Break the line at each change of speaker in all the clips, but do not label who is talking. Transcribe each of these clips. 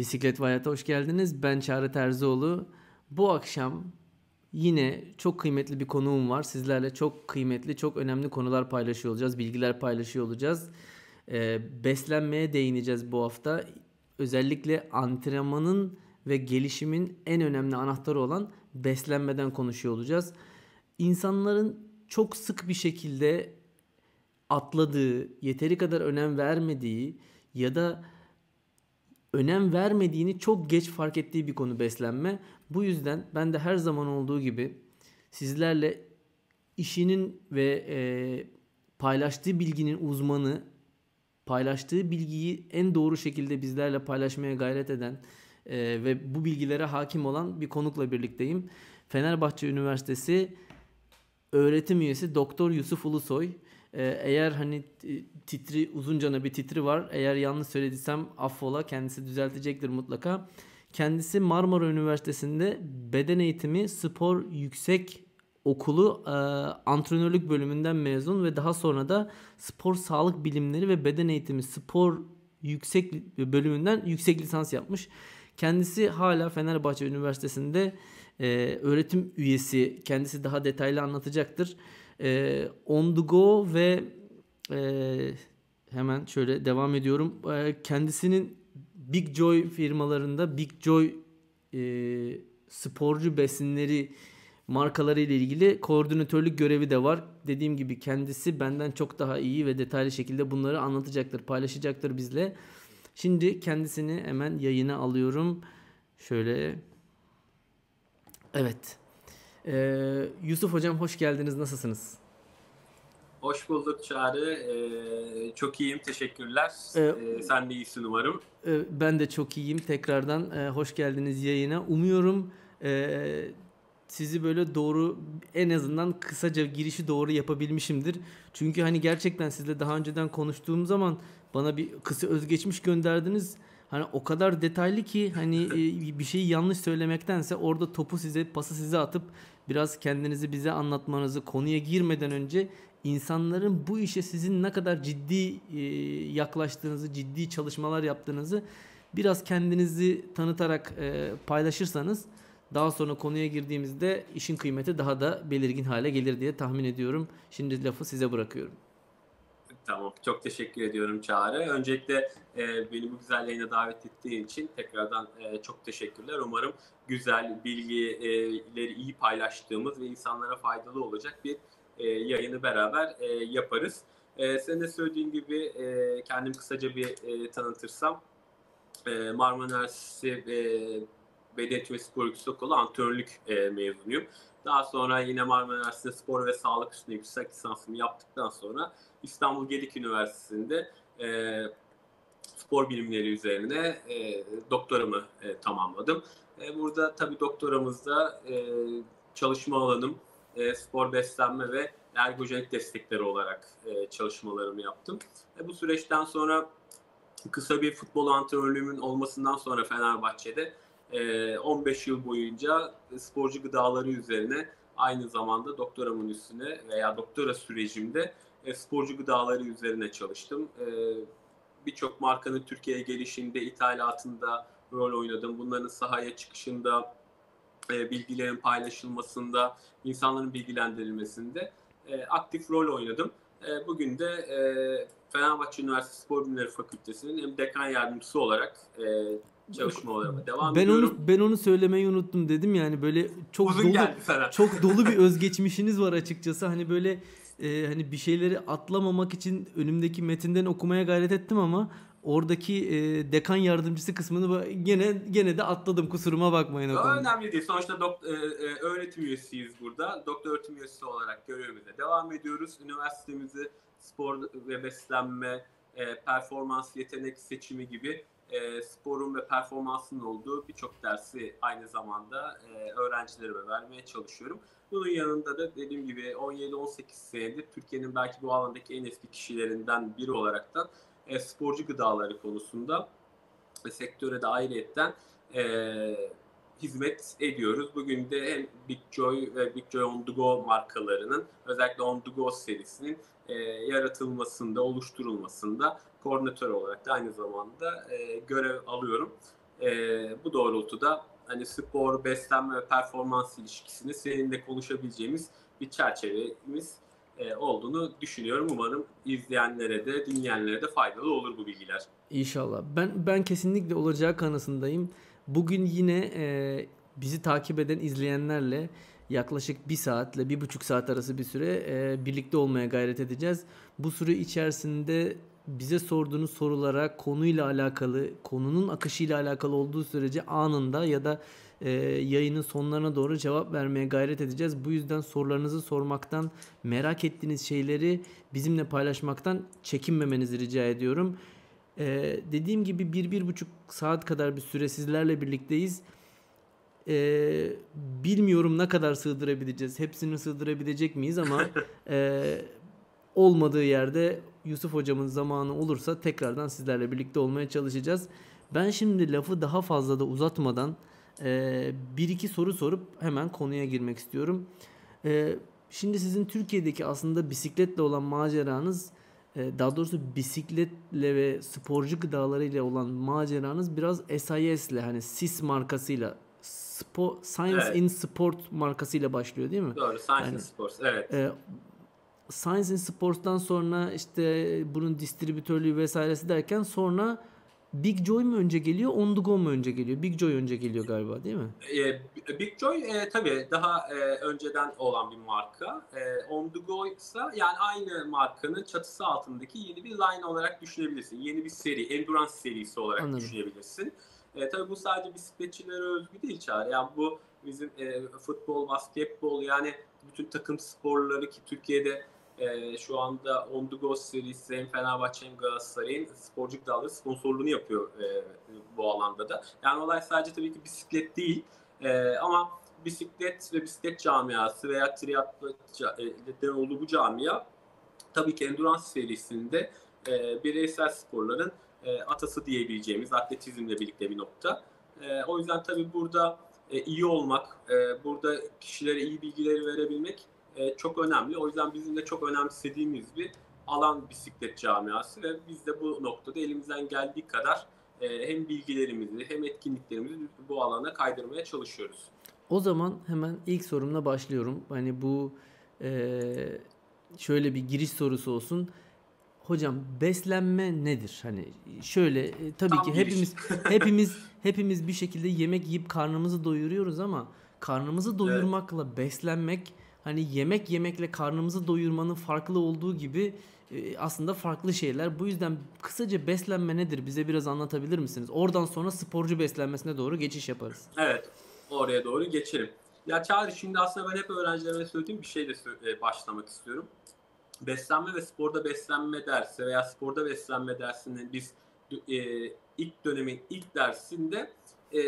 Bisiklet ve hoş geldiniz. Ben Çağrı Terzioğlu. Bu akşam yine çok kıymetli bir konuğum var. Sizlerle çok kıymetli, çok önemli konular paylaşıyor olacağız. Bilgiler paylaşıyor olacağız. Ee, beslenmeye değineceğiz bu hafta. Özellikle antrenmanın ve gelişimin en önemli anahtarı olan beslenmeden konuşuyor olacağız. İnsanların çok sık bir şekilde atladığı, yeteri kadar önem vermediği ya da önem vermediğini çok geç fark ettiği bir konu beslenme. Bu yüzden ben de her zaman olduğu gibi sizlerle işinin ve e, paylaştığı bilginin uzmanı, paylaştığı bilgiyi en doğru şekilde bizlerle paylaşmaya gayret eden e, ve bu bilgilere hakim olan bir konukla birlikteyim. Fenerbahçe Üniversitesi öğretim üyesi Doktor Yusuf Ulusoy. Ee, eğer hani titri uzuncana bir titri var. Eğer yanlış söylediysem affola kendisi düzeltecektir mutlaka. Kendisi Marmara Üniversitesi'nde beden eğitimi spor yüksek okulu e, antrenörlük bölümünden mezun ve daha sonra da spor sağlık bilimleri ve beden eğitimi spor yüksek bölümünden yüksek lisans yapmış. Kendisi hala Fenerbahçe Üniversitesi'nde e, öğretim üyesi. Kendisi daha detaylı anlatacaktır. E, on the go ve e, hemen şöyle devam ediyorum. E, kendisinin Big Joy firmalarında Big Joy e, sporcu besinleri markaları ile ilgili koordinatörlük görevi de var. Dediğim gibi kendisi benden çok daha iyi ve detaylı şekilde bunları anlatacaktır, paylaşacaktır bizle. Şimdi kendisini hemen yayına alıyorum. Şöyle Evet. Ee, Yusuf Hocam hoş geldiniz. Nasılsınız?
Hoş bulduk Çağrı. Ee, çok iyiyim. Teşekkürler. Ee, ee, sen de iyisin umarım.
E, ben de çok iyiyim. Tekrardan e, hoş geldiniz yayına. Umuyorum e, sizi böyle doğru en azından kısaca girişi doğru yapabilmişimdir. Çünkü hani gerçekten sizle daha önceden konuştuğum zaman bana bir kısa özgeçmiş gönderdiniz hani o kadar detaylı ki hani e, bir şeyi yanlış söylemektense orada topu size pası size atıp biraz kendinizi bize anlatmanızı konuya girmeden önce insanların bu işe sizin ne kadar ciddi e, yaklaştığınızı, ciddi çalışmalar yaptığınızı biraz kendinizi tanıtarak e, paylaşırsanız daha sonra konuya girdiğimizde işin kıymeti daha da belirgin hale gelir diye tahmin ediyorum. Şimdi lafı size bırakıyorum.
Tamam. Çok teşekkür ediyorum Çağrı. Öncelikle e, beni bu güzel yayına davet ettiğin için tekrardan e, çok teşekkürler. Umarım güzel bilgileri iyi paylaştığımız ve insanlara faydalı olacak bir e, yayını beraber e, yaparız. E, senin de söylediğin gibi e, kendim kısaca bir e, tanıtırsam e, Marmara Üniversitesi e, Beden ve Spor Yüksek Okulu antrenörlük e, mezunuyum. Daha sonra yine Marmara Üniversitesi Spor ve Sağlık Üstüne yüksek lisansımı yaptıktan sonra İstanbul Gedik Üniversitesi'nde e, spor bilimleri üzerine e, doktoramı e, tamamladım. E, burada tabii doktoramızda e, çalışma alanım e, spor beslenme ve ergojenik destekleri olarak e, çalışmalarımı yaptım. E, bu süreçten sonra kısa bir futbol antrenörlüğümün olmasından sonra Fenerbahçe'de 15 yıl boyunca sporcu gıdaları üzerine aynı zamanda doktoramın üstüne veya doktora sürecimde sporcu gıdaları üzerine çalıştım. Birçok markanın Türkiye'ye gelişinde, ithalatında rol oynadım. Bunların sahaya çıkışında, bilgilerin paylaşılmasında, insanların bilgilendirilmesinde aktif rol oynadım. Bugün de Fenerbahçe Üniversitesi Spor Bilimleri Fakültesi'nin hem dekan yardımcısı olarak çalışmalarıma devam
ben
ediyorum.
Onu, ben onu söylemeyi unuttum dedim yani böyle çok Uzun dolu çok dolu bir özgeçmişiniz var açıkçası. Hani böyle e, hani bir şeyleri atlamamak için önümdeki metinden okumaya gayret ettim ama oradaki e, dekan yardımcısı kısmını gene gene de atladım kusuruma bakmayın.
O önemli değil. Sonuçta dok, e, e, öğretim üyesiyiz burada. Doktor öğretim üyesi olarak görevimize devam ediyoruz. Üniversitemizi spor ve beslenme, e, performans yetenek seçimi gibi e, sporun ve performansın olduğu birçok dersi aynı zamanda e, öğrencilerime vermeye çalışıyorum. Bunun yanında da dediğim gibi 17-18 senedir Türkiye'nin belki bu alandaki en eski kişilerinden biri olarak da e, sporcu gıdaları konusunda e, sektöre de ayrıyetten e, hizmet ediyoruz. Bugün de hem Big Joy ve Big Joy On The Go markalarının özellikle On The Go serisinin e, yaratılmasında, oluşturulmasında koordinatör olarak da aynı zamanda e, görev alıyorum. E, bu doğrultuda hani spor, beslenme ve performans ilişkisini seninle konuşabileceğimiz bir çerçevemiz e, olduğunu düşünüyorum. Umarım izleyenlere de dinleyenlere de faydalı olur bu bilgiler.
İnşallah. Ben ben kesinlikle olacağı kanısındayım. Bugün yine e, bizi takip eden izleyenlerle yaklaşık bir saatle bir buçuk saat arası bir süre e, birlikte olmaya gayret edeceğiz. Bu süre içerisinde bize sorduğunuz sorulara konuyla alakalı, konunun akışıyla alakalı olduğu sürece anında ya da e, yayının sonlarına doğru cevap vermeye gayret edeceğiz. Bu yüzden sorularınızı sormaktan, merak ettiğiniz şeyleri bizimle paylaşmaktan çekinmemenizi rica ediyorum. E, dediğim gibi bir, bir buçuk saat kadar bir süre sizlerle birlikteyiz. E, bilmiyorum ne kadar sığdırabileceğiz. Hepsini sığdırabilecek miyiz ama e, olmadığı yerde Yusuf hocamın zamanı olursa tekrardan sizlerle birlikte olmaya çalışacağız. Ben şimdi lafı daha fazla da uzatmadan e, bir iki soru sorup hemen konuya girmek istiyorum. E, şimdi sizin Türkiye'deki aslında bisikletle olan maceranız e, daha doğrusu bisikletle ve sporcu gıdalarıyla olan maceranız biraz SIS ile hani SIS markasıyla Sport, Science evet. in Sport markasıyla başlıyor değil mi?
Doğru, Science yani, in Sports, evet. E,
Science in Sports'tan sonra işte bunun distribütörlüğü vesairesi derken sonra Big Joy mu önce geliyor, On The Go mu önce geliyor? Big Joy önce geliyor galiba değil mi?
E, Big Joy e, tabii daha e, önceden olan bir marka. E, On The Go ise yani aynı markanın çatısı altındaki yeni bir line olarak düşünebilirsin. Yeni bir seri, endurance serisi olarak Anladım. düşünebilirsin. E, tabii bu sadece bisikletçilere özgü değil Çağrı. Yani bu bizim e, futbol, basketbol yani bütün takım sporları ki Türkiye'de e, şu anda On The Go serisi hem Fenerbahçe hem Galatasaray'ın sporcu dalları sponsorluğunu yapıyor e, bu alanda da. Yani olay sadece tabii ki bisiklet değil e, ama bisiklet ve bisiklet camiası veya triatletlerin olduğu bu camia tabii ki endurance serisinde e, bireysel sporların e, atası diyebileceğimiz atletizmle birlikte bir nokta. E, o yüzden tabii burada e, iyi olmak, e, burada kişilere iyi bilgileri verebilmek e, çok önemli. O yüzden bizim de çok önemsediğimiz bir alan bisiklet camiası ve biz de bu noktada elimizden geldiği kadar e, hem bilgilerimizi hem etkinliklerimizi bu alana kaydırmaya çalışıyoruz.
O zaman hemen ilk sorumla başlıyorum. Hani bu e, şöyle bir giriş sorusu olsun. Hocam beslenme nedir? Hani şöyle e, tabii Tam ki hepimiz hepimiz hepimiz bir şekilde yemek yiyip karnımızı doyuruyoruz ama karnımızı doyurmakla evet. beslenmek hani yemek yemekle karnımızı doyurmanın farklı olduğu gibi e, aslında farklı şeyler. Bu yüzden kısaca beslenme nedir? Bize biraz anlatabilir misiniz? Oradan sonra sporcu beslenmesine doğru geçiş yaparız.
Evet. Oraya doğru geçelim. Ya Çağrı şimdi aslında ben hep öğrencilerime söylediğim bir şeyle e, başlamak istiyorum. Beslenme ve sporda beslenme dersi veya sporda beslenme dersinin biz e, ilk dönemin ilk dersinde e,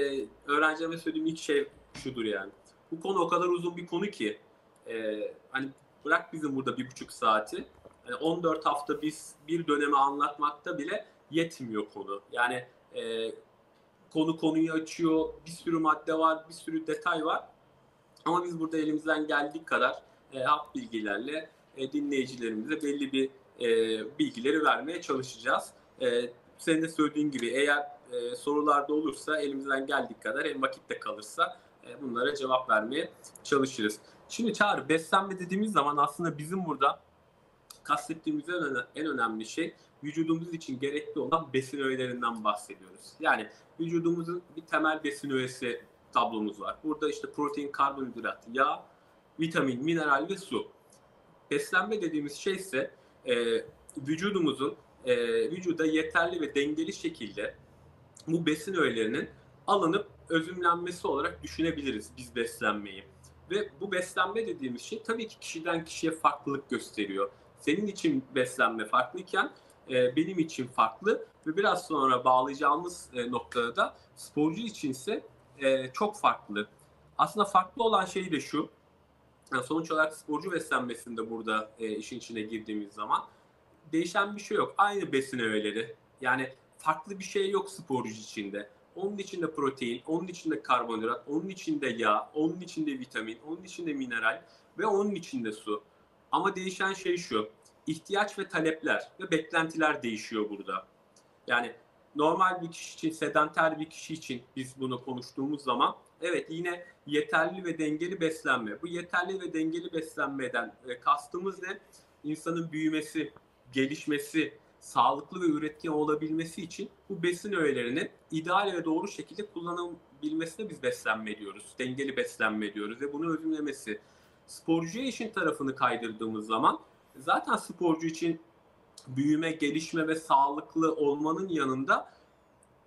öğrencilerime söylediğim ilk şey şudur yani. Bu konu o kadar uzun bir konu ki e, hani bırak bizim burada bir buçuk saati yani 14 hafta biz bir dönemi anlatmakta bile yetmiyor konu. Yani e, konu konuyu açıyor, bir sürü madde var, bir sürü detay var. Ama biz burada elimizden geldiği kadar e, hap bilgilerle e, dinleyicilerimize belli bir e, bilgileri vermeye çalışacağız. E, senin de söylediğin gibi eğer e, sorularda olursa elimizden geldiği kadar hem vakitte kalırsa e, bunlara cevap vermeye çalışırız. Şimdi Çağrı beslenme dediğimiz zaman aslında bizim burada kastettiğimiz en önemli şey vücudumuz için gerekli olan besin öğelerinden bahsediyoruz. Yani vücudumuzun bir temel besin öğesi tablomuz var. Burada işte protein, karbonhidrat, yağ, vitamin, mineral ve su. Beslenme dediğimiz şey ise e, vücudumuzun e, vücuda yeterli ve dengeli şekilde bu besin öğelerinin alınıp özümlenmesi olarak düşünebiliriz biz beslenmeyi. Ve bu beslenme dediğimiz şey tabii ki kişiden kişiye farklılık gösteriyor. Senin için beslenme farklıyken e, benim için farklı ve biraz sonra bağlayacağımız e, noktada da sporcu içinse e, çok farklı. Aslında farklı olan şey de şu. Yani sonuç olarak sporcu beslenmesinde burada e, işin içine girdiğimiz zaman değişen bir şey yok. Aynı besin öğeleri. Yani farklı bir şey yok sporcu içinde. Onun içinde protein, onun içinde karbonhidrat, onun içinde yağ, onun içinde vitamin, onun içinde mineral ve onun içinde su. Ama değişen şey şu. ihtiyaç ve talepler ve beklentiler değişiyor burada. Yani normal bir kişi için, sedanter bir kişi için biz bunu konuştuğumuz zaman evet yine yeterli ve dengeli beslenme. Bu yeterli ve dengeli beslenmeden e, kastımız ne? İnsanın büyümesi, gelişmesi, sağlıklı ve üretken olabilmesi için bu besin öğelerinin ideal ve doğru şekilde kullanılabilmesine biz beslenme diyoruz. Dengeli beslenme diyoruz ve bunu özümlemesi. Sporcuya işin tarafını kaydırdığımız zaman zaten sporcu için büyüme, gelişme ve sağlıklı olmanın yanında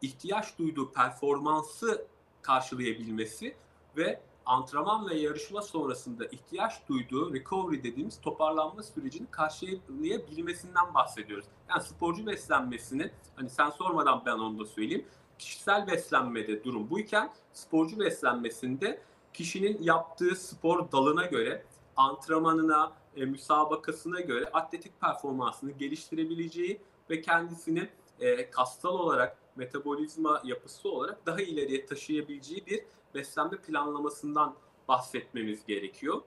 ihtiyaç duyduğu performansı karşılayabilmesi ve antrenman ve yarışma sonrasında ihtiyaç duyduğu recovery dediğimiz toparlanma sürecini karşılayabilmesinden bahsediyoruz. Yani sporcu beslenmesini hani sen sormadan ben onu da söyleyeyim. Kişisel beslenmede durum buyken sporcu beslenmesinde kişinin yaptığı spor dalına göre antrenmanına, e, müsabakasına göre atletik performansını geliştirebileceği ve kendisini e, kastal olarak, metabolizma yapısı olarak daha ileriye taşıyabileceği bir beslenme planlamasından bahsetmemiz gerekiyor.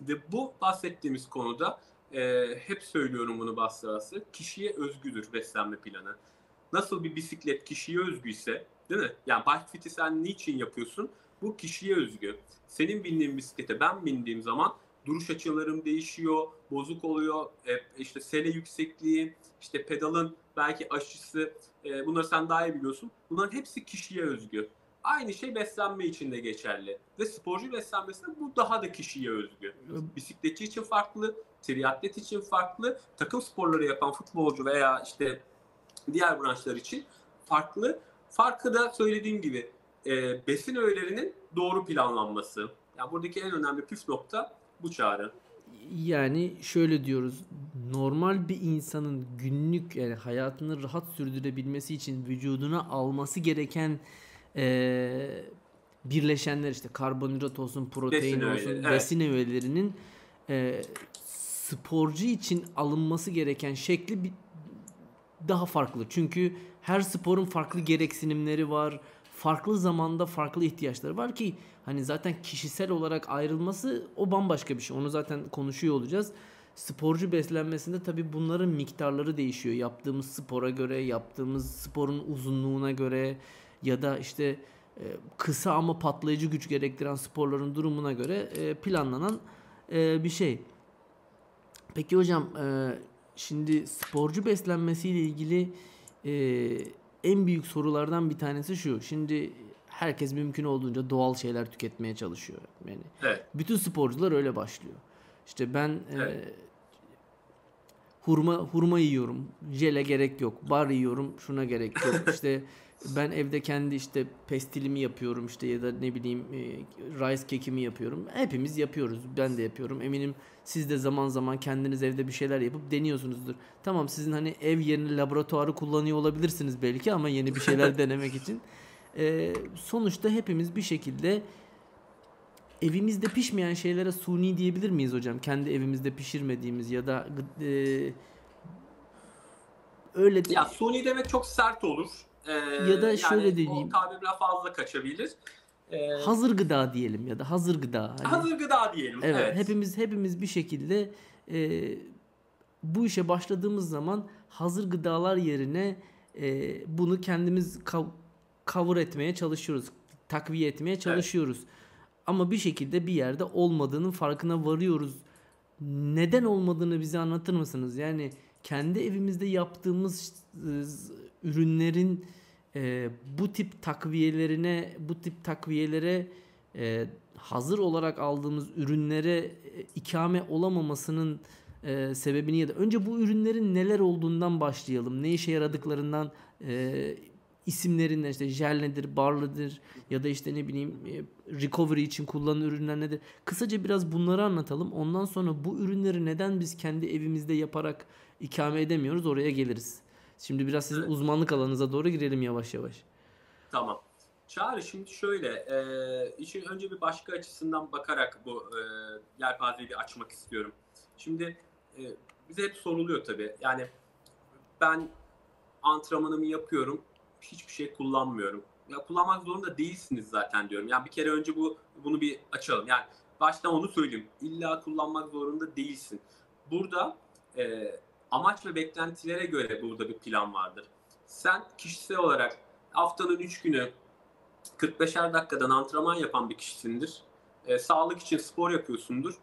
Ve bu bahsettiğimiz konuda e, hep söylüyorum bunu bastırası kişiye özgüdür beslenme planı. Nasıl bir bisiklet kişiye özgüyse değil mi? Yani bike fit'i sen niçin yapıyorsun? Bu kişiye özgü. Senin bindiğin bisiklete ben bindiğim zaman duruş açılarım değişiyor, bozuk oluyor, e, işte sele yüksekliği, işte pedalın belki aşısı, e, bunları sen daha iyi biliyorsun. Bunların hepsi kişiye özgü. Aynı şey beslenme için de geçerli. Ve sporcu beslenmesinde bu daha da kişiye özgü. Bisikletçi için farklı, triatlet için farklı, takım sporları yapan futbolcu veya işte diğer branşlar için farklı. Farkı da söylediğim gibi e, besin öğelerinin doğru planlanması. Yani buradaki en önemli püf nokta bu çağrı.
Yani şöyle diyoruz. Normal bir insanın günlük yani hayatını rahat sürdürebilmesi için vücuduna alması gereken e, birleşenler işte karbonhidrat olsun, protein besin olsun, öğeleri, besin evet. öğelerinin e, sporcu için alınması gereken şekli bir, daha farklı. Çünkü her sporun farklı gereksinimleri var. Farklı zamanda farklı ihtiyaçları var ki hani zaten kişisel olarak ayrılması o bambaşka bir şey. Onu zaten konuşuyor olacağız. Sporcu beslenmesinde tabii bunların miktarları değişiyor. Yaptığımız spora göre, yaptığımız sporun uzunluğuna göre, ya da işte e, kısa ama patlayıcı güç gerektiren sporların durumuna göre e, planlanan e, bir şey. Peki hocam şimdi sporcu beslenmesiyle ilgili en büyük sorulardan bir tanesi şu. Şimdi herkes mümkün olduğunca doğal şeyler tüketmeye çalışıyor. Yani evet. bütün sporcular öyle başlıyor. İşte ben evet. e, hurma hurma yiyorum. Jele gerek yok. Bar yiyorum. Şuna gerek yok. İşte ben evde kendi işte pestilimi yapıyorum işte ya da ne bileyim e, rice kekimi yapıyorum. Hepimiz yapıyoruz. Ben de yapıyorum. Eminim siz de zaman zaman kendiniz evde bir şeyler yapıp deniyorsunuzdur. Tamam sizin hani ev yerine laboratuvarı kullanıyor olabilirsiniz belki ama yeni bir şeyler denemek için. E, sonuçta hepimiz bir şekilde evimizde pişmeyen şeylere suni diyebilir miyiz hocam? Kendi evimizde pişirmediğimiz ya da e,
öyle Ya suni demek çok sert olur. Ee,
ya da şöyle yani diyeyim.
O tabirler fazla kaçabilir.
Ee, hazır gıda diyelim ya da hazır gıda.
Hani, hazır gıda diyelim.
Evet, evet. Hepimiz hepimiz bir şekilde e, bu işe başladığımız zaman hazır gıdalar yerine e, bunu kendimiz kav- cover etmeye çalışıyoruz. Takviye etmeye çalışıyoruz. Evet. Ama bir şekilde bir yerde olmadığının farkına varıyoruz. Neden olmadığını bize anlatır mısınız? Yani kendi evimizde yaptığımız ürünlerin e, bu tip takviyelerine, bu tip takviyelere e, hazır olarak aldığımız ürünlere e, ikame olamamasının e, sebebini ya da önce bu ürünlerin neler olduğundan başlayalım. Ne işe yaradıklarından e, isimlerinden işte jel nedir, barlıdır ya da işte ne bileyim e, recovery için kullanılan ürünler nedir? Kısaca biraz bunları anlatalım. Ondan sonra bu ürünleri neden biz kendi evimizde yaparak ikame edemiyoruz oraya geliriz. Şimdi biraz sizin evet. uzmanlık alanınıza doğru girelim yavaş yavaş.
Tamam. Çağrı şimdi şöyle, e, işin önce bir başka açısından bakarak bu e, yelpazeyi bir açmak istiyorum. Şimdi e, bize hep soruluyor tabii. Yani ben antrenmanımı yapıyorum, hiçbir şey kullanmıyorum. Ya kullanmak zorunda değilsiniz zaten diyorum. Yani bir kere önce bu bunu bir açalım. Yani baştan onu söyleyeyim. İlla kullanmak zorunda değilsin. Burada e, amaç ve beklentilere göre burada bir plan vardır. sen kişisel olarak haftanın 3 günü 45'er dakikadan antrenman yapan bir kişisindir. E, sağlık için spor yapıyorsundur.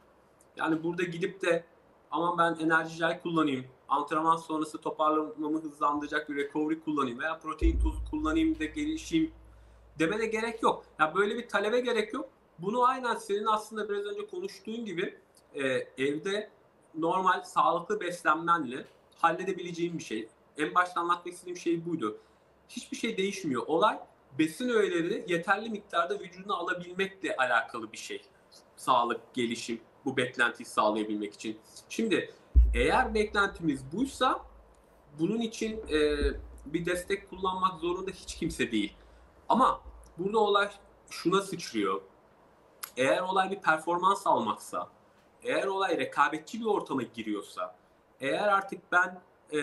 Yani burada gidip de aman ben enerji jel kullanayım, antrenman sonrası toparlamamı hızlandıracak bir recovery kullanayım veya protein tozu kullanayım da gelişeyim demene gerek yok. Ya yani böyle bir talebe gerek yok. Bunu aynen senin aslında biraz önce konuştuğun gibi e, evde normal sağlıklı beslenmenle halledebileceğim bir şey. En başta anlatmak istediğim şey buydu. Hiçbir şey değişmiyor. Olay besin öğeleri yeterli miktarda vücuduna alabilmekle alakalı bir şey. Sağlık, gelişim, bu beklentiyi sağlayabilmek için. Şimdi eğer beklentimiz buysa bunun için e, bir destek kullanmak zorunda hiç kimse değil. Ama burada olay şuna sıçrıyor. Eğer olay bir performans almaksa, eğer olay rekabetçi bir ortama giriyorsa, eğer artık ben e,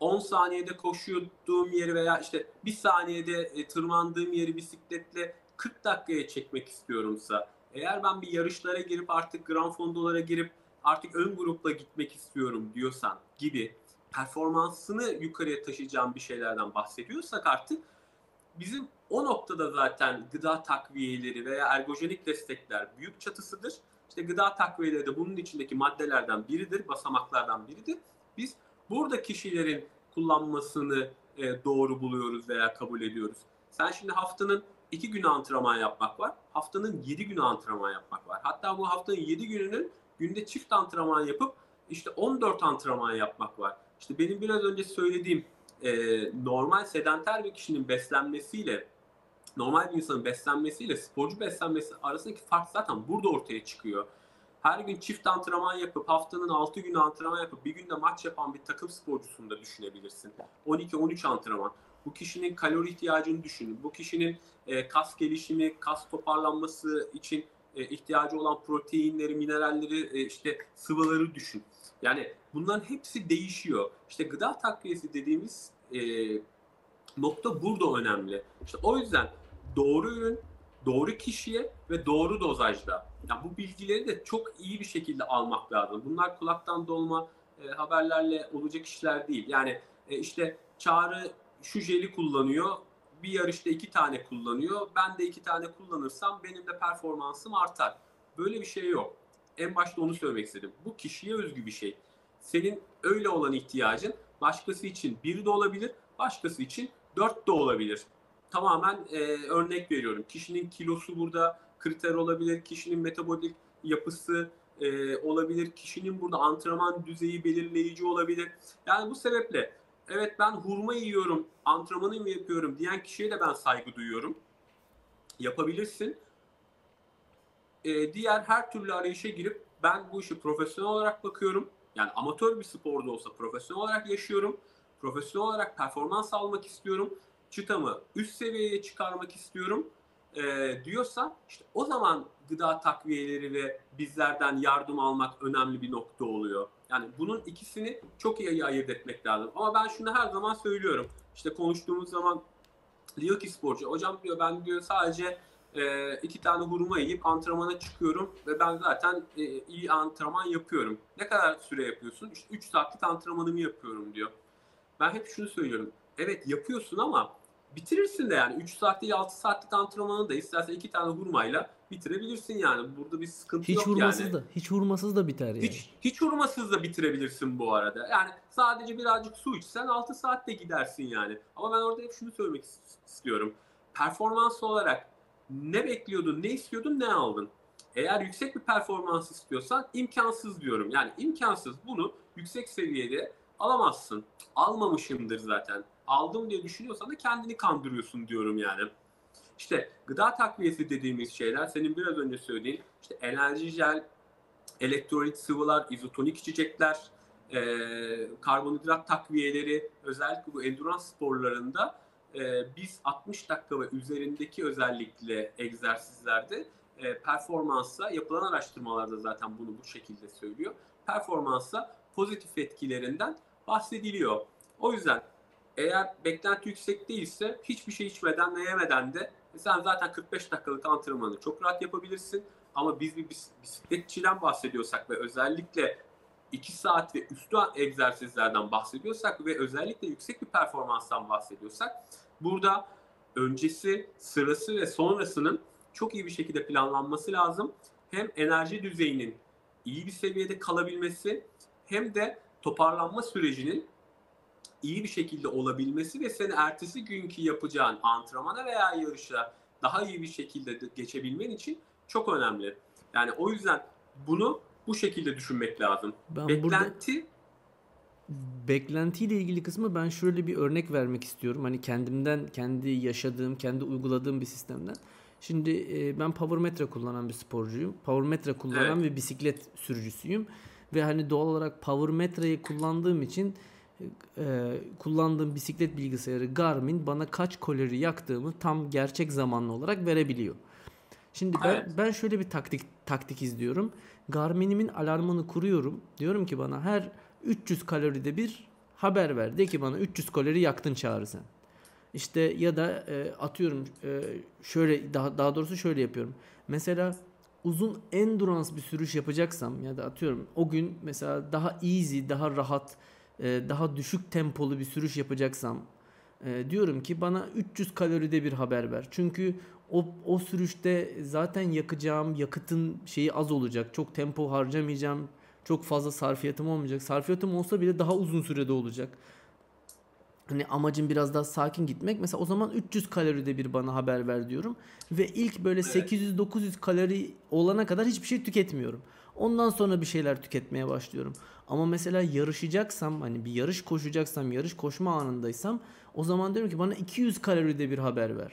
10 saniyede koşuyordum yeri veya işte bir saniyede e, tırmandığım yeri bisikletle 40 dakikaya çekmek istiyorumsa, eğer ben bir yarışlara girip artık Grand Fondolara girip artık ön grupla gitmek istiyorum diyorsan gibi performansını yukarıya taşıyacağım bir şeylerden bahsediyorsak artık bizim o noktada zaten gıda takviyeleri veya ergojenik destekler büyük çatısıdır. İşte gıda takviyeleri de bunun içindeki maddelerden biridir, basamaklardan biridir. Biz burada kişilerin kullanmasını e, doğru buluyoruz veya kabul ediyoruz. Sen şimdi haftanın iki günü antrenman yapmak var. Haftanın yedi günü antrenman yapmak var. Hatta bu haftanın yedi gününün günde çift antrenman yapıp işte 14 antrenman yapmak var. İşte benim biraz önce söylediğim e, normal sedanter bir kişinin beslenmesiyle normal bir insanın beslenmesiyle sporcu beslenmesi arasındaki fark zaten burada ortaya çıkıyor. Her gün çift antrenman yapıp haftanın 6 günü antrenman yapıp bir günde maç yapan bir takım sporcusunu da düşünebilirsin. 12-13 antrenman. Bu kişinin kalori ihtiyacını düşünün. Bu kişinin e, kas gelişimi, kas toparlanması için e, ihtiyacı olan proteinleri, mineralleri, e, işte sıvıları düşün. Yani bunların hepsi değişiyor. İşte gıda takviyesi dediğimiz e, nokta burada önemli. İşte o yüzden doğru ürün, doğru kişiye ve doğru dozajda. Yani bu bilgileri de çok iyi bir şekilde almak lazım. Bunlar kulaktan dolma e, haberlerle olacak işler değil. Yani e, işte Çağrı şu jeli kullanıyor, bir yarışta iki tane kullanıyor. Ben de iki tane kullanırsam benim de performansım artar. Böyle bir şey yok. En başta onu söylemek istedim. Bu kişiye özgü bir şey. Senin öyle olan ihtiyacın başkası için bir de olabilir, başkası için dört de olabilir. Tamamen e, örnek veriyorum. Kişinin kilosu burada kriter olabilir, kişinin metabolik yapısı e, olabilir, kişinin burada antrenman düzeyi belirleyici olabilir. Yani bu sebeple evet ben hurma yiyorum, antrenmanımı yapıyorum diyen kişiye de ben saygı duyuyorum. Yapabilirsin. Ee, diğer her türlü arayışa girip ben bu işi profesyonel olarak bakıyorum. Yani amatör bir sporda olsa profesyonel olarak yaşıyorum. Profesyonel olarak performans almak istiyorum. Çıtamı üst seviyeye çıkarmak istiyorum e, diyorsa işte o zaman gıda takviyeleri ve bizlerden yardım almak önemli bir nokta oluyor. Yani bunun ikisini çok iyi ayırt etmek lazım. Ama ben şunu her zaman söylüyorum. İşte konuştuğumuz zaman diyor ki sporcu, hocam diyor ben diyor sadece e, iki tane hurma yiyip antrenmana çıkıyorum ve ben zaten e, iyi antrenman yapıyorum. Ne kadar süre yapıyorsun? İşte 3 saatlik antrenmanımı yapıyorum diyor. Ben hep şunu söylüyorum. Evet yapıyorsun ama bitirirsin de yani 3 saat değil 6 saatlik antrenmanı da istersen 2 tane hurmayla bitirebilirsin yani. Burada bir sıkıntı
hiç
yok
hurmasız
yani.
Da, hiç hurmasız da biter yani.
Hiç, hiç hurmasız da bitirebilirsin bu arada. Yani sadece birazcık su içsen 6 saatte gidersin yani. Ama ben orada hep şunu söylemek istiyorum. Performans olarak ne bekliyordun, ne istiyordun, ne aldın? Eğer yüksek bir performans istiyorsan imkansız diyorum. Yani imkansız bunu yüksek seviyede alamazsın. Almamışımdır zaten. Aldım diye düşünüyorsan da kendini kandırıyorsun diyorum yani. İşte gıda takviyesi dediğimiz şeyler senin biraz önce söylediğin işte enerji jel, elektrolit sıvılar, izotonik içecekler, e, karbonhidrat takviyeleri özellikle bu endurance sporlarında e, biz 60 dakika ve üzerindeki özellikle egzersizlerde e, performansa yapılan araştırmalarda zaten bunu bu şekilde söylüyor. Performansa pozitif etkilerinden bahsediliyor. O yüzden eğer beklenti yüksek değilse hiçbir şey içmeden ve yemeden de sen zaten 45 dakikalık antrenmanı çok rahat yapabilirsin. Ama biz bir bisikletçiden bahsediyorsak ve özellikle 2 saat ve üstü egzersizlerden bahsediyorsak ve özellikle yüksek bir performanstan bahsediyorsak burada öncesi, sırası ve sonrasının çok iyi bir şekilde planlanması lazım. Hem enerji düzeyinin iyi bir seviyede kalabilmesi hem de toparlanma sürecinin iyi bir şekilde olabilmesi ve seni ertesi günkü yapacağın antrenmana veya yarışa daha iyi bir şekilde geçebilmen için çok önemli. Yani o yüzden bunu bu şekilde düşünmek lazım. Ben Beklenti burada
beklentiyle ilgili kısmı ben şöyle bir örnek vermek istiyorum. Hani kendimden, kendi yaşadığım, kendi uyguladığım bir sistemden. Şimdi e, ben powermetre kullanan bir sporcuyum. Powermetre kullanan evet. ve bisiklet sürücüsüyüm. Ve hani doğal olarak powermetreyi kullandığım için e, kullandığım bisiklet bilgisayarı Garmin bana kaç kalori yaktığımı tam gerçek zamanlı olarak verebiliyor. Şimdi ben evet. ben şöyle bir taktik taktik izliyorum. Garmin'imin alarmını kuruyorum. Diyorum ki bana her 300 kaloride bir haber ver. De ki bana 300 kalori yaktın çağrı sen. İşte ya da e, atıyorum e, şöyle daha daha doğrusu şöyle yapıyorum. Mesela uzun endurance bir sürüş yapacaksam ya da atıyorum o gün mesela daha easy, daha rahat, daha düşük tempolu bir sürüş yapacaksam e, diyorum ki bana 300 kaloride bir haber ver. Çünkü o, o sürüşte zaten yakacağım yakıtın şeyi az olacak. Çok tempo harcamayacağım. Çok fazla sarfiyatım olmayacak. Sarfiyatım olsa bile daha uzun sürede olacak. Hani amacım biraz daha sakin gitmek. Mesela o zaman 300 kaloride bir bana haber ver diyorum. Ve ilk böyle 800-900 kalori olana kadar hiçbir şey tüketmiyorum. Ondan sonra bir şeyler tüketmeye başlıyorum. Ama mesela yarışacaksam hani bir yarış koşacaksam yarış koşma anındaysam o zaman diyorum ki bana 200 kaloride bir haber ver.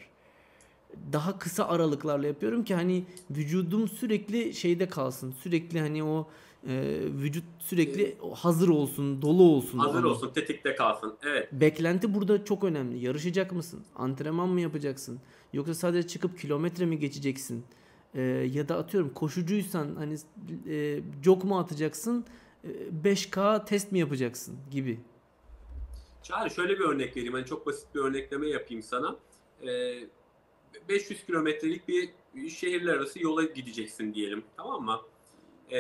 Daha kısa aralıklarla yapıyorum ki hani vücudum sürekli şeyde kalsın. Sürekli hani o e, vücut sürekli hazır olsun, dolu olsun.
Hazır hani. olsun, tetikte kalsın. Evet.
Beklenti burada çok önemli. Yarışacak mısın? Antrenman mı yapacaksın? Yoksa sadece çıkıp kilometre mi geçeceksin? E, ya da atıyorum koşucuysan hani e, jog mu atacaksın? E, 5K test mi yapacaksın gibi.
Çağrı şöyle bir örnek vereyim. Hani çok basit bir örnekleme yapayım sana. E, 500 kilometrelik bir şehirler arası yola gideceksin diyelim. Tamam mı? E,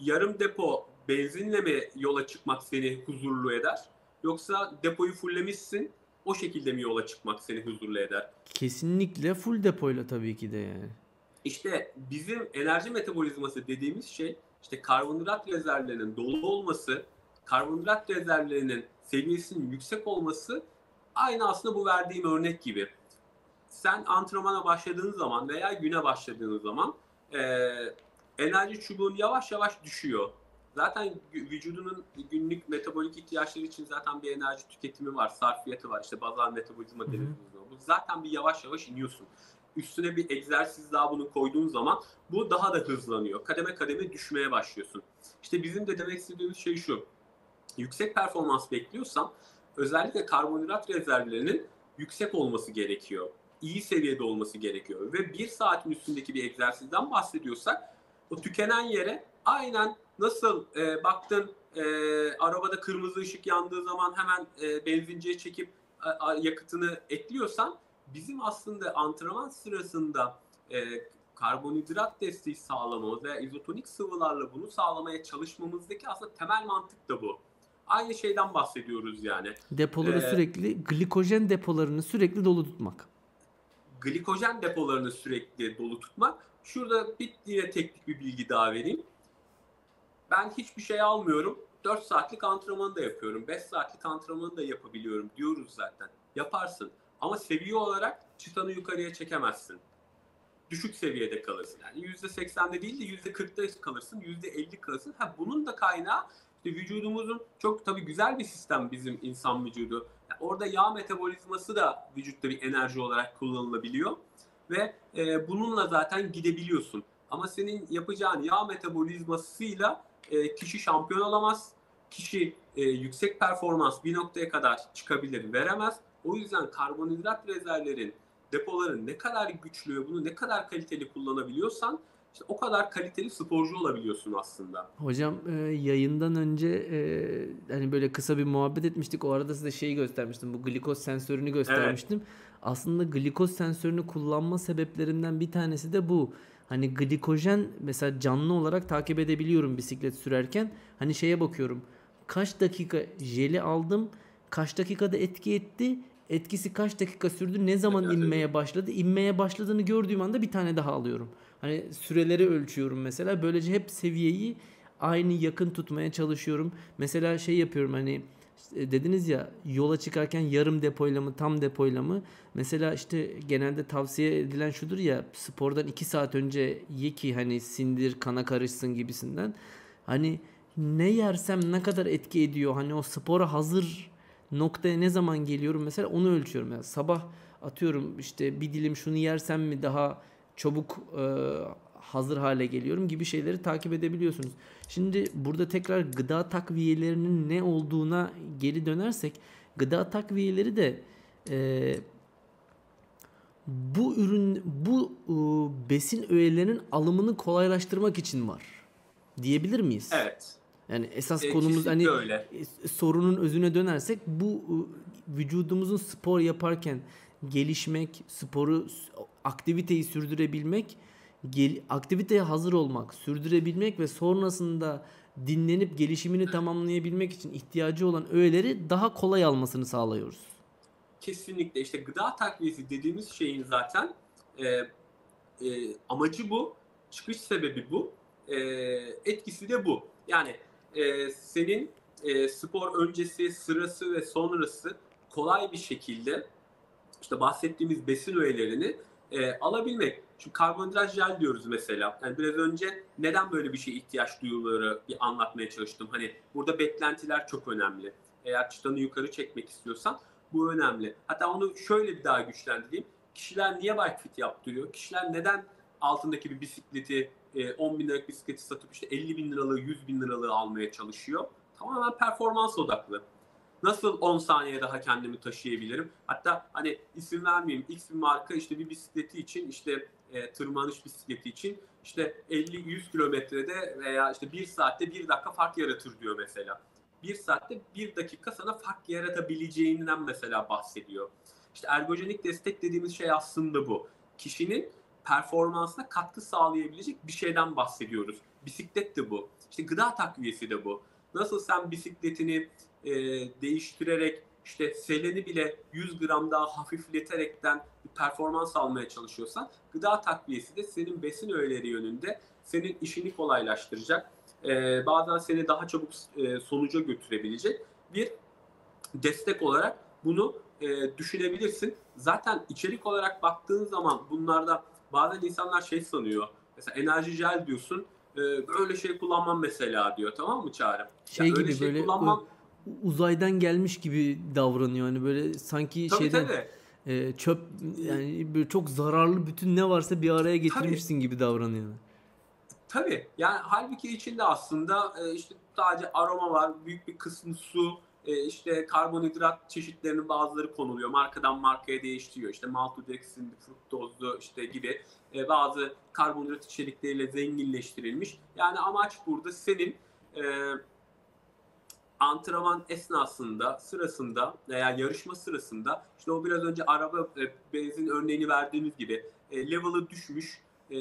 yarım depo benzinle mi yola çıkmak seni huzurlu eder? Yoksa depoyu fulllemişsin o şekilde mi yola çıkmak seni huzurlu eder?
Kesinlikle full depoyla tabii ki de yani.
İşte bizim enerji metabolizması dediğimiz şey işte karbonhidrat rezervlerinin dolu olması, karbonhidrat rezervlerinin seviyesinin yüksek olması aynı aslında bu verdiğim örnek gibi. Sen antrenmana başladığın zaman veya güne başladığın zaman e, enerji çubuğun yavaş yavaş düşüyor. Zaten vücudunun günlük metabolik ihtiyaçları için zaten bir enerji tüketimi var, sarfiyatı var. İşte bazal metabolizma deniyor. Bu zaten bir yavaş yavaş iniyorsun. Üstüne bir egzersiz daha bunu koyduğun zaman bu daha da hızlanıyor. Kademe kademe düşmeye başlıyorsun. İşte bizim de demek istediğimiz şey şu. Yüksek performans bekliyorsam özellikle karbonhidrat rezervlerinin yüksek olması gerekiyor. İyi seviyede olması gerekiyor. Ve bir saatin üstündeki bir egzersizden bahsediyorsak o tükenen yere aynen nasıl e, baktın e, arabada kırmızı ışık yandığı zaman hemen e, benzinciye çekip a, yakıtını ekliyorsan bizim aslında antrenman sırasında e, karbonhidrat desteği sağlamamız veya izotonik sıvılarla bunu sağlamaya çalışmamızdaki aslında temel mantık da bu. Aynı şeyden bahsediyoruz yani.
Depoları ee, sürekli, glikojen depolarını sürekli dolu tutmak.
Glikojen depolarını sürekli dolu tutmak Şurada bir yine teknik bir bilgi daha vereyim. Ben hiçbir şey almıyorum. 4 saatlik antrenmanı da yapıyorum. 5 saatlik antrenmanı da yapabiliyorum diyoruz zaten. Yaparsın. Ama seviye olarak çıtanı yukarıya çekemezsin. Düşük seviyede kalırsın. Yani %80'de değil de %40'da kalırsın. %50 kalırsın. Ha, bunun da kaynağı işte vücudumuzun çok tabii güzel bir sistem bizim insan vücudu. Yani orada yağ metabolizması da vücutta bir enerji olarak kullanılabiliyor ve e, bununla zaten gidebiliyorsun. Ama senin yapacağın yağ metabolizmasıyla e, kişi şampiyon olamaz. Kişi e, yüksek performans bir noktaya kadar çıkabilir, veremez. O yüzden karbonhidrat rezervlerin, depoların ne kadar güçlü, bunu ne kadar kaliteli kullanabiliyorsan işte o kadar kaliteli sporcu olabiliyorsun aslında.
Hocam e, yayından önce e, hani böyle kısa bir muhabbet etmiştik. O arada size şeyi göstermiştim. Bu glikoz sensörünü göstermiştim. Evet. aslında glikoz sensörünü kullanma sebeplerinden bir tanesi de bu. Hani glikojen mesela canlı olarak takip edebiliyorum bisiklet sürerken. Hani şeye bakıyorum. Kaç dakika jeli aldım? Kaç dakikada etki etti? Etkisi kaç dakika sürdü? Ne zaman inmeye başladı? İnmeye başladığını gördüğüm anda bir tane daha alıyorum. Hani süreleri ölçüyorum mesela. Böylece hep seviyeyi aynı yakın tutmaya çalışıyorum. Mesela şey yapıyorum hani işte dediniz ya yola çıkarken yarım depoyla mı tam depoyla mı? Mesela işte genelde tavsiye edilen şudur ya spordan 2 saat önce ye ki hani sindir kana karışsın gibisinden. Hani ne yersem ne kadar etki ediyor hani o spora hazır noktaya ne zaman geliyorum mesela onu ölçüyorum. Yani sabah atıyorum işte bir dilim şunu yersem mi daha çabuk e, hazır hale geliyorum gibi şeyleri takip edebiliyorsunuz. Şimdi burada tekrar gıda takviyelerinin ne olduğuna geri dönersek gıda takviyeleri de e, bu ürün bu e, besin öğelerinin alımını kolaylaştırmak için var diyebilir miyiz?
Evet.
Yani esas
E,
konumuz hani
öyle.
sorunun özüne dönersek bu vücudumuzun spor yaparken gelişmek, sporu aktiviteyi sürdürebilmek, gel, aktiviteye hazır olmak, sürdürebilmek ve sonrasında dinlenip gelişimini tamamlayabilmek için ihtiyacı olan öğeleri daha kolay almasını sağlıyoruz.
Kesinlikle işte gıda takviyesi dediğimiz şeyin zaten e, e, amacı bu, çıkış sebebi bu, e, etkisi de bu. Yani e, senin e, spor öncesi, sırası ve sonrası kolay bir şekilde işte bahsettiğimiz besin öğelerini e, alabilmek. Şimdi karbonhidrat jel diyoruz mesela. Yani biraz önce neden böyle bir şeye ihtiyaç duyuları bir anlatmaya çalıştım. Hani burada beklentiler çok önemli. Eğer çıtanı yukarı çekmek istiyorsan bu önemli. Hatta onu şöyle bir daha güçlendireyim. Kişiler niye bike fit yaptırıyor? Kişiler neden altındaki bir bisikleti e, 10 bin liralık bisikleti satıp işte 50 bin liralığı 100 bin liralığı almaya çalışıyor? Tamamen performans odaklı. Nasıl 10 saniye daha kendimi taşıyabilirim? Hatta hani isim vermeyeyim. X bir marka işte bir bisikleti için işte e, tırmanış bisikleti için işte 50-100 kilometrede veya işte 1 saatte 1 dakika fark yaratır diyor mesela. 1 saatte 1 dakika sana fark yaratabileceğinden mesela bahsediyor. İşte ergojenik destek dediğimiz şey aslında bu. Kişinin performansına katkı sağlayabilecek bir şeyden bahsediyoruz. Bisiklet de bu. İşte gıda takviyesi de bu. Nasıl sen bisikletini e, değiştirerek işte seleni bile 100 gram daha hafifleterekten bir performans almaya çalışıyorsan gıda takviyesi de senin besin öğeleri yönünde senin işini kolaylaştıracak. E, bazen seni daha çabuk e, sonuca götürebilecek bir destek olarak bunu e, düşünebilirsin. Zaten içerik olarak baktığın zaman bunlarda bazen insanlar şey sanıyor. Mesela enerji jel diyorsun. E, böyle şey kullanmam mesela diyor. Tamam mı Çağrı?
Şey
Ya
gibi
şey
böyle
kullanmam.
uzaydan gelmiş gibi davranıyor. Hani böyle sanki
Tabii
şeyden
tabii.
e, çöp yani böyle çok zararlı bütün ne varsa bir araya getirmişsin gibi davranıyor.
Tabii. Yani halbuki içinde aslında e, işte sadece aroma var, büyük bir kısmı su, e, işte karbonhidrat çeşitlerinin bazıları konuluyor. Markadan markaya değiştiriyor. İşte maltodextrin, fruktozlu işte gibi e, bazı karbonhidrat içerikleriyle zenginleştirilmiş. Yani amaç burada senin e, antrenman esnasında, sırasında veya yarışma sırasında işte o biraz önce araba e, benzin örneğini verdiğimiz gibi e, level'ı düşmüş e,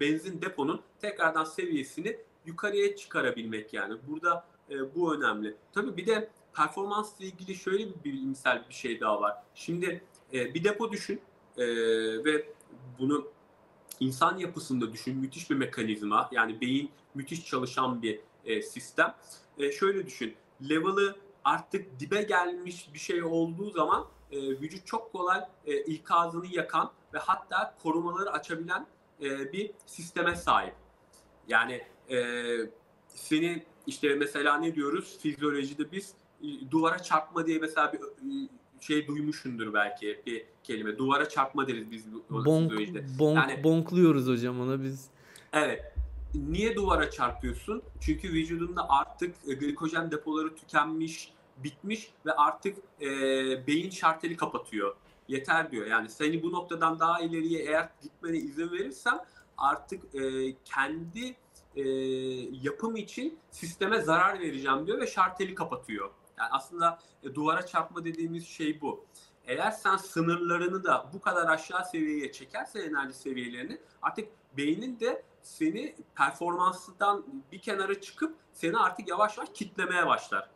benzin deponun tekrardan seviyesini yukarıya çıkarabilmek yani. Burada e, bu önemli. Tabii bir de performansla ilgili şöyle bir bilimsel bir şey daha var. Şimdi e, bir depo düşün e, ve bunu insan yapısında düşün. Müthiş bir mekanizma. Yani beyin müthiş çalışan bir e, sistem. E, şöyle düşün. Level'ı artık dibe gelmiş bir şey olduğu zaman e, vücut çok kolay e, ikazını yakan ve hatta korumaları açabilen e, bir sisteme sahip. Yani e, seni işte mesela ne diyoruz fizyolojide biz duvara çarpma diye mesela bir e, şey duymuşsundur belki bir kelime. Duvara çarpma deriz biz
Bonk,
fizyolojide.
bonk,
Yani-
bonkluyoruz hocam ona biz.
Evet. Niye duvara çarpıyorsun? Çünkü vücudunda artık e, glikojen depoları tükenmiş, bitmiş ve artık e, beyin şarteli kapatıyor. Yeter diyor. Yani seni bu noktadan daha ileriye eğer gitmene izin verirsem artık e, kendi e, yapım için sisteme zarar vereceğim diyor ve şarteli kapatıyor. Yani aslında e, duvara çarpma dediğimiz şey bu. eğer sen sınırlarını da bu kadar aşağı seviyeye çekersen enerji seviyelerini artık beynin de seni performansından bir kenara çıkıp seni artık yavaş yavaş kitlemeye başlar.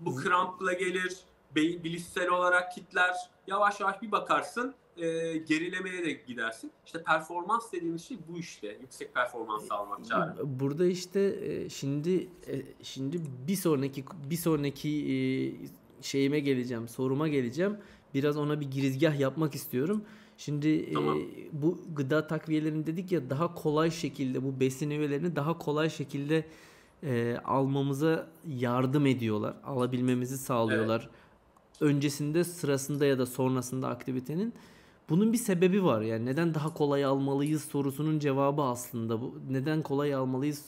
Bu krampla gelir, beyin bilişsel olarak kitler. Yavaş yavaş bir bakarsın e, gerilemeye de gidersin. İşte performans dediğimiz şey bu işte. Yüksek performans almak çağrı.
Burada işte e, şimdi e, şimdi bir sonraki bir sonraki e, şeyime geleceğim, soruma geleceğim. Biraz ona bir girizgah yapmak istiyorum. Şimdi tamam. e, bu gıda takviyelerini dedik ya daha kolay şekilde bu besin öğelerini daha kolay şekilde e, almamıza yardım ediyorlar. Alabilmemizi sağlıyorlar. Evet. Öncesinde, sırasında ya da sonrasında aktivitenin. Bunun bir sebebi var. Yani neden daha kolay almalıyız sorusunun cevabı aslında bu. Neden kolay almalıyız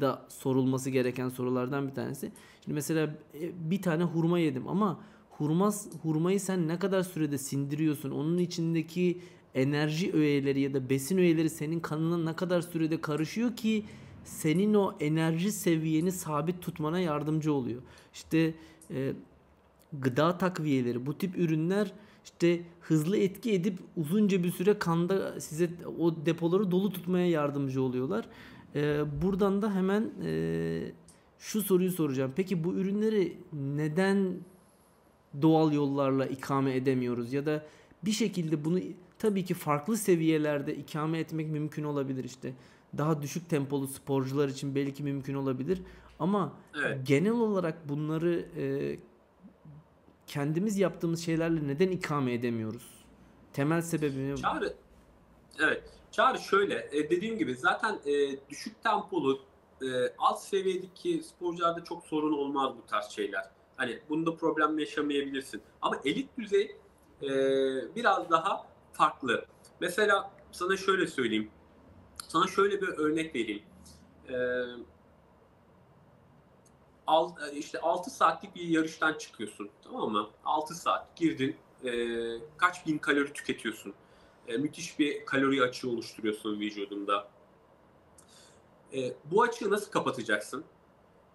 da sorulması gereken sorulardan bir tanesi. Şimdi mesela e, bir tane hurma yedim ama hurma hurmayı sen ne kadar sürede sindiriyorsun? Onun içindeki enerji öğeleri ya da besin öğeleri senin kanına ne kadar sürede karışıyor ki senin o enerji seviyeni sabit tutmana yardımcı oluyor. İşte e, gıda takviyeleri bu tip ürünler işte hızlı etki edip uzunca bir süre kanda size o depoları dolu tutmaya yardımcı oluyorlar. Ee, buradan da hemen e, şu soruyu soracağım. Peki bu ürünleri neden doğal yollarla ikame edemiyoruz ya da bir şekilde bunu tabii ki farklı seviyelerde ikame etmek mümkün olabilir işte. Daha düşük tempolu sporcular için belki mümkün olabilir ama evet. genel olarak bunları e, kendimiz yaptığımız şeylerle neden ikame edemiyoruz? Temel sebebi ne?
Çağrı, evet. Çağrı şöyle, e, dediğim gibi zaten e, düşük tempolu, e, alt seviyedeki sporcularda çok sorun olmaz bu tarz şeyler. Hani bunda problem yaşamayabilirsin. Ama elit düzey e, biraz daha farklı. Mesela sana şöyle söyleyeyim. Sana şöyle bir örnek vereyim. Eee al, işte 6 saatlik bir yarıştan çıkıyorsun. Tamam mı? 6 saat girdin. E, kaç bin kalori tüketiyorsun. E, müthiş bir kalori açığı oluşturuyorsun vücudunda. E, bu açığı nasıl kapatacaksın?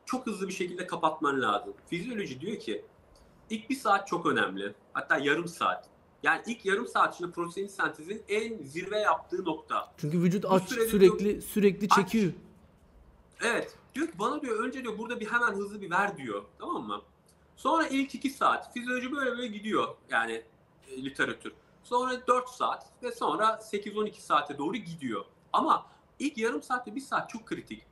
Çok hızlı bir şekilde kapatman lazım. Fizyoloji diyor ki ilk bir saat çok önemli. Hatta yarım saat. Yani ilk yarım saat içinde protein sentezin en zirve yaptığı nokta.
Çünkü vücut aç sürekli diyor, sürekli çekiyor. Aç.
Evet. Diyor ki bana diyor önce diyor burada bir hemen hızlı bir ver diyor. Tamam mı? Sonra ilk 2 saat fizyoloji böyle böyle gidiyor yani e, literatür. Sonra 4 saat ve sonra 8-12 saate doğru gidiyor. Ama ilk yarım saatte bir saat çok kritik.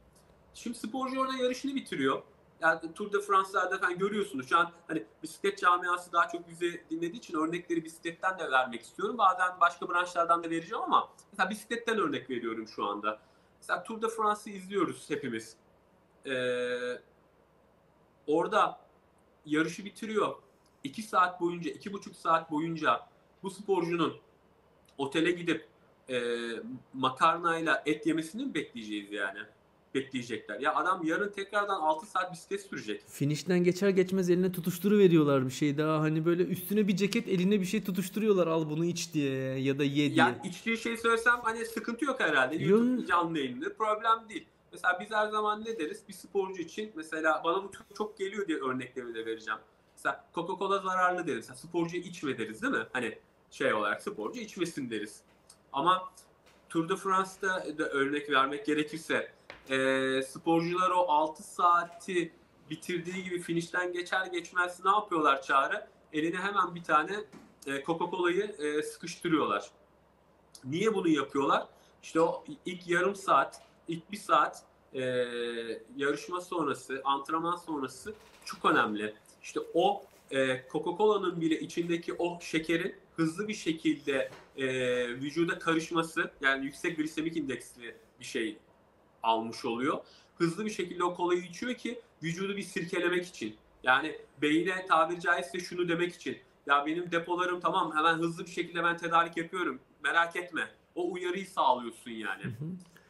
Şimdi sporcu orada yarışını bitiriyor. Yani Tour de France'larda falan görüyorsunuz. Şu an hani bisiklet camiası daha çok bizi dinlediği için örnekleri bisikletten de vermek istiyorum. Bazen başka branşlardan da vereceğim ama mesela bisikletten örnek veriyorum şu anda. Mesela Tour de France'ı izliyoruz hepimiz. Ee, orada yarışı bitiriyor. 2 saat boyunca, iki buçuk saat boyunca bu sporcunun otele gidip e, makarnayla et yemesini mi bekleyeceğiz yani? bekleyecekler. Ya adam yarın tekrardan 6 saat bisiklet sürecek.
Finişten geçer geçmez eline tutuşturu veriyorlar bir şey daha. Hani böyle üstüne bir ceket eline bir şey tutuşturuyorlar al bunu iç diye ya da ye diye.
Yani içtiği şey söylesem hani sıkıntı yok herhalde. YouTube canlı yayında problem değil. Mesela biz her zaman ne deriz? Bir sporcu için mesela bana bu çok geliyor diye örnekleri de vereceğim. Mesela Coca-Cola zararlı deriz. Mesela sporcu içme deriz değil mi? Hani şey olarak sporcu içmesin deriz. Ama Tour de France'da da örnek vermek gerekirse e, sporcular o 6 saati bitirdiği gibi finişten geçer geçmez ne yapıyorlar Çağrı? Eline hemen bir tane e, Coca-Cola'yı e, sıkıştırıyorlar. Niye bunu yapıyorlar? İşte o ilk yarım saat, ilk bir saat e, yarışma sonrası, antrenman sonrası çok önemli. İşte o e, Coca-Cola'nın bile içindeki o şekerin hızlı bir şekilde e, vücuda karışması, yani yüksek glisemik indeksli bir şey almış oluyor. Hızlı bir şekilde o kolayı içiyor ki vücudu bir sirkelemek için. Yani beyine tabiri caizse şunu demek için. Ya benim depolarım tamam hemen hızlı bir şekilde ben tedarik yapıyorum. Merak etme. O uyarıyı sağlıyorsun yani. Hı hı.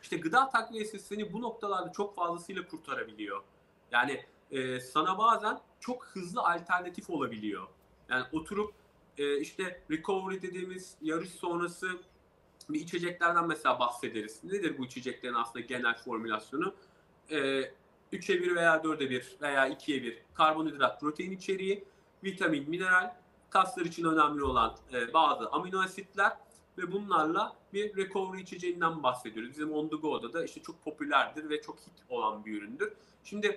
İşte gıda takviyesi seni bu noktalarda çok fazlasıyla kurtarabiliyor. Yani e, sana bazen çok hızlı alternatif olabiliyor. Yani oturup e, işte recovery dediğimiz yarış sonrası bir içeceklerden mesela bahsederiz. Nedir bu içeceklerin aslında genel formülasyonu? E, 3'e 1 veya 4'e 1 veya 2'ye 1 karbonhidrat, protein içeriği, vitamin, mineral, kaslar için önemli olan e, bazı amino asitler ve bunlarla bir recovery içeceğinden bahsediyoruz. Bizim On The Go'da da işte çok popülerdir ve çok hit olan bir üründür. Şimdi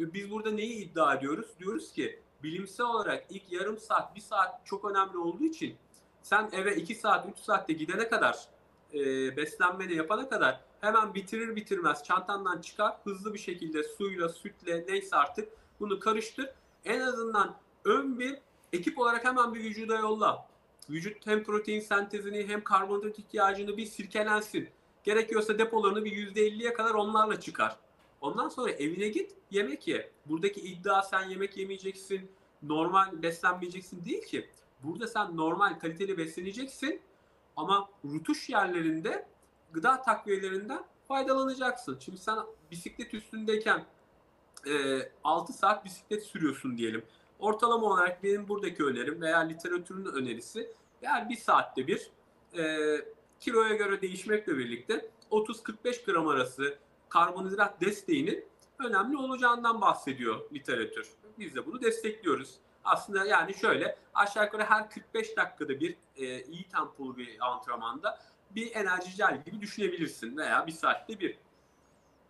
e, biz burada neyi iddia ediyoruz? Diyoruz ki bilimsel olarak ilk yarım saat, bir saat çok önemli olduğu için sen eve 2 saat, 3 saatte gidene kadar e, beslenmeni yapana kadar hemen bitirir bitirmez çantandan çıkar hızlı bir şekilde suyla, sütle neyse artık bunu karıştır. En azından ön bir ekip olarak hemen bir vücuda yolla. Vücut hem protein sentezini hem karbonhidrat ihtiyacını bir sirkelensin. Gerekiyorsa depolarını bir %50'ye kadar onlarla çıkar. Ondan sonra evine git yemek ye. Buradaki iddia sen yemek yemeyeceksin, normal beslenmeyeceksin değil ki. Burada sen normal kaliteli besleneceksin ama rutuş yerlerinde gıda takviyelerinden faydalanacaksın. Şimdi sen bisiklet üstündeyken e, 6 saat bisiklet sürüyorsun diyelim. Ortalama olarak benim buradaki önerim veya literatürün önerisi yani bir saatte bir e, kiloya göre değişmekle birlikte 30-45 gram arası karbonhidrat desteğinin önemli olacağından bahsediyor literatür. Biz de bunu destekliyoruz. Aslında yani şöyle aşağı yukarı her 45 dakikada bir e, iyi tempolu bir antrenmanda bir enerji gel gibi düşünebilirsin veya bir saatte bir.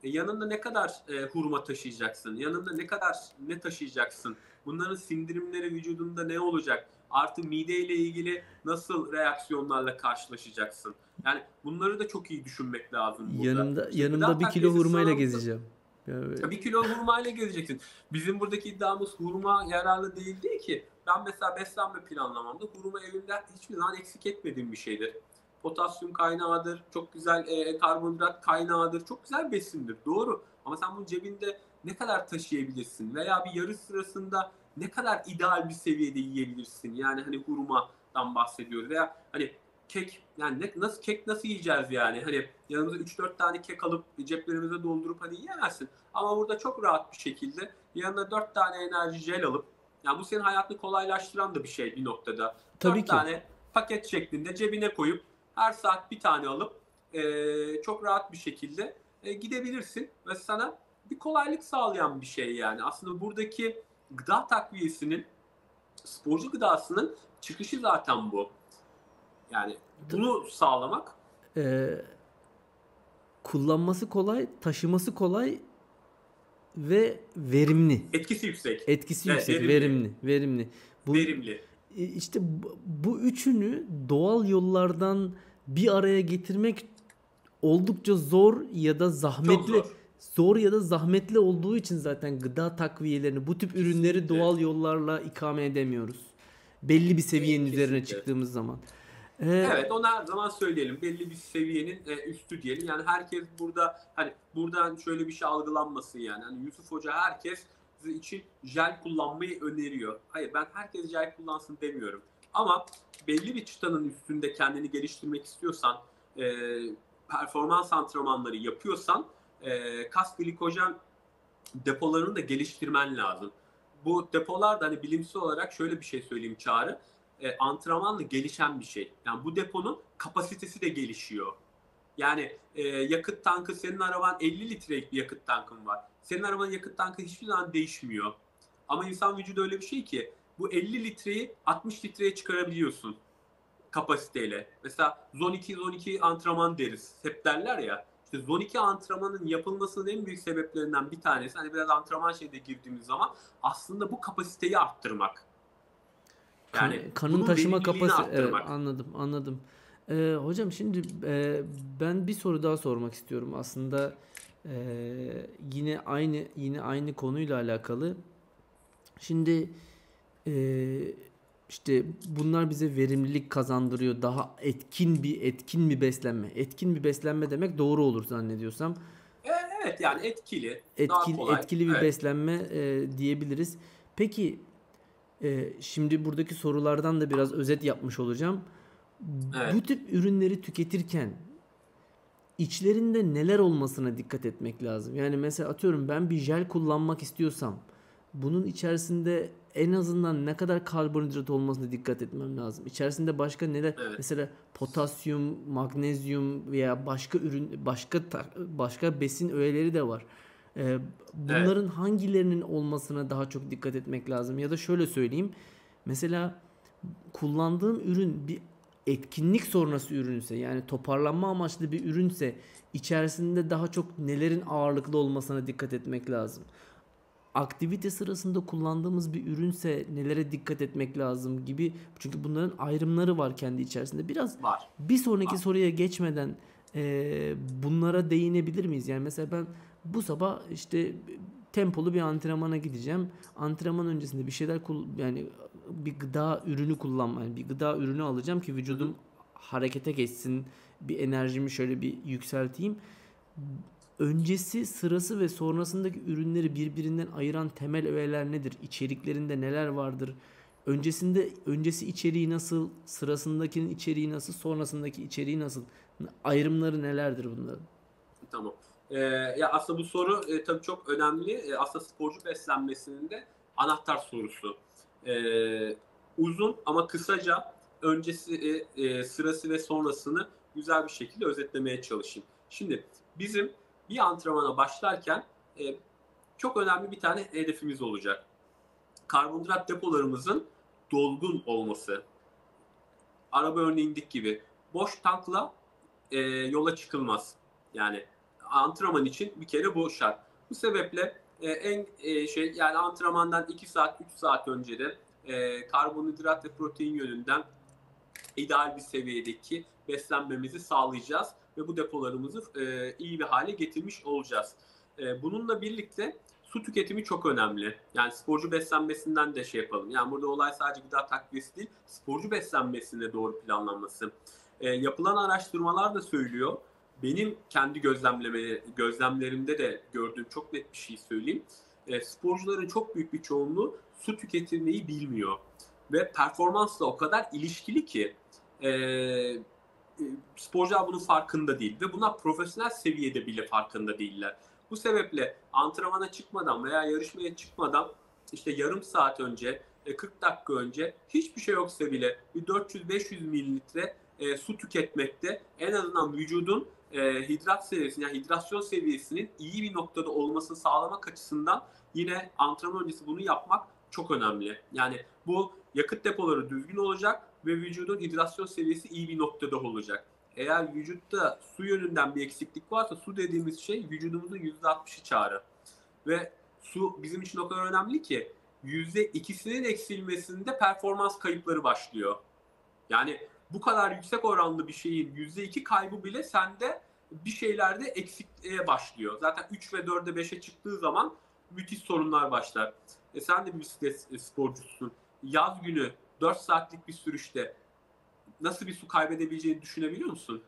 E, yanında ne kadar e, hurma taşıyacaksın? Yanında ne kadar ne taşıyacaksın? Bunların sindirimleri vücudunda ne olacak? Artı mide ile ilgili nasıl reaksiyonlarla karşılaşacaksın? Yani bunları da çok iyi düşünmek lazım burada.
Yanımda işte yanımda bir kilo hurmayla gezeceğim.
Yani... Bir kilo hurmayla gezeceksin. Bizim buradaki iddiamız hurma yararlı değil değil ki. Ben mesela beslenme planlamamda hurma evimde hiçbir zaman eksik etmediğim bir şeydir. Potasyum kaynağıdır, çok güzel e, karbonhidrat kaynağıdır, çok güzel besindir. Doğru. Ama sen bunu cebinde ne kadar taşıyabilirsin veya bir yarış sırasında ne kadar ideal bir seviyede yiyebilirsin? Yani hani hurmadan bahsediyoruz veya hani kek yani ne, nasıl kek nasıl yiyeceğiz yani? Hani yanımıza 3-4 tane kek alıp ceplerimize doldurup hani yiyemezsin. Ama burada çok rahat bir şekilde yanına 4 tane enerji jel alıp yani bu senin hayatını kolaylaştıran da bir şey bir noktada.
Tabii
4
ki.
tane paket şeklinde cebine koyup her saat bir tane alıp e, çok rahat bir şekilde e, gidebilirsin ve sana bir kolaylık sağlayan bir şey yani. Aslında buradaki gıda takviyesinin sporcu gıdasının çıkışı zaten bu. Yani bunu sağlamak
Ee, kullanması kolay, taşıması kolay ve verimli.
etkisi yüksek.
Etkisi
Evet,
yüksek,
verimli.
verimli, verimli. Bu
verimli.
e, işte bu, bu üçünü doğal yollardan bir araya getirmek oldukça zor ya da zahmetli.
zor.
Zor ya da zahmetli olduğu için zaten gıda takviyelerini, bu tip ürünleri
Kesinlikle.
doğal yollarla ikame edemiyoruz. Belli bir seviyenin üzerine
Kesinlikle.
çıktığımız zaman. Ee,
Evet onu her zaman söyleyelim. Belli bir seviyenin e, üstü diyelim. Yani herkes burada hani buradan şöyle bir şey algılanmasın yani. Hani Yusuf Hoca herkes için jel kullanmayı öneriyor. Hayır ben herkes jel kullansın demiyorum. Ama belli bir çıtanın üstünde kendini geliştirmek istiyorsan, e, performans antrenmanları yapıyorsan e, kas glikojen depolarını da geliştirmen lazım. Bu depolar da hani bilimsel olarak şöyle bir şey söyleyeyim Çağrı. E, antrenmanla gelişen bir şey. Yani bu deponun kapasitesi de gelişiyor. Yani e, yakıt tankı senin araban 50 litrelik bir yakıt tankın var. Senin arabanın yakıt tankı hiçbir zaman değişmiyor. Ama insan vücudu öyle bir şey ki bu 50 litreyi 60 litreye çıkarabiliyorsun kapasiteyle. Mesela zone 2 zone 2 antrenman deriz. Hep derler ya. İşte zone 2 antrenmanın yapılmasının en büyük sebeplerinden bir tanesi hani biraz antrenman şeyde girdiğimiz zaman aslında bu kapasiteyi arttırmak.
kan-
Yani
kanın
bunun
taşıma kapasitesi evet, anladım anladım. Ee, hocam şimdi e, ben bir soru daha sormak istiyorum aslında e, yine aynı yine aynı konuyla alakalı. Şimdi e, işte bunlar bize verimlilik kazandırıyor. Daha etkin bir etkin bir beslenme. Etkin bir beslenme demek doğru olur zannediyorsam.
Evet yani etkili,
Etkili, etkili bir
Evet.
beslenme e, diyebiliriz. Peki e, şimdi buradaki sorulardan da biraz özet yapmış olacağım.
Evet.
Bu tip ürünleri tüketirken içlerinde neler olmasına dikkat etmek lazım. Yani mesela atıyorum ben bir jel kullanmak istiyorsam bunun içerisinde en azından ne kadar karbonhidrat olmasına dikkat etmem lazım. İçerisinde başka neler
Evet.
mesela potasyum, magnezyum veya başka ürün başka başka besin öğeleri de var. Ee, bunların hangilerinin olmasına daha çok dikkat etmek lazım ya da şöyle söyleyeyim. Mesela kullandığım ürün bir etkinlik sonrası ürünse yani toparlanma amaçlı bir ürünse içerisinde daha çok nelerin ağırlıklı olmasına dikkat etmek lazım. Aktivite sırasında kullandığımız bir ürünse nelere dikkat etmek lazım gibi. Çünkü bunların ayrımları var kendi içerisinde. Biraz
var.
bir sonraki
var.
soruya geçmeden e, bunlara değinebilir miyiz? Yani mesela ben bu sabah işte tempolu bir antrenmana gideceğim. Antrenman öncesinde bir şeyler yani bir gıda ürünü kullanma, yani bir gıda ürünü alacağım ki vücudum harekete geçsin. Bir enerjimi şöyle bir yükselteyim. Öncesi, sırası ve sonrasındaki ürünleri birbirinden ayıran temel öğeler nedir? İçeriklerinde neler vardır? Öncesinde öncesi içeriği nasıl, sırasındakinin içeriği nasıl, sonrasındaki içeriği nasıl? Ayrımları nelerdir bunların?
Tamam. Ee, ya aslında bu soru e, tabii çok önemli. E, aslında sporcu beslenmesinin de anahtar sorusu. E, uzun ama kısaca öncesi, e, e, sırası ve sonrasını güzel bir şekilde özetlemeye çalışayım. Şimdi bizim bir antrenmana başlarken e, çok önemli bir tane hedefimiz olacak. Karbonhidrat depolarımızın dolgun olması. Araba örneğindeki gibi boş tankla e, yola çıkılmaz. Yani antrenman için bir kere bu şart. Bu sebeple e, en e, şey yani antrenmandan 2 saat 3 saat önce de e, karbonhidrat ve protein yönünden ideal bir seviyedeki beslenmemizi sağlayacağız ve bu depolarımızı e, iyi bir hale getirmiş olacağız. E, bununla birlikte su tüketimi çok önemli. Yani sporcu beslenmesinden de şey yapalım. Yani burada olay sadece gıda takviyesi değil, sporcu beslenmesinde doğru planlanması. E, yapılan araştırmalar da söylüyor benim kendi gözlemleme gözlemlerimde de gördüğüm çok net bir şey söyleyeyim. E, sporcuların çok büyük bir çoğunluğu su tüketilmeyi bilmiyor ve performansla o kadar ilişkili ki e, sporcular bunun farkında değil ve bunlar profesyonel seviyede bile farkında değiller. Bu sebeple antrenmana çıkmadan veya yarışmaya çıkmadan işte yarım saat önce, 40 e, dakika önce hiçbir şey yoksa bile bir 400-500 mililitre e, su tüketmekte en azından vücudun e, hidrat seviyesi yani hidrasyon seviyesinin iyi bir noktada olmasını sağlamak açısından yine antrenman öncesi bunu yapmak çok önemli. Yani bu yakıt depoları düzgün olacak ve vücudun hidrasyon seviyesi iyi bir noktada olacak. Eğer vücutta su yönünden bir eksiklik varsa su dediğimiz şey vücudumuzun %60'ı çağrı. Ve su bizim için o kadar önemli ki %2'sinin eksilmesinde performans kayıpları başlıyor. Yani bu kadar yüksek oranlı bir şeyin %2 kaybı bile sende bir şeylerde eksikliğe başlıyor. Zaten 3 ve 4'e 5'e çıktığı zaman müthiş sorunlar başlar. E sen de bir bisiklet sporcusun. Yaz günü 4 saatlik bir sürüşte nasıl bir su kaybedebileceğini düşünebiliyor musun?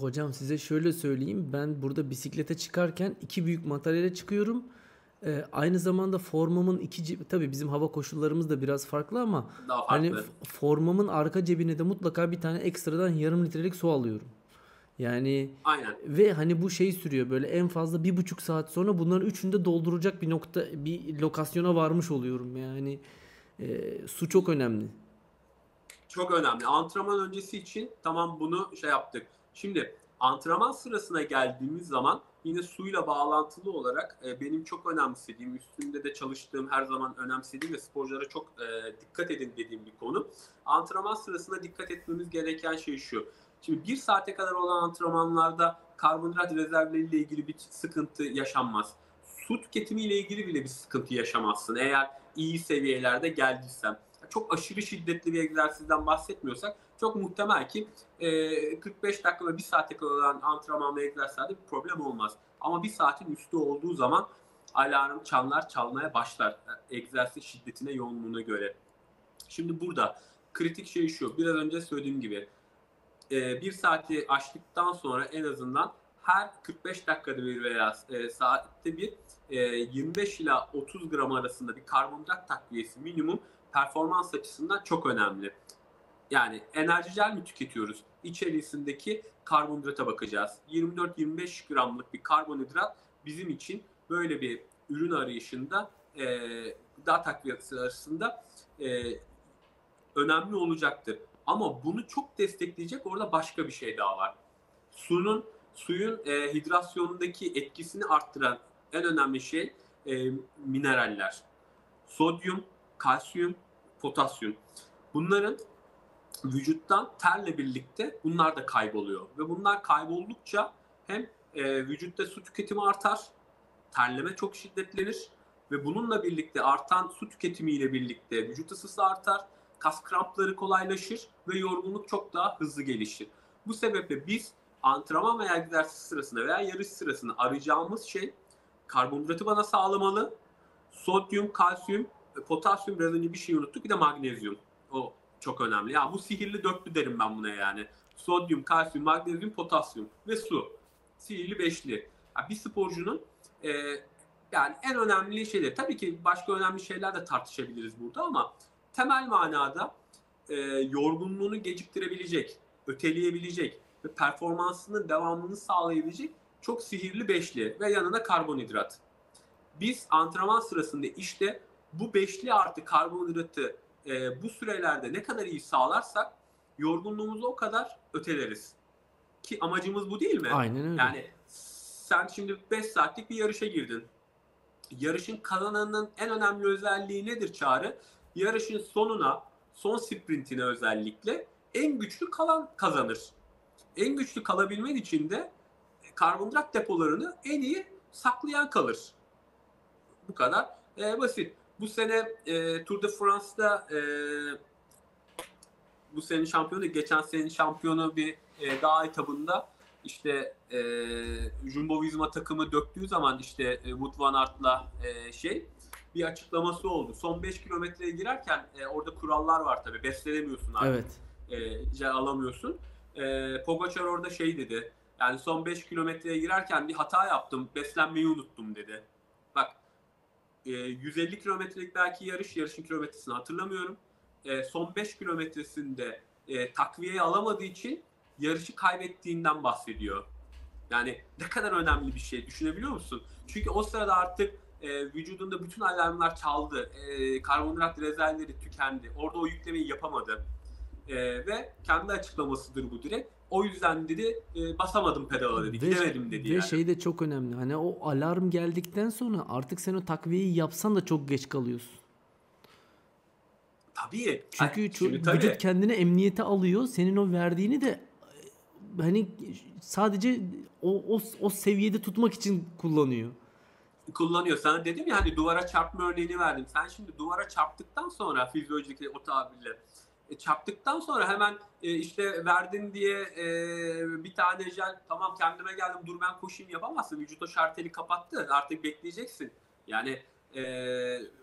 Hocam size şöyle söyleyeyim. Ben burada bisiklete çıkarken iki büyük materyale çıkıyorum. Ee, aynı zamanda formamın iki tabii bizim hava koşullarımız da biraz farklı ama Daha hani farklı. hani formamın arka cebine de mutlaka bir tane ekstradan yarım litrelik su alıyorum. Yani
Aynen.
ve hani bu şey sürüyor böyle en fazla bir buçuk saat sonra bunların üçünü de dolduracak bir nokta bir lokasyona varmış oluyorum yani e, su çok önemli.
Çok önemli. Antrenman öncesi için tamam bunu şey yaptık. Şimdi antrenman sırasına geldiğimiz zaman yine suyla bağlantılı olarak e, benim çok önemsediğim, üstünde de çalıştığım, her zaman önemsediğim ve sporculara çok e, dikkat edin dediğim bir konu. Antrenman sırasında dikkat etmemiz gereken şey şu. Şimdi bir saate kadar olan antrenmanlarda karbonhidrat rezervleriyle ilgili bir sıkıntı yaşanmaz. Su tüketimiyle ilgili bile bir sıkıntı yaşamazsın eğer iyi seviyelerde geldiysen. Çok aşırı şiddetli bir egzersizden bahsetmiyorsak çok muhtemel ki e, 45 dakika ve 1 saate kadar olan antrenman ve egzersizlerde bir problem olmaz. Ama bir saatin üstü olduğu zaman alarm çanlar çalmaya başlar egzersiz şiddetine yoğunluğuna göre. Şimdi burada kritik şey şu biraz önce söylediğim gibi e, bir saati aştıktan sonra en azından her 45 dakikada bir veya e, saatte bir e, 25 ila 30 gram arasında bir karbonhidrat takviyesi minimum performans açısından çok önemli. Yani enerji gel mi tüketiyoruz? İçerisindeki karbonhidrata bakacağız. 24-25 gramlık bir karbonhidrat bizim için böyle bir ürün arayışında e, gıda takviyesi arasında e, önemli olacaktır. Ama bunu çok destekleyecek orada başka bir şey daha var. Suyun suyun e, hidrasyonundaki etkisini arttıran en önemli şey e, mineraller. Sodyum, kalsiyum, potasyum. Bunların vücuttan terle birlikte bunlar da kayboluyor. Ve bunlar kayboldukça hem e, vücutta su tüketimi artar, terleme çok şiddetlenir ve bununla birlikte artan su tüketimiyle birlikte vücut ısısı artar, kas krampları kolaylaşır ve yorgunluk çok daha hızlı gelişir. Bu sebeple biz antrenman veya egzersiz sırasında veya yarış sırasında arayacağımız şey karbonhidratı bana sağlamalı. Sodyum, kalsiyum, potasyum biraz önce bir şey unuttuk. Bir de magnezyum. O çok önemli. Ya bu sihirli dörtlü derim ben buna yani. Sodyum, kalsiyum, magnezyum, potasyum ve su. Sihirli beşli. Yani bir sporcunun e, yani en önemli şeyler. Tabii ki başka önemli şeyler de tartışabiliriz burada ama temel manada e, yorgunluğunu geciktirebilecek, öteleyebilecek ve performansının devamını sağlayabilecek çok sihirli beşli ve yanına karbonhidrat. Biz antrenman sırasında işte bu beşli artı karbonhidratı e, bu sürelerde ne kadar iyi sağlarsak yorgunluğumuzu o kadar öteleriz. Ki amacımız bu değil mi?
Aynen öyle.
Yani sen şimdi 5 saatlik bir yarışa girdin. Yarışın kazananının en önemli özelliği nedir Çağrı? Yarışın sonuna, son sprintine özellikle en güçlü kalan kazanır. En güçlü kalabilmen için de karbonhidrat depolarını en iyi saklayan kalır. Bu kadar e, basit. Bu sene e, Tour de France'da e, bu senin şampiyonu, geçen senenin şampiyonu bir e, dağ etabında işte e, Jumbo Visma takımı döktüğü zaman işte e, Wout van Aert'la e, şey bir açıklaması oldu. Son 5 kilometreye girerken e, orada kurallar var tabii. Beslenemiyorsun artık. Evet. E, alamıyorsun. E, Pogacar orada şey dedi. Yani son 5 kilometreye girerken bir hata yaptım. Beslenmeyi unuttum dedi. Bak e, 150 kilometrelik belki yarış, yarışın kilometresini hatırlamıyorum. E, son 5 kilometresinde e, takviyeyi alamadığı için yarışı kaybettiğinden bahsediyor. Yani ne kadar önemli bir şey düşünebiliyor musun? Çünkü o sırada artık e, vücudunda bütün alarmlar çaldı. E, karbonhidrat rezervleri tükendi. Orada o yüklemeyi yapamadı. E, ve kendi açıklamasıdır bu direkt. O yüzden dedi e, basamadım pedala dedi. Ve, gidemedim dedi
ve
yani.
şey de çok önemli. Hani o alarm geldikten sonra artık sen o takviyeyi yapsan da çok geç kalıyorsun.
Tabii.
Çünkü yani, çok, vücut tabii. kendini emniyete alıyor. Senin o verdiğini de hani sadece o, o, o seviyede tutmak için kullanıyor.
Kullanıyor. Sana dedim ya hani duvara çarpma örneğini verdim. Sen şimdi duvara çarptıktan sonra fizyolojik o tabirle e, çarptıktan sonra hemen e, işte verdin diye e, bir tane jel tamam kendime geldim dur ben koşayım yapamazsın. Vücut o şarteli kapattı. Artık bekleyeceksin. Yani e,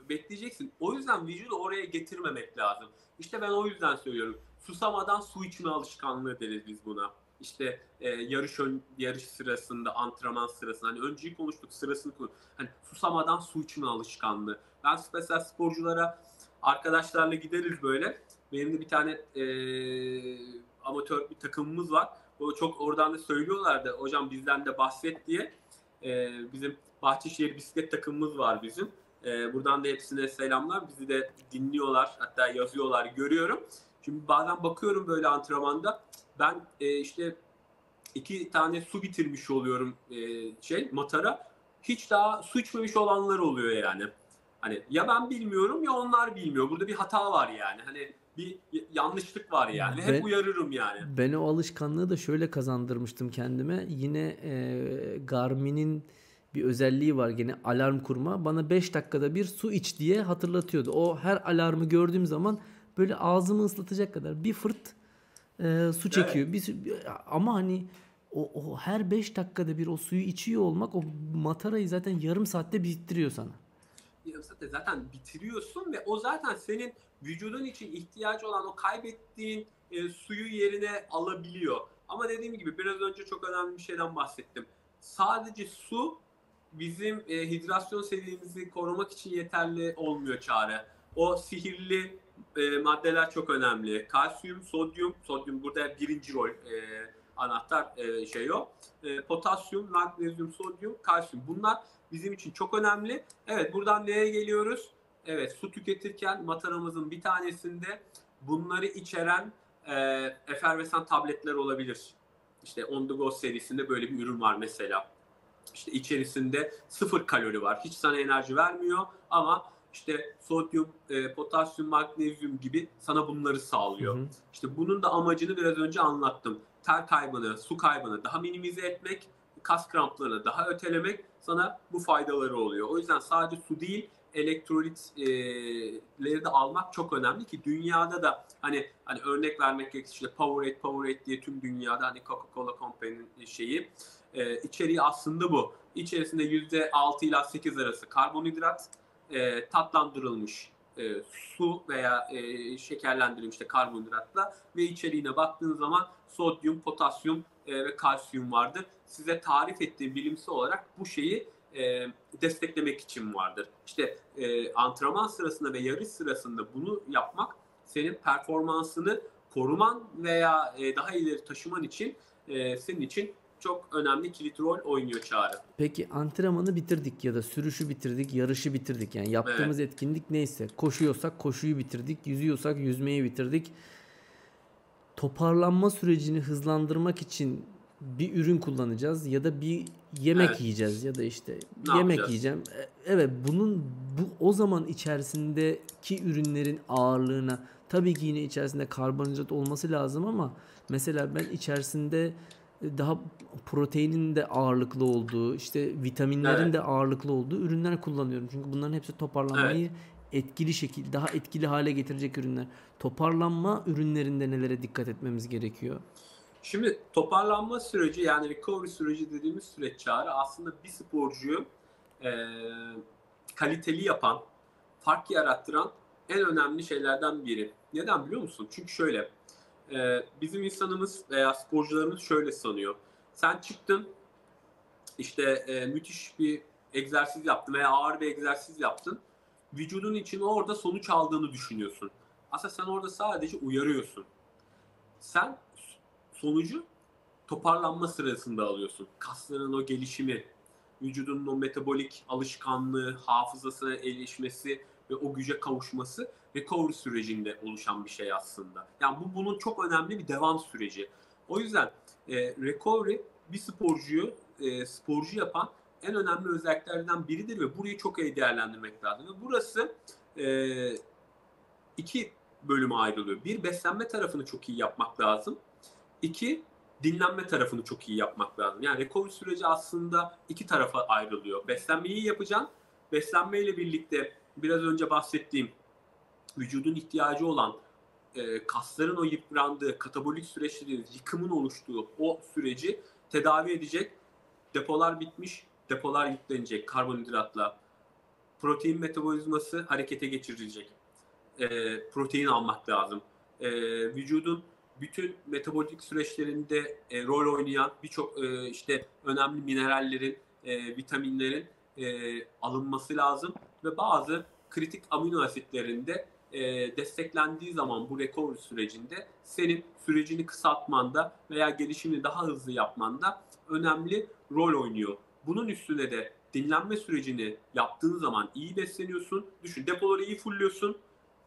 bekleyeceksin. O yüzden vücudu oraya getirmemek lazım. İşte ben o yüzden söylüyorum. Susamadan su içme alışkanlığı deriz biz buna işte e, yarış ön, yarış sırasında, antrenman sırasında hani önceyi konuştuk sırasını konuştuk. Hani susamadan su içme alışkanlığı. Ben mesela sporculara arkadaşlarla gideriz böyle. Benim de bir tane e, amatör bir takımımız var. O çok oradan da söylüyorlardı. Hocam bizden de bahset diye. E, bizim Bahçeşehir bisiklet takımımız var bizim. E, buradan da hepsine selamlar. Bizi de dinliyorlar. Hatta yazıyorlar. Görüyorum. Şimdi bazen bakıyorum böyle antrenmanda ben e, işte iki tane su bitirmiş oluyorum e, şey matara. Hiç daha su içmemiş olanlar oluyor yani. Hani ya ben bilmiyorum ya onlar bilmiyor. Burada bir hata var yani. Hani bir yanlışlık var yani. Ben, Hep uyarırım yani.
Ben o alışkanlığı da şöyle kazandırmıştım kendime. Yine e, Garmin'in bir özelliği var gene alarm kurma. Bana 5 dakikada bir su iç diye hatırlatıyordu. O her alarmı gördüğüm zaman böyle ağzımı ıslatacak kadar bir fırt e, su çekiyor. Evet. Bir, ama hani o, o her 5 dakikada bir o suyu içiyor olmak o matarayı zaten yarım saatte bittiriyor sana.
Saatte zaten bitiriyorsun ve o zaten senin vücudun için ihtiyacı olan o kaybettiğin e, suyu yerine alabiliyor. Ama dediğim gibi biraz önce çok önemli bir şeyden bahsettim. Sadece su bizim e, hidrasyon seviyemizi korumak için yeterli olmuyor çare. O sihirli e, maddeler çok önemli. Kalsiyum, sodyum, sodyum burada birinci rol e, anahtar e, şey o. E, potasyum, magnezyum, sodyum, kalsiyum. Bunlar bizim için çok önemli. Evet buradan neye geliyoruz? Evet su tüketirken mataramızın bir tanesinde bunları içeren e, efervesan tabletler olabilir. İşte On The Go serisinde böyle bir ürün var mesela. İşte içerisinde sıfır kalori var. Hiç sana enerji vermiyor ama işte sodyum, e, potasyum, magnezyum gibi sana bunları sağlıyor. Hı hı. İşte bunun da amacını biraz önce anlattım. Ter kaybını, su kaybını daha minimize etmek, kas kramplarını daha ötelemek sana bu faydaları oluyor. O yüzden sadece su değil, elektrolitleri de almak çok önemli ki dünyada da hani hani örnek vermek gerekirse işte Powerade Powerade diye tüm dünyada hani Coca-Cola Company'nin şeyi e, içeriği aslında bu. İçerisinde %6 ila 8 arası karbonhidrat, e, tatlandırılmış e, su veya e, şekerlendirilmiş de karbonhidratla ve içeriğine baktığın zaman sodyum, potasyum e, ve kalsiyum vardır. Size tarif ettiğim bilimsel olarak bu şeyi e, desteklemek için vardır. İşte e, antrenman sırasında ve yarış sırasında bunu yapmak senin performansını koruman veya e, daha ileri taşıman için e, senin için çok önemli kilit rol oynuyor Çağrı.
Peki antrenmanı bitirdik ya da sürüşü bitirdik, yarışı bitirdik. Yani yaptığımız evet. etkinlik neyse. Koşuyorsak koşuyu bitirdik, yüzüyorsak yüzmeyi bitirdik. Toparlanma sürecini hızlandırmak için bir ürün kullanacağız ya da bir yemek evet. yiyeceğiz ya da işte ne yemek yapacağız? yiyeceğim. E, evet bunun bu o zaman içerisindeki ürünlerin ağırlığına tabii ki yine içerisinde karbonhidrat olması lazım ama mesela ben içerisinde daha proteinin de ağırlıklı olduğu, işte vitaminlerin evet. de ağırlıklı olduğu ürünler kullanıyorum. Çünkü bunların hepsi toparlanmayı evet. Etkili şekilde, daha etkili hale getirecek ürünler. Toparlanma ürünlerinde nelere dikkat etmemiz gerekiyor?
Şimdi toparlanma süreci yani recovery süreci dediğimiz süreç çağrı aslında bir sporcuyu e, kaliteli yapan, fark yarattıran en önemli şeylerden biri. Neden biliyor musun? Çünkü şöyle e, bizim insanımız veya sporcularımız şöyle sanıyor. Sen çıktın işte e, müthiş bir egzersiz yaptın veya ağır bir egzersiz yaptın. Vücudun için orada sonuç aldığını düşünüyorsun. Aslında sen orada sadece uyarıyorsun. Sen sonucu toparlanma sırasında alıyorsun. Kasların o gelişimi, vücudunun o metabolik alışkanlığı, hafızasına erişmesi ve o güce kavuşması recovery sürecinde oluşan bir şey aslında. Yani bu bunun çok önemli bir devam süreci. O yüzden e, recovery bir sporcuyu e, sporcu yapan en önemli özelliklerden biridir ve burayı çok iyi değerlendirmek lazım. Ve burası e, iki bölüme ayrılıyor. Bir beslenme tarafını çok iyi yapmak lazım. İki dinlenme tarafını çok iyi yapmak lazım. Yani recovery süreci aslında iki tarafa ayrılıyor. Beslenmeyi yapacaksın. Beslenmeyle birlikte biraz önce bahsettiğim vücudun ihtiyacı olan e, kasların o yıprandığı, katabolik süreçlerin yıkımın oluştuğu o süreci tedavi edecek. Depolar bitmiş, depolar yüklenecek karbonhidratla. Protein metabolizması harekete geçirilecek. E, protein almak lazım. E, vücudun bütün metabolik süreçlerinde e, rol oynayan birçok e, işte önemli minerallerin, e, vitaminlerin e, alınması lazım ve bazı kritik amino asitlerinde e, desteklendiği zaman bu recovery sürecinde senin sürecini kısaltmanda veya gelişimini daha hızlı yapmanda önemli rol oynuyor. Bunun üstüne de dinlenme sürecini yaptığın zaman iyi besleniyorsun. Düşün depoları iyi fulluyorsun.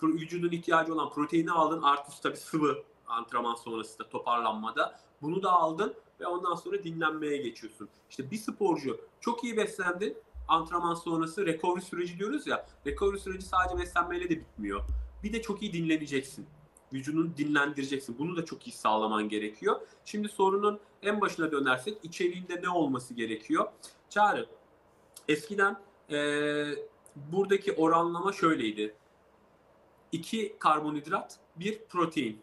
Vücudun ihtiyacı olan proteini aldın artı tabii sıvı antrenman sonrasında toparlanmada. Bunu da aldın ve ondan sonra dinlenmeye geçiyorsun. İşte bir sporcu çok iyi beslendi antrenman sonrası recovery süreci diyoruz ya. Recovery süreci sadece beslenmeyle de bitmiyor. Bir de çok iyi dinleneceksin. Vücudunu dinlendireceksin. Bunu da çok iyi sağlaman gerekiyor. Şimdi sorunun en başına dönersek içeriğinde ne olması gerekiyor? Çağrı, eskiden ee, buradaki oranlama şöyleydi. İki karbonhidrat, bir protein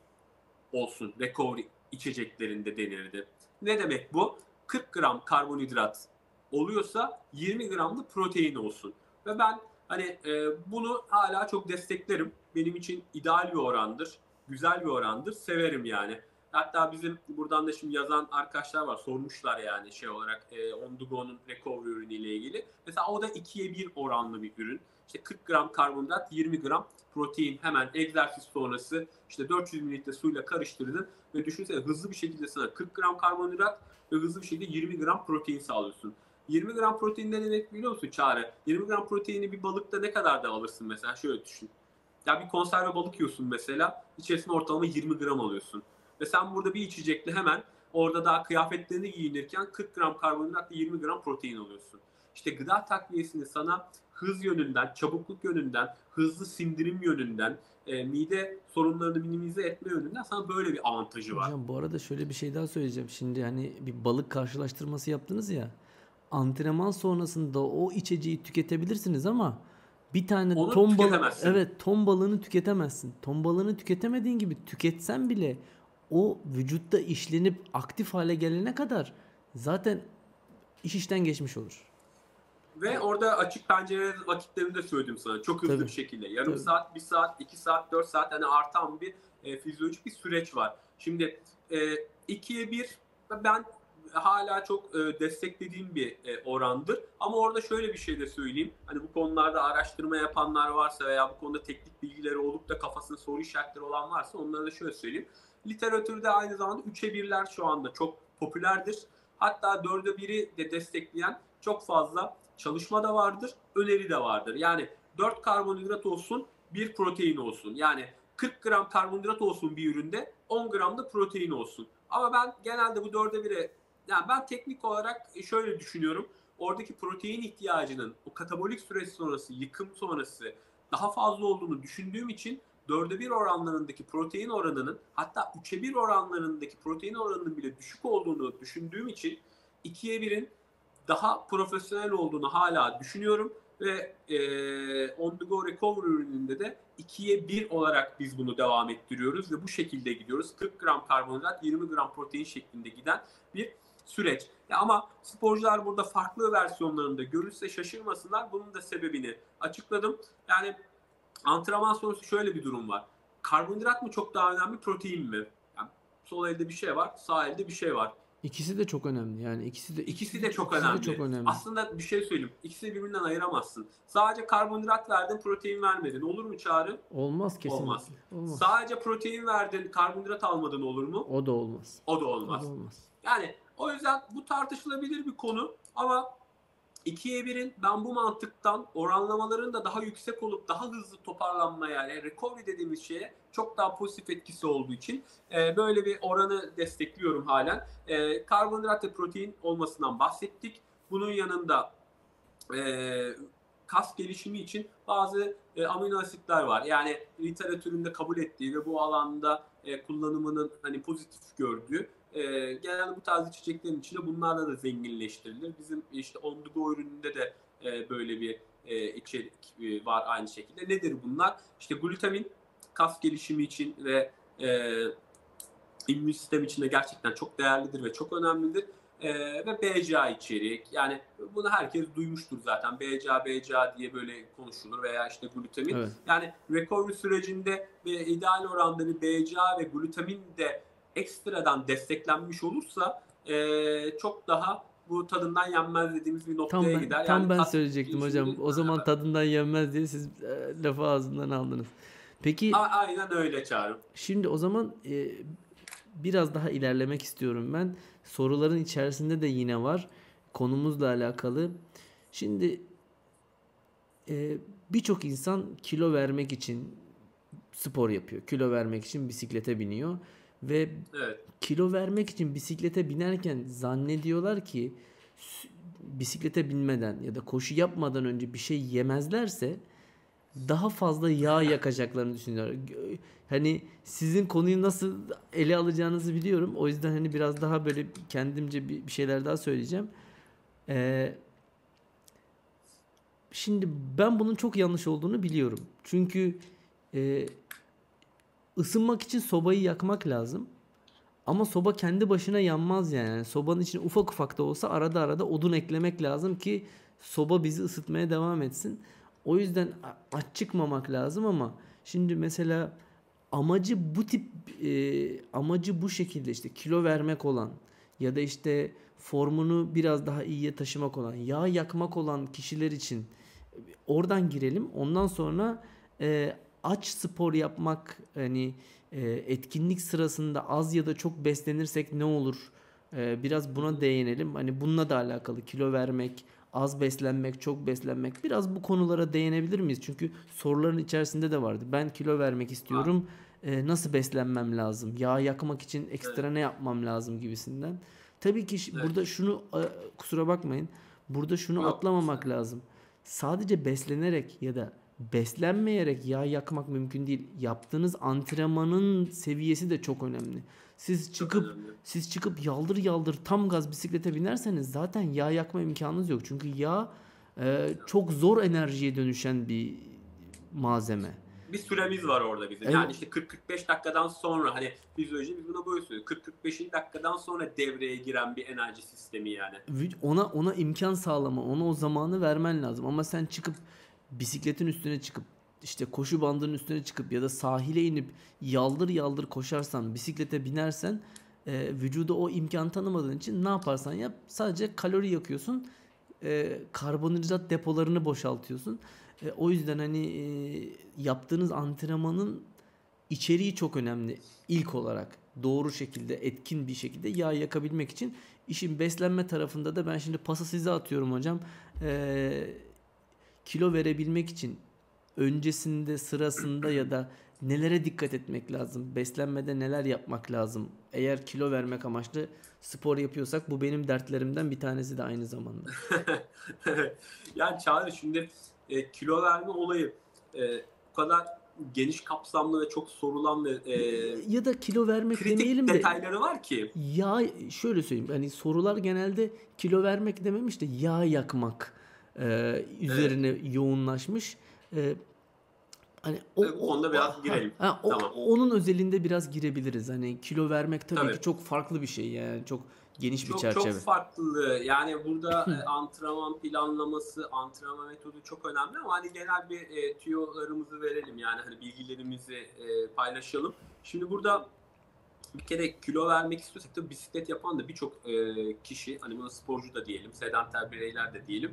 olsun recovery içeceklerinde denirdi. Ne demek bu? 40 gram karbonhidrat oluyorsa 20 gramlı protein olsun. Ve ben hani e, bunu hala çok desteklerim. Benim için ideal bir orandır. Güzel bir orandır. Severim yani. Hatta bizim buradan da şimdi yazan arkadaşlar var. Sormuşlar yani şey olarak e, Ondugo'nun recovery ürünüyle ilgili. Mesela o da 2'ye 1 oranlı bir ürün. İşte 40 gram karbonhidrat, 20 gram protein hemen egzersiz sonrası işte 400 ml suyla karıştırdın ve düşünsene hızlı bir şekilde sana 40 gram karbonhidrat ve hızlı bir şekilde 20 gram protein sağlıyorsun. 20 gram protein ne demek biliyor musun Çağrı? 20 gram proteini bir balıkta ne kadar da alırsın mesela şöyle düşün. Ya bir konserve balık yiyorsun mesela içerisinde ortalama 20 gram alıyorsun. Ve sen burada bir içecekle hemen orada daha kıyafetlerini giyinirken 40 gram karbonhidrat ve 20 gram protein alıyorsun. İşte gıda takviyesini sana hız yönünden, çabukluk yönünden, hızlı sindirim yönünden, e, mide sorunlarını minimize etme yönünden sana böyle bir avantajı var.
Hocam bu arada şöyle bir şey daha söyleyeceğim. Şimdi hani bir balık karşılaştırması yaptınız ya. Antrenman sonrasında o içeceği tüketebilirsiniz ama bir tane
Onu
ton balığı evet ton balığını tüketemezsin. Ton balığını tüketemediğin gibi tüketsen bile o vücutta işlenip aktif hale gelene kadar zaten iş işten geçmiş olur.
Ve orada açık pencere vakitlerini de söyledim sana. Çok hızlı
Tabii.
bir şekilde. Yarım
Tabii.
saat, bir saat, iki saat, dört saat hani artan bir e, fizyolojik bir süreç var. Şimdi e, ikiye bir ben hala çok e, desteklediğim bir e, orandır. Ama orada şöyle bir şey de söyleyeyim. Hani bu konularda araştırma yapanlar varsa veya bu konuda teknik bilgileri olup da kafasında soru işaretleri olan varsa onlara da şöyle söyleyeyim. Literatürde aynı zamanda 3'e 1'ler şu anda çok popülerdir. Hatta 4'e 1'i de destekleyen çok fazla çalışma da vardır, öneri de vardır. Yani 4 karbonhidrat olsun, 1 protein olsun. Yani 40 gram karbonhidrat olsun bir üründe, 10 gram da protein olsun. Ama ben genelde bu 4'e 1'e, yani ben teknik olarak şöyle düşünüyorum. Oradaki protein ihtiyacının o katabolik süreç sonrası, yıkım sonrası daha fazla olduğunu düşündüğüm için 4'e 1 oranlarındaki protein oranının hatta 3'e 1 oranlarındaki protein oranının bile düşük olduğunu düşündüğüm için 2'ye 1'in daha profesyonel olduğunu hala düşünüyorum ve e, on the go recovery ürününde de 2'ye 1 olarak biz bunu devam ettiriyoruz ve bu şekilde gidiyoruz. 40 gram karbonhidrat, 20 gram protein şeklinde giden bir süreç. Ya ama sporcular burada farklı versiyonlarında görürse şaşırmasınlar. Bunun da sebebini açıkladım. Yani antrenman sonrası şöyle bir durum var. Karbonhidrat mı çok daha önemli, protein mi? Yani sol elde bir şey var, sağ elde bir şey var.
İkisi de çok önemli. Yani ikisi de
İkisi de çok
ikisi
önemli.
de çok önemli.
Aslında bir şey söyleyeyim. İkisini birbirinden ayıramazsın. Sadece karbonhidrat verdin, protein vermedin. Olur mu Çağrı?
Olmaz kesinlikle.
Olmaz.
Olmaz.
Sadece protein verdin, karbonhidrat almadın olur mu?
O da olmaz.
O da
O
olmaz.
da olmaz.
Yani o yüzden bu tartışılabilir bir konu ama 2'ye 1'in ben bu mantıktan oranlamaların da daha yüksek olup daha hızlı toparlanmaya yani recovery dediğimiz şeye çok daha pozitif etkisi olduğu için e, böyle bir oranı destekliyorum halen. E, karbonhidrat ve protein olmasından bahsettik. Bunun yanında e, kas gelişimi için bazı e, amino asitler var. Yani literatüründe kabul ettiği ve bu alanda e, kullanımının hani pozitif gördüğü e, genelde bu tarz içeceklerin içinde bunlarla da zenginleştirilir. Bizim işte on the go ürününde de e, böyle bir e, içerik e, var aynı şekilde. Nedir bunlar? İşte glutamin kas gelişimi için ve e, immün sistem için de gerçekten çok değerlidir ve çok önemlidir. E, ve BCA içerik. Yani bunu herkes duymuştur zaten. BCA, BCA diye böyle konuşulur veya işte glutamin.
Evet.
Yani recovery sürecinde ve ideal oranda bir BCA ve glutamin de ekstradan desteklenmiş olursa e, çok daha bu tadından yenmez dediğimiz bir noktaya
Tam ben,
gider.
tam
Yani
ben söyleyecektim hocam. O zaman tadından yenmez diye siz e, lafı ağzından aldınız. Peki
A- aynen öyle Çağrı.
şimdi o zaman e, biraz daha ilerlemek istiyorum ben. Soruların içerisinde de yine var. Konumuzla alakalı. Şimdi e, birçok insan kilo vermek için spor yapıyor. Kilo vermek için bisiklete biniyor ve
Evet.
kilo vermek için bisiklete binerken zannediyorlar ki bisiklete binmeden ya da koşu yapmadan önce bir şey yemezlerse daha fazla yağ yakacaklarını düşünüyorlar. Hani sizin konuyu nasıl ele alacağınızı biliyorum. O yüzden hani biraz daha böyle kendimce bir bir şeyler daha söyleyeceğim. Ee, şimdi ben bunun çok yanlış olduğunu biliyorum. Çünkü e, ısınmak için sobayı yakmak lazım. Ama soba kendi başına yanmaz yani. Yani Sobanın içine ufak ufak da olsa arada arada odun eklemek lazım ki soba bizi ısıtmaya devam etsin. O yüzden aç çıkmamak lazım ama şimdi mesela amacı bu tip e, amacı bu şekilde işte kilo vermek olan ya da işte formunu biraz daha iyiye taşımak olan, yağ yakmak olan kişiler için oradan girelim. Ondan sonra e, aç spor yapmak hani e, etkinlik sırasında az ya da çok beslenirsek ne olur? E, biraz buna değinelim. Hani bununla da alakalı kilo vermek, az beslenmek, çok beslenmek. Biraz bu konulara değinebilir miyiz? Çünkü soruların içerisinde de vardı. Ben kilo vermek istiyorum. E, nasıl beslenmem lazım? Yağ yakmak için ekstra ne yapmam lazım gibisinden. Tabii ki
Evet.
burada şunu e, kusura bakmayın. Burada şunu
Yok,
atlamamak lazım. sadece beslenerek ya da beslenmeyerek yağ yakmak mümkün değil. Yaptığınız antrenmanın seviyesi de çok önemli. Siz çıkıp
önemli.
siz çıkıp yaldır yaldır tam gaz bisiklete binerseniz zaten yağ yakma imkanınız yok. Çünkü yağ e, çok zor enerjiye dönüşen bir malzeme.
bir süremiz var orada bizim.
Evet.
Yani işte 40-45 dakikadan sonra hani fizyoloji biz buna böyle söylüyoruz. 40-45 dakikadan sonra devreye giren bir enerji sistemi yani.
Ona ona imkan sağlama, ona o zamanı vermen lazım. Ama sen çıkıp bisikletin üstüne çıkıp işte koşu bandının üstüne çıkıp ya da sahile inip yaldır yaldır koşarsan, bisiklete binersen e, vücuda o imkan tanımadığın için ne yaparsan yap sadece kalori yakıyorsun. E, karbonhidrat depolarını boşaltıyorsun. E, o yüzden hani e, yaptığınız antrenmanın içeriği çok önemli ilk olarak. Doğru şekilde, etkin bir şekilde yağ yakabilmek için işin beslenme tarafında da ben şimdi pası size atıyorum hocam. Ee, kilo verebilmek için öncesinde, sırasında ya da nelere dikkat etmek lazım? Beslenmede neler yapmak lazım? Eğer kilo vermek amaçlı spor yapıyorsak bu benim dertlerimden bir tanesi de aynı zamanda.
yani Çağrı şimdi e, kilo verme olayı e, o kadar geniş kapsamlı ve çok sorulan ve e,
Ya da kilo vermek
kritik
demeyelim de
detayları var ki.
yağ şöyle söyleyeyim hani sorular genelde kilo vermek dememiş de yağ yakmak e, üzerine yoğunlaşmış. E, hani o,
Evet, bu konuda biraz girelim.
Ha, o-
Tamam.
Onun özelinde biraz girebiliriz. Hani kilo vermek tabii,
Tabii.
ki çok farklı bir şey yani çok geniş bir
Çok
çerçeve.
çok farklı. Yani burada e, antrenman planlaması, antrenman metodu çok önemli ama hani genel bir e, tüyolarımızı verelim yani hani bilgilerimizi e, paylaşalım. Şimdi burada bir kere kilo vermek istiyorsak da bisiklet yapan da birçok e, kişi hani buna sporcu da diyelim, sedanter bireyler de diyelim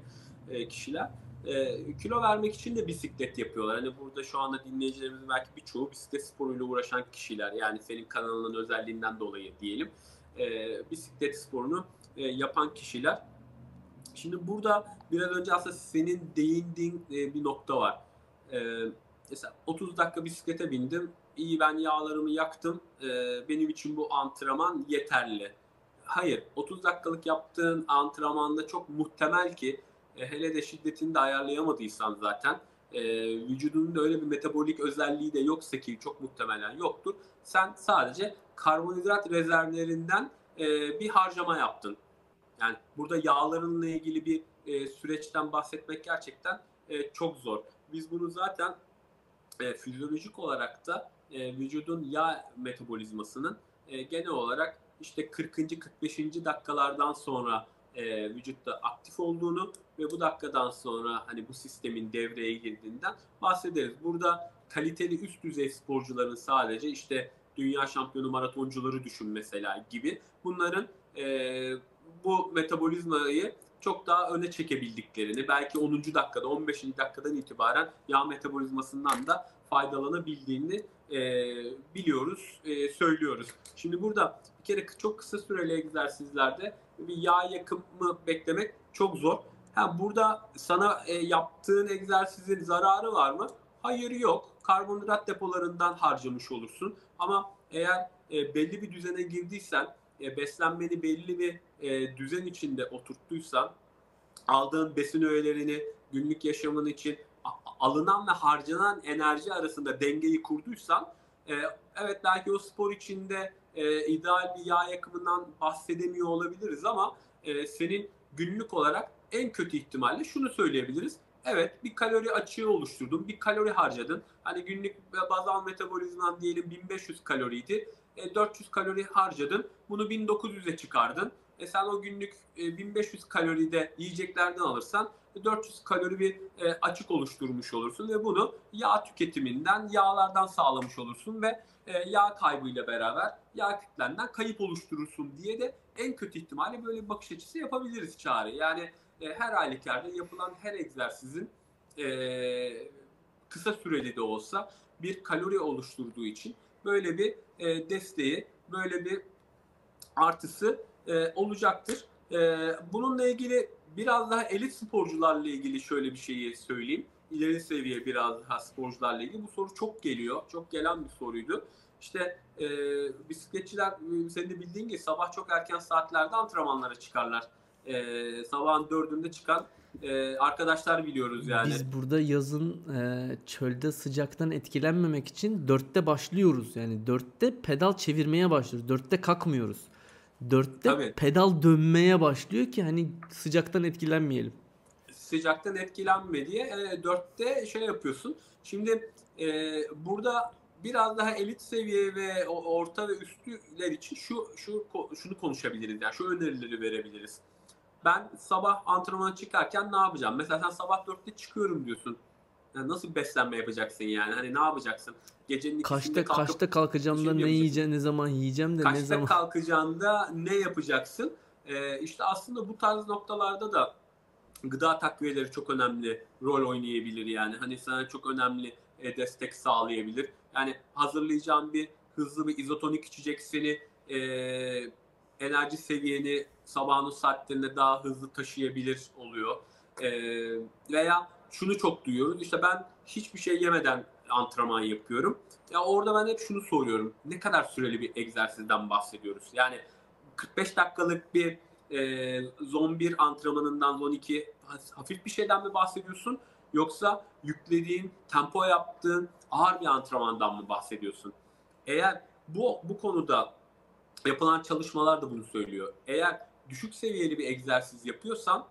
e, kişiler e, kilo vermek için de bisiklet yapıyorlar. Hani burada şu anda dinleyicilerimizin belki birçoğu bisiklet sporuyla uğraşan kişiler. Yani senin kanalının özelliğinden dolayı diyelim. E, bisiklet sporunu yapan kişiler. Şimdi burada biraz önce aslında senin değindiğin bir nokta var. Mesela 30 dakika bisiklete bindim. İyi ben yağlarımı yaktım. Benim için bu antrenman yeterli. Hayır. 30 dakikalık yaptığın antrenmanda çok muhtemel ki e, hele de şiddetini de ayarlayamadıysan zaten e, vücudunun da öyle bir metabolik özelliği de yoksa ki çok muhtemelen yoktur. Sen sadece karbonhidrat rezervlerinden e, bir harcama yaptın. Yani burada yağlarınla ilgili bir e, süreçten bahsetmek gerçekten e, çok zor. Biz bunu zaten e, fizyolojik olarak da e, vücudun yağ metabolizmasının e, genel olarak işte 40. 45. dakikalardan sonra e, vücutta aktif olduğunu ve bu dakikadan sonra hani bu sistemin devreye girdiğinden bahsederiz. Burada kaliteli üst düzey sporcuların sadece işte dünya şampiyonu maratoncuları düşün mesela gibi bunların e, bu metabolizmayı çok daha öne çekebildiklerini belki 10. dakikada 15. dakikadan itibaren yağ metabolizmasından da faydalanabildiğini e, biliyoruz, e, söylüyoruz. Şimdi burada bir kere çok kısa süreli egzersizlerde bir yağ yakımı beklemek çok zor. Ha, burada sana e, yaptığın egzersizin zararı var mı? Hayır yok. Karbonhidrat depolarından harcamış olursun. Ama eğer e, belli bir düzene girdiysen, e, beslenmeni belli bir e, düzen içinde oturttuysan, aldığın besin öğelerini günlük yaşamın için alınan ve harcanan enerji arasında dengeyi kurduysan, e, evet belki o spor içinde e, ideal bir yağ yakımından bahsedemiyor olabiliriz ama e, senin günlük olarak en kötü ihtimalle şunu söyleyebiliriz. Evet bir kalori açığı oluşturdun, bir kalori harcadın. Hani günlük bazal metabolizman diyelim 1500 kaloriydi. E, 400 kalori harcadın. Bunu 1900'e çıkardın. E sen o günlük e, 1500 kaloride yiyeceklerden alırsan e, 400 kalori bir e, açık oluşturmuş olursun ve bunu yağ tüketiminden, yağlardan sağlamış olursun ve e, yağ kaybıyla beraber yağ kütlenden kayıp oluşturursun diye de en kötü ihtimalle böyle bir bakış açısı yapabiliriz Çağrı. Yani e, her halükarda yapılan her egzersizin e, kısa süreli de olsa bir kalori oluşturduğu için böyle bir e, desteği, böyle bir artısı e, olacaktır. E, bununla ilgili biraz daha elit sporcularla ilgili şöyle bir şeyi söyleyeyim. İleri seviye biraz daha sporcularla ilgili. Bu soru çok geliyor. Çok gelen bir soruydu. İşte e, bisikletçiler senin de bildiğin gibi sabah çok erken saatlerde antrenmanlara çıkarlar. e, sabahın dördünde çıkan e, arkadaşlar biliyoruz yani.
Biz burada yazın e, çölde sıcaktan etkilenmemek için dörtte başlıyoruz. Yani dörtte pedal çevirmeye başlıyoruz. Dörtte kalkmıyoruz. Dörtte
Tabii.
pedal dönmeye başlıyor ki hani sıcaktan etkilenmeyelim.
sıcaktan etkilenme diye e, dörtte şey yapıyorsun. Şimdi e, burada biraz daha elit seviye ve orta ve üstüler için şu şu şunu konuşabiliriz yani şu önerileri verebiliriz. Ben sabah antrenmana çıkarken ne yapacağım? Mesela sen sabah dörtte çıkıyorum diyorsun. Yani nasıl bir beslenme yapacaksın yani? Hani ne yapacaksın? Gecenin
Kaçta
kalkıp
kaçta kalkacağım
bir
da
mi
ne yiyeceğim, ne zaman yiyeceğim de ne
kaçta
zaman
kalkacağında ne yapacaksın? Ee, işte aslında bu tarz noktalarda da gıda takviyeleri çok önemli rol oynayabilir yani. Hani sana çok önemli e, destek sağlayabilir. Yani hazırlayacağın bir hızlı bir izotonik içecek seni e, enerji seviyeni sabahın saatlerinde daha hızlı taşıyabilir oluyor. E, veya şunu çok duyuyoruz. İşte ben hiçbir şey yemeden antrenman yapıyorum. Ya orada ben hep şunu soruyorum. Ne kadar süreli bir egzersizden bahsediyoruz? Yani 45 dakikalık bir e, zone 1 antrenmanından zone 2 hafif bir şeyden mi bahsediyorsun? Yoksa yüklediğin, tempo yaptığın ağır bir antrenmandan mı bahsediyorsun? Eğer bu, bu konuda yapılan çalışmalar da bunu söylüyor. Eğer düşük seviyeli bir egzersiz yapıyorsan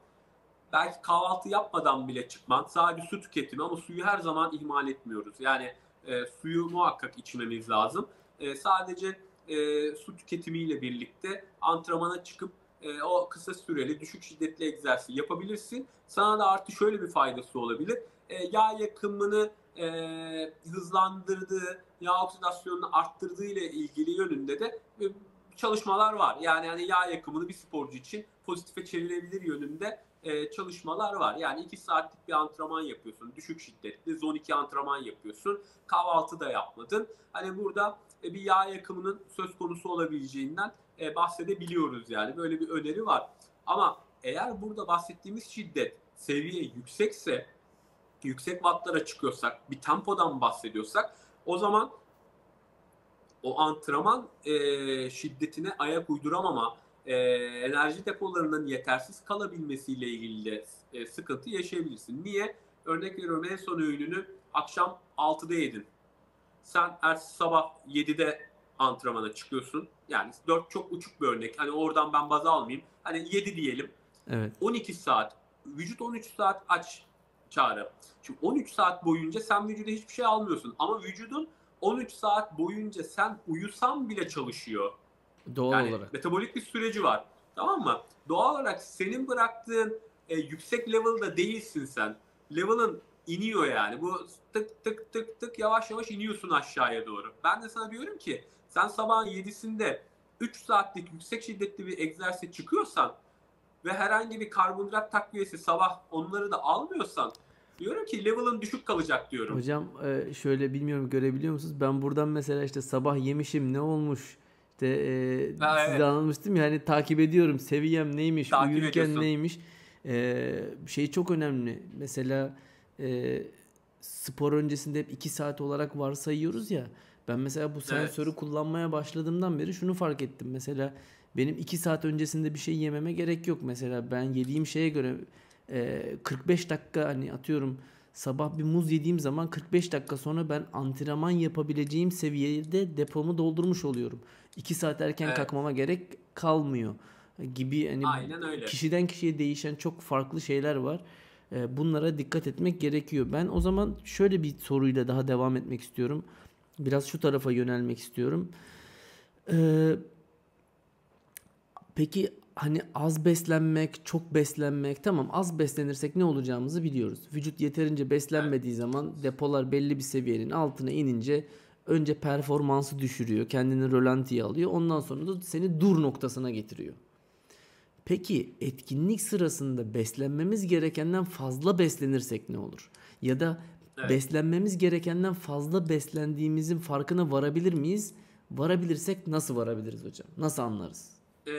belki kahvaltı yapmadan bile çıkman sadece su tüketimi ama suyu her zaman ihmal etmiyoruz. Yani e, suyu muhakkak içmemiz lazım. E, sadece e, su tüketimiyle birlikte antrenmana çıkıp e, o kısa süreli düşük şiddetli egzersiz yapabilirsin. Sana da artı şöyle bir faydası olabilir. E, yağ yakımını e, hızlandırdığı, yağ oksidasyonunu arttırdığı ile ilgili yönünde de e, çalışmalar var. Yani hani yağ yakımını bir sporcu için pozitife çevirebilir yönünde e, çalışmalar var. Yani 2 saatlik bir antrenman yapıyorsun. Düşük şiddetli zon 2 antrenman yapıyorsun. Kahvaltı da yapmadın. Hani burada e, bir yağ yakımının söz konusu olabileceğinden e, bahsedebiliyoruz yani. Böyle bir öneri var. Ama eğer burada bahsettiğimiz şiddet seviye yüksekse yüksek wattlara çıkıyorsak, bir tempodan bahsediyorsak o zaman o antrenman e, şiddetine ayak uyduramama, e, enerji depolarının yetersiz kalabilmesiyle ilgili de e, sıkıntı yaşayabilirsin. Niye? Örnek veriyorum en son öğününü akşam 6'da yedin. Sen ertesi sabah 7'de antrenmana çıkıyorsun. Yani 4 çok uçuk bir örnek. Hani oradan ben baz almayayım. Hani 7 diyelim.
Evet.
12 saat. Vücut 13 saat aç çağrı. Şimdi 13 saat boyunca sen vücuda hiçbir şey almıyorsun. Ama vücudun 13 saat boyunca sen uyusan bile çalışıyor.
Doğal
yani
olarak.
metabolik bir süreci var. Tamam mı? Doğal olarak senin bıraktığın e, yüksek level'da değilsin sen. Level'ın iniyor yani. Bu tık tık tık tık yavaş yavaş iniyorsun aşağıya doğru. Ben de sana diyorum ki sen sabahın 7'sinde 3 saatlik yüksek şiddetli bir egzersiz çıkıyorsan ve herhangi bir karbonhidrat takviyesi sabah onları da almıyorsan diyorum ki level'ın düşük kalacak diyorum.
Hocam e, şöyle bilmiyorum görebiliyor musunuz? Ben buradan mesela işte sabah yemişim ne olmuş? İşte e,
Ha,
size
evet.
anlatmıştım ya hani takip ediyorum seviyem neymiş,
Takip
uyurken
ediyorsun.
neymiş. E, şey çok önemli. Mesela e, spor öncesinde hep 2 saat olarak varsayıyoruz ya. Ben mesela bu sensörü kullanmaya başladığımdan beri şunu fark ettim. Mesela benim 2 saat öncesinde bir şey yememe gerek yok. Mesela ben yediğim şeye göre e, 45 dakika hani atıyorum sabah bir muz yediğim zaman 45 dakika sonra ben antrenman yapabileceğim seviyede depomu doldurmuş oluyorum. 2 saat erken
Evet.
kalkmama gerek kalmıyor gibi hani
Aynen öyle.
kişiden kişiye değişen çok farklı şeyler var. E, Bunlara dikkat etmek gerekiyor. Ben o zaman şöyle bir soruyla daha devam etmek istiyorum. Biraz şu tarafa yönelmek istiyorum. Ee, peki hani az beslenmek, çok beslenmek tamam az beslenirsek ne olacağımızı biliyoruz. Vücut yeterince beslenmediği zaman depolar belli bir seviyenin altına inince önce performansı düşürüyor, kendini rölantiye alıyor. Ondan sonra da seni dur noktasına getiriyor. Peki etkinlik sırasında beslenmemiz gerekenden fazla beslenirsek ne olur? Ya da
Evet.
beslenmemiz gerekenden fazla beslendiğimizin farkına varabilir miyiz? Varabilirsek nasıl varabiliriz hocam? Nasıl anlarız?
Ee,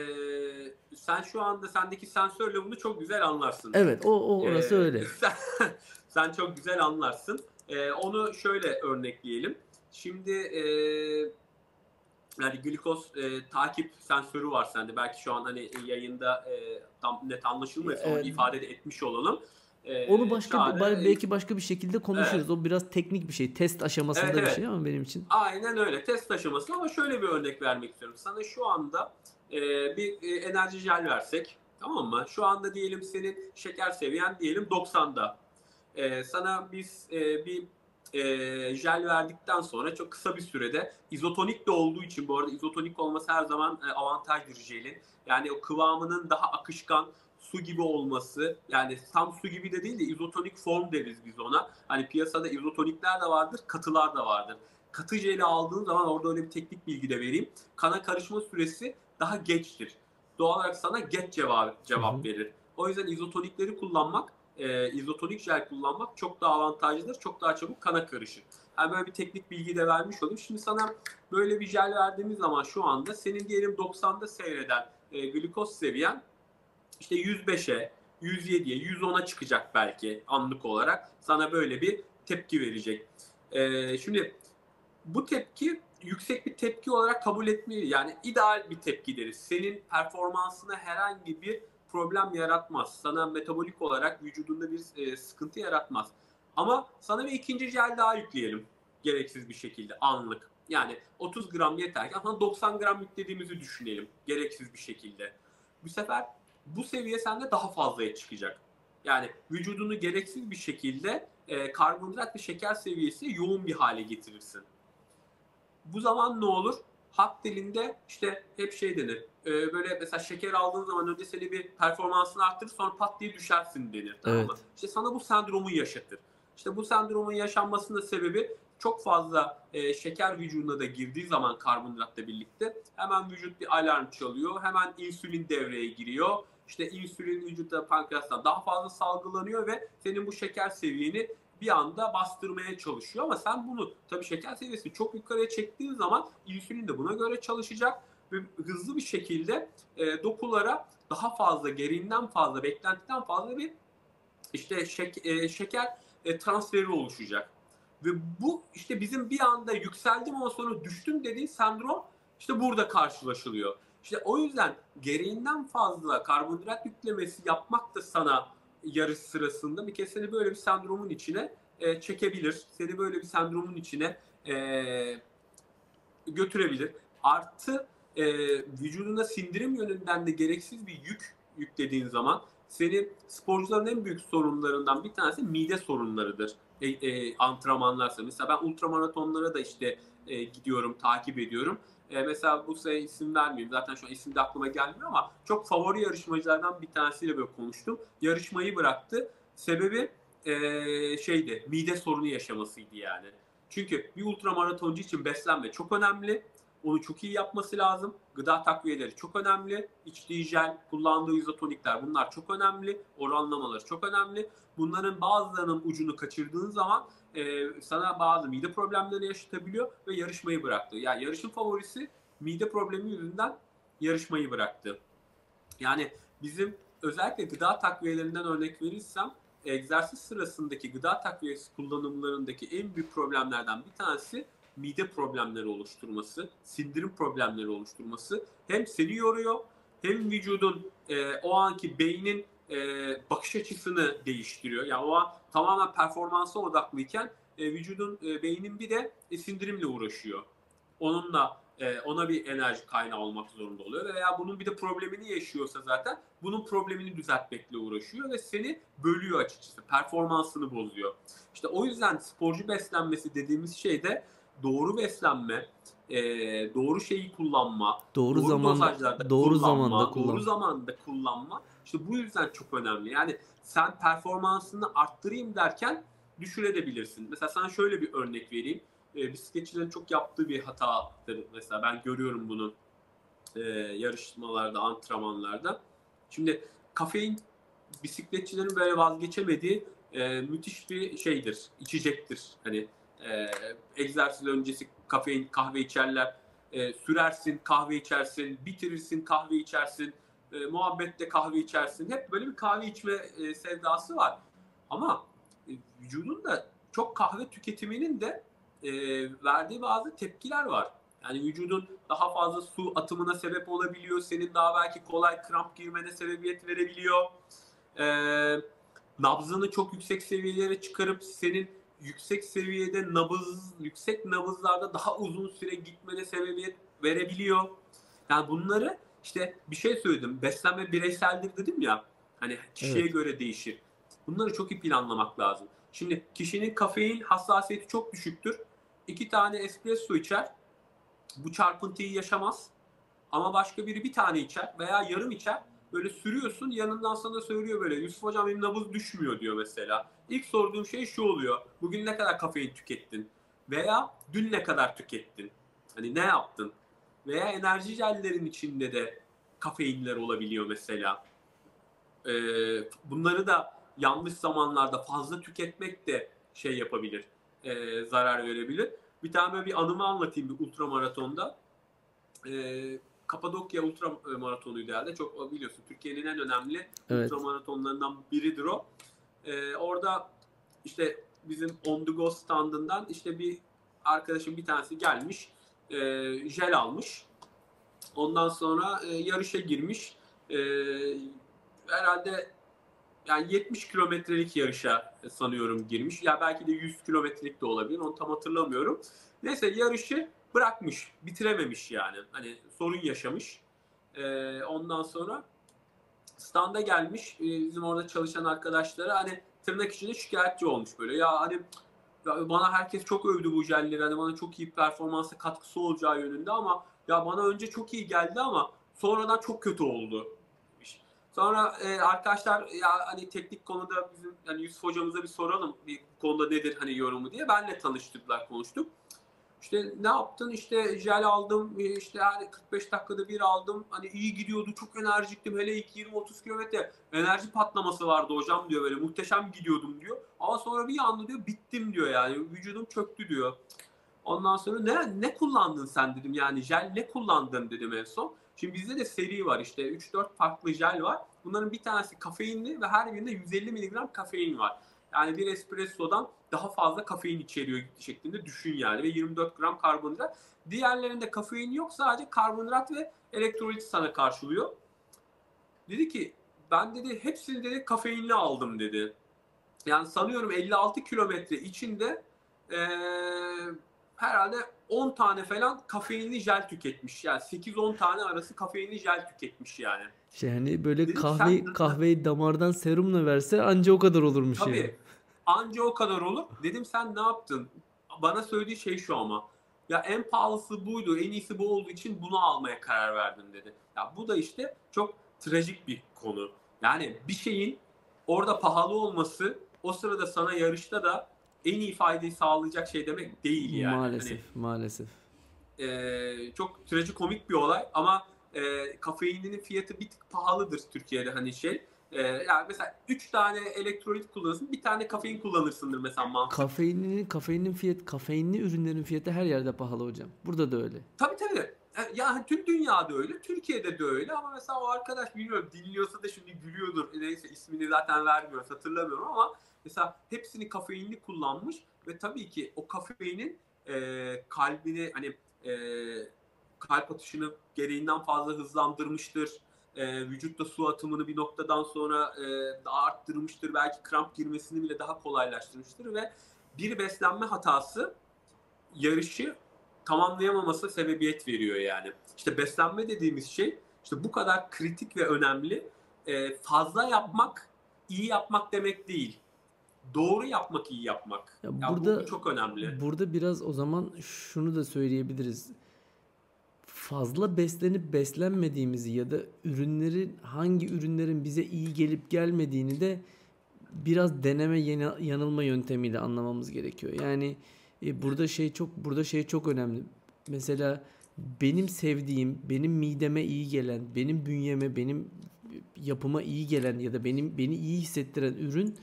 sen şu anda sendeki sensörle bunu çok güzel anlarsın.
Evet o, o orası
Ee,
öyle.
Sen, sen çok güzel anlarsın. Ee, onu şöyle örnekleyelim. Şimdi e, yani glikoz e, takip sensörü var sende. Belki şu an hani yayında e, tam net anlaşılmıyorsa evet. onu ifade de etmiş olalım.
E, onu başka çare, belki başka bir şekilde konuşuruz. Evet. O biraz teknik bir şey. Test aşamasında evet, evet. bir şey ama benim için.
Aynen öyle. Test aşaması ama şöyle bir örnek vermek istiyorum. Sana şu anda e, bir e, enerji jel versek tamam mı? Şu anda diyelim senin şeker seviyen diyelim 90'da. E, sana biz e, bir e, jel verdikten sonra çok kısa bir sürede izotonik de olduğu için bu arada izotonik olması her zaman e, avantajdır jelin. Yani o kıvamının daha akışkan su gibi olması yani tam su gibi de değil de izotonik form deriz biz ona. Hani piyasada izotonikler de vardır, katılar da vardır. Katı jeli aldığın zaman orada öyle bir teknik bilgi de vereyim. Kana karışma süresi daha geçtir. Doğal olarak sana geç cevap, cevap verir. O yüzden izotonikleri kullanmak e, izotonik jel kullanmak çok daha avantajlıdır. Çok daha çabuk kana karışır. Yani böyle bir teknik bilgi de vermiş olayım. Şimdi sana böyle bir jel verdiğimiz zaman şu anda senin diyelim 90'da seyreden e, glikoz seviyen işte 105'e, 107'ye, 110'a çıkacak belki anlık olarak. Sana böyle bir tepki verecek. E, şimdi bu tepki yüksek bir tepki olarak kabul etmeli. Yani ideal bir tepki deriz. Senin performansına herhangi bir problem yaratmaz. Sana metabolik olarak vücudunda bir e, sıkıntı yaratmaz. Ama sana bir ikinci jel daha yükleyelim. Gereksiz bir şekilde anlık. Yani 30 gram yeter ama 90 gram yüklediğimizi düşünelim. Gereksiz bir şekilde. Bu sefer bu seviye sende daha fazlaya çıkacak. Yani vücudunu gereksiz bir şekilde e, karbonhidrat ve şeker seviyesi yoğun bir hale getirirsin. Bu zaman ne olur? Halk dilinde işte hep şey denir e, böyle mesela şeker aldığın zaman önce seni bir performansını arttırır sonra pat diye düşersin denir. Tamam mı? İşte sana bu sendromu yaşatır. İşte bu sendromun yaşanmasının sebebi çok fazla e, şeker vücuduna da girdiği zaman karbonhidratla birlikte hemen vücut bir alarm çalıyor. Hemen insülin devreye giriyor. İşte insülin vücutta pankreastan daha fazla salgılanıyor ve senin bu şeker seviyeni bir anda bastırmaya çalışıyor. Ama sen bunu tabii şeker seviyesini çok yukarıya çektiğin zaman insülin de buna göre çalışacak ve hızlı bir şekilde e, dokulara daha fazla, gereğinden fazla, beklentiden fazla bir işte şek, e, şeker e, transferi oluşacak. Ve bu işte bizim bir anda yükseldim ama sonra düştüm dediği sendrom işte burada karşılaşılıyor. İşte o yüzden gereğinden fazla karbonhidrat yüklemesi yapmak da sana yarış sırasında bir kez seni böyle bir sendromun içine e, çekebilir. Seni böyle bir sendromun içine e, götürebilir. Artı e, vücuduna sindirim yönünden de gereksiz bir yük yüklediğin zaman senin sporcuların en büyük sorunlarından bir tanesi mide sorunlarıdır. E, e, antrenmanlarsa. Mesela ben ultramaratonlara da işte e, gidiyorum, takip ediyorum. E, mesela bu sene isim vermeyeyim. Zaten şu an isim de aklıma gelmiyor ama çok favori yarışmacılardan bir tanesiyle böyle konuştum. Yarışmayı bıraktı. Sebebi e, şeydi, mide sorunu yaşamasıydı yani. Çünkü bir ultramaratoncu için beslenme çok önemli. Onu çok iyi yapması lazım. Gıda takviyeleri çok önemli. İçtiği jel, kullandığı izotonikler bunlar çok önemli. Oranlamaları çok önemli. Bunların bazılarının ucunu kaçırdığın zaman e, sana bazı mide problemleri yaşatabiliyor ve yarışmayı bıraktı. Yani yarışın favorisi mide problemi yüzünden yarışmayı bıraktı. Yani bizim özellikle gıda takviyelerinden örnek verirsem egzersiz sırasındaki gıda takviyesi kullanımlarındaki en büyük problemlerden bir tanesi mide problemleri oluşturması, sindirim problemleri oluşturması hem seni yoruyor hem vücudun e, o anki beynin e, bakış açısını değiştiriyor. Yani o an tamamen performansa odaklıyken e, vücudun, e, beynin bir de e, sindirimle uğraşıyor. Onunla e, ona bir enerji kaynağı olmak zorunda oluyor veya bunun bir de problemini yaşıyorsa zaten bunun problemini düzeltmekle uğraşıyor ve seni bölüyor açıkçası. Performansını bozuyor. İşte o yüzden sporcu beslenmesi dediğimiz şey de doğru beslenme, e, doğru şeyi kullanma,
doğru, doğru zamanda doğru kullanma, zamanda
kullanma. doğru zamanda kullanma. İşte bu yüzden çok önemli. Yani sen performansını arttırayım derken düşürebilirsin. Mesela sana şöyle bir örnek vereyim. E, bisikletçilerin çok yaptığı bir hatadır. Mesela ben görüyorum bunu e, yarışmalarda, antrenmanlarda. Şimdi kafein bisikletçilerin böyle vazgeçemediği e, müthiş bir şeydir, içecektir. Hani e, egzersiz öncesi kafein kahve içerler. E, sürersin kahve içersin, bitirirsin kahve içersin, e, muhabbette kahve içersin. Hep böyle bir kahve içme e, sevdası var. Ama e, vücudun da çok kahve tüketiminin de e, verdiği bazı tepkiler var. Yani vücudun daha fazla su atımına sebep olabiliyor. Senin daha belki kolay kramp girmene sebebiyet verebiliyor. Ee, nabzını çok yüksek seviyelere çıkarıp senin yüksek seviyede nabız, yüksek nabızlarda daha uzun süre gitmene sebebiyet verebiliyor. Yani bunları işte bir şey söyledim. Beslenme bireyseldir dedim ya. Hani kişiye evet. göre değişir. Bunları çok iyi planlamak lazım. Şimdi kişinin kafein hassasiyeti çok düşüktür. İki tane espresso içer. Bu çarpıntıyı yaşamaz. Ama başka biri bir tane içer veya yarım içer. Böyle sürüyorsun yanından sana söylüyor böyle Yusuf hocam benim nabız düşmüyor diyor mesela. İlk sorduğum şey şu oluyor. Bugün ne kadar kafein tükettin? Veya dün ne kadar tükettin? Hani ne yaptın? Veya enerji jellerin içinde de kafeinler olabiliyor mesela. Ee, bunları da yanlış zamanlarda fazla tüketmek de şey yapabilir, e, zarar verebilir. Bir tane böyle bir anımı anlatayım bir ultramaratonda. E, Kapadokya ultramaratonuydu herhalde. Çok biliyorsun Türkiye'nin en önemli evet. ultramaratonlarından biridir o. E, orada işte bizim On The Go standından işte bir arkadaşım bir tanesi gelmiş. E, jel almış. Ondan sonra e, yarışa girmiş. E, herhalde yani 70 kilometrelik yarışa sanıyorum girmiş. Ya belki de 100 kilometrelik de olabilir. Onu tam hatırlamıyorum. Neyse yarışı bırakmış. Bitirememiş yani. Hani sorun yaşamış. Ee, ondan sonra standa gelmiş. Ee, bizim orada çalışan arkadaşlara hani tırnak içinde şikayetçi olmuş böyle. Ya hani ya bana herkes çok övdü bu jelleri. Hani bana çok iyi performansa katkısı olacağı yönünde ama ya bana önce çok iyi geldi ama sonradan çok kötü oldu Sonra e, arkadaşlar ya hani teknik konuda bizim hani Yusuf hocamıza bir soralım bir konuda nedir hani yorumu diye benle tanıştırdılar konuştuk. İşte ne yaptın? İşte jel aldım. E, işte yani 45 dakikada bir aldım. Hani iyi gidiyordu. Çok enerjiktim. Hele ilk 20-30 kilometre enerji patlaması vardı hocam diyor böyle. Muhteşem gidiyordum diyor. Ama sonra bir anda diyor bittim diyor yani. Vücudum çöktü diyor. Ondan sonra ne ne kullandın sen dedim. Yani jel ne kullandın dedim en son. Şimdi bizde de seri var işte 3-4 farklı jel var. Bunların bir tanesi kafeinli ve her birinde 150 mg kafein var. Yani bir espressodan daha fazla kafein içeriyor şeklinde düşün yani ve 24 gram karbonhidrat. Diğerlerinde kafein yok sadece karbonhidrat ve elektrolit sana karşılıyor. Dedi ki ben dedi hepsini dedi kafeinli aldım dedi. Yani sanıyorum 56 kilometre içinde ee, herhalde 10 tane falan kafeinli jel tüketmiş. Yani 8-10 tane arası kafeinli jel tüketmiş yani.
Şey hani böyle Dedim, kahve sen... kahveyi damardan serumla verse anca o kadar olurmuş Tabii. Yani.
Anca o kadar olur. Dedim sen ne yaptın? Bana söylediği şey şu ama. Ya en pahalısı buydu, en iyisi bu olduğu için bunu almaya karar verdim dedi. Ya bu da işte çok trajik bir konu. Yani bir şeyin orada pahalı olması o sırada sana yarışta da en iyi faydayı sağlayacak şey demek değil yani.
Maalesef, hani, maalesef.
E, çok trajikomik bir olay ama e, kafeininin fiyatı bir tık pahalıdır Türkiye'de hani şey. E, yani mesela 3 tane elektrolit kullanırsın, bir tane kafein kullanırsındır mesela mantık.
Kafeininin kafeinin fiyat kafeinli ürünlerin fiyatı her yerde pahalı hocam. Burada da öyle.
Tabii tabii. E, yani tüm dünyada öyle, Türkiye'de de öyle ama mesela o arkadaş bilmiyorum dinliyorsa da şimdi gülüyordur. Neyse ismini zaten vermiyoruz hatırlamıyorum ama Mesela hepsini kafeinli kullanmış ve tabii ki o kafeinin e, kalbini hani e, kalp atışını gereğinden fazla hızlandırmıştır. E, vücutta su atımını bir noktadan sonra e, daha arttırmıştır. Belki kramp girmesini bile daha kolaylaştırmıştır ve bir beslenme hatası yarışı tamamlayamaması sebebiyet veriyor yani. İşte beslenme dediğimiz şey işte bu kadar kritik ve önemli. E, fazla yapmak iyi yapmak demek değil doğru yapmak iyi yapmak. Ya, ya burada bu çok önemli.
Burada biraz o zaman şunu da söyleyebiliriz. Fazla beslenip beslenmediğimizi ya da ürünlerin hangi ürünlerin bize iyi gelip gelmediğini de biraz deneme yanılma yöntemiyle anlamamız gerekiyor. Yani e, burada şey çok burada şey çok önemli. Mesela benim sevdiğim, benim mideme iyi gelen, benim bünyeme, benim yapıma iyi gelen ya da benim beni iyi hissettiren ürün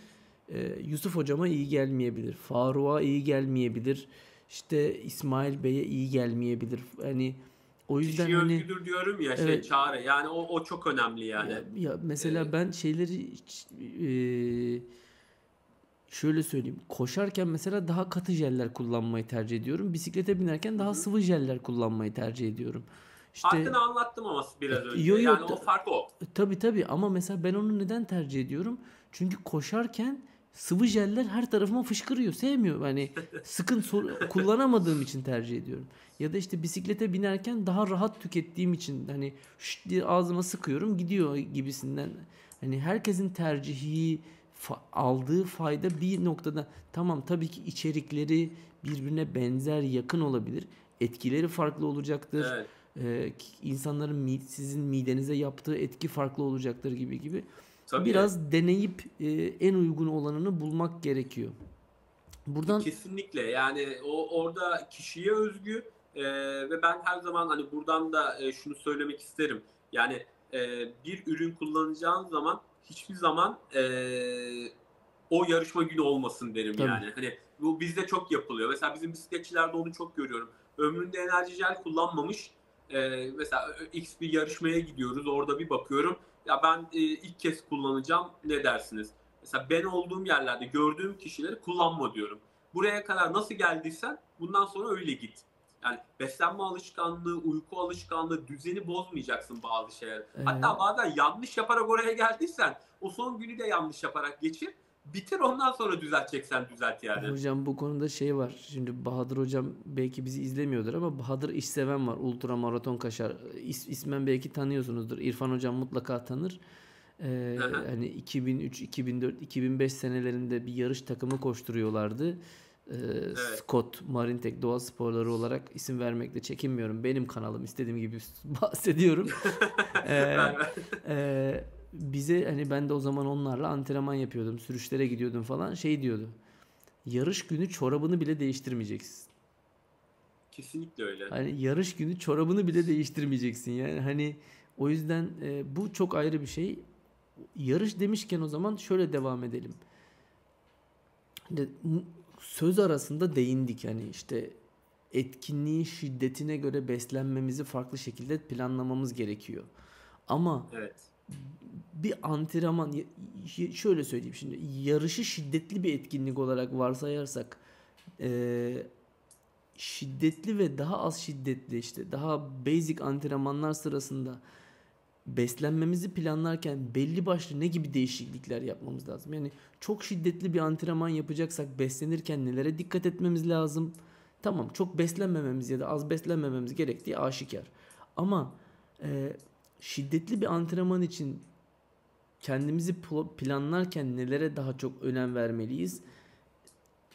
e, Yusuf hocama iyi gelmeyebilir. Faruk'a iyi gelmeyebilir. İşte İsmail Bey'e iyi gelmeyebilir. Hani o yüzden
Kişi
hani
özgüdür diyorum ya şey evet, çağrı. Yani o o çok önemli yani.
Ya, ya mesela evet. ben şeyleri e, şöyle söyleyeyim. Koşarken mesela daha katı jeller kullanmayı tercih ediyorum. Bisiklete binerken daha sıvı jeller kullanmayı tercih ediyorum.
İşte Farkını anlattım ama biraz önce.
Yo, yo,
yani o fark o.
Tabii tabii ama mesela ben onu neden tercih ediyorum? Çünkü koşarken sıvı jeller her tarafıma fışkırıyor. Sevmiyorum. Hani sıkın kullanamadığım için tercih ediyorum. Ya da işte bisiklete binerken daha rahat tükettiğim için hani şşt diye ağzıma sıkıyorum gidiyor gibisinden. Hani herkesin tercihi fa- aldığı fayda bir noktada tamam tabii ki içerikleri birbirine benzer yakın olabilir. Etkileri farklı olacaktır. Evet. Ee, insanların sizin midenize yaptığı etki farklı olacaktır gibi gibi. Tabii. Biraz deneyip e, en uygun olanını bulmak gerekiyor.
Buradan kesinlikle yani o orada kişiye özgü e, ve ben her zaman hani buradan da e, şunu söylemek isterim. Yani e, bir ürün kullanacağın zaman hiçbir zaman e, o yarışma günü olmasın derim Tabii. yani. Hani bu bizde çok yapılıyor. Mesela bizim bisikletçilerde onu çok görüyorum. Ömründe enerji jel kullanmamış. E, mesela X bir yarışmaya gidiyoruz. Orada bir bakıyorum. Ya ben e, ilk kez kullanacağım. Ne dersiniz? Mesela ben olduğum yerlerde gördüğüm kişileri kullanma diyorum. Buraya kadar nasıl geldiysen bundan sonra öyle git. Yani beslenme alışkanlığı, uyku alışkanlığı, düzeni bozmayacaksın bazı şeyler. Ee... Hatta bazen yanlış yaparak oraya geldiysen o son günü de yanlış yaparak geçir. Bitir ondan sonra düzelteceksen düzelt yani.
Hocam bu konuda şey var. Şimdi Bahadır hocam belki bizi izlemiyordur ama Bahadır iş seven var. Ultra maraton kaşar. İs, ismen belki tanıyorsunuzdur. İrfan hocam mutlaka tanır. Ee, hani 2003, 2004, 2005 senelerinde bir yarış takımı koşturuyorlardı. Ee, evet. Scott Marintek Doğa Sporları olarak isim vermekte çekinmiyorum. Benim kanalım istediğim gibi bahsediyorum. ee, e, bize hani ben de o zaman onlarla antrenman yapıyordum. Sürüşlere gidiyordum falan. Şey diyordu. Yarış günü çorabını bile değiştirmeyeceksin.
Kesinlikle öyle.
Hani yarış günü çorabını bile değiştirmeyeceksin. Yani hani o yüzden e, bu çok ayrı bir şey. Yarış demişken o zaman şöyle devam edelim. Söz arasında değindik hani işte etkinliğin şiddetine göre beslenmemizi farklı şekilde planlamamız gerekiyor. Ama evet bir antrenman şöyle söyleyeyim şimdi yarışı şiddetli bir etkinlik olarak varsayarsak e, şiddetli ve daha az şiddetli işte daha basic antrenmanlar sırasında beslenmemizi planlarken belli başlı ne gibi değişiklikler yapmamız lazım? Yani çok şiddetli bir antrenman yapacaksak beslenirken nelere dikkat etmemiz lazım? Tamam çok beslenmememiz ya da az beslenmememiz gerektiği aşikar. Ama e, şiddetli bir antrenman için kendimizi planlarken nelere daha çok önem vermeliyiz?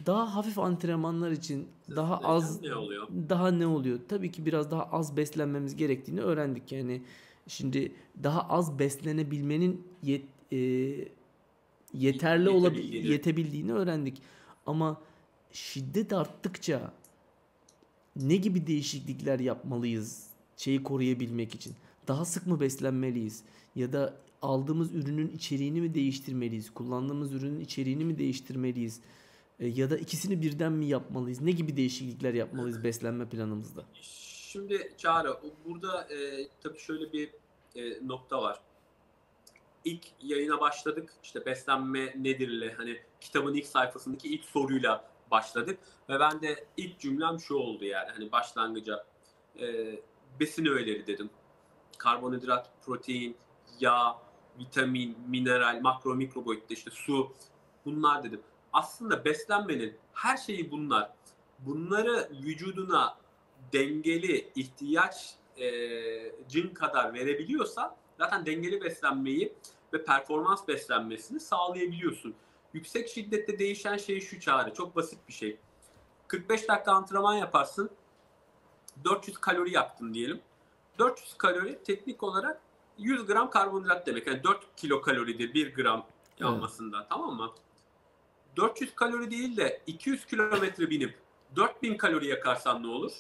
Daha hafif antrenmanlar için daha az
ne oluyor?
daha ne oluyor? Tabii ki biraz daha az beslenmemiz gerektiğini öğrendik. Yani şimdi daha az beslenebilmenin yet, e, yeterli olabildiğini yetebildiğini öğrendik. Ama şiddet arttıkça ne gibi değişiklikler yapmalıyız şeyi koruyabilmek için? Daha sık mı beslenmeliyiz? Ya da aldığımız ürünün içeriğini mi değiştirmeliyiz? Kullandığımız ürünün içeriğini mi değiştirmeliyiz? E, ya da ikisini birden mi yapmalıyız? Ne gibi değişiklikler yapmalıyız beslenme planımızda?
Şimdi Çağrı burada e, tabii şöyle bir e, nokta var. İlk yayına başladık. İşte beslenme nedirle hani kitabın ilk sayfasındaki ilk soruyla başladık ve ben de ilk cümlem şu oldu yani hani başlangıca e, besin öğeleri dedim. Karbonhidrat, protein, yağ, vitamin, mineral, makro mikro boyutta işte su bunlar dedim. Aslında beslenmenin her şeyi bunlar. Bunları vücuduna dengeli ihtiyaç e, cin kadar verebiliyorsa zaten dengeli beslenmeyi ve performans beslenmesini sağlayabiliyorsun. Yüksek şiddette değişen şey şu çağrı. Çok basit bir şey. 45 dakika antrenman yaparsın. 400 kalori yaktın diyelim. 400 kalori teknik olarak 100 gram karbonhidrat demek. Yani 4 kilokaloridir 1 gram yanmasında evet. tamam mı? 400 kalori değil de 200 kilometre binip 4000 kalori yakarsan ne olur?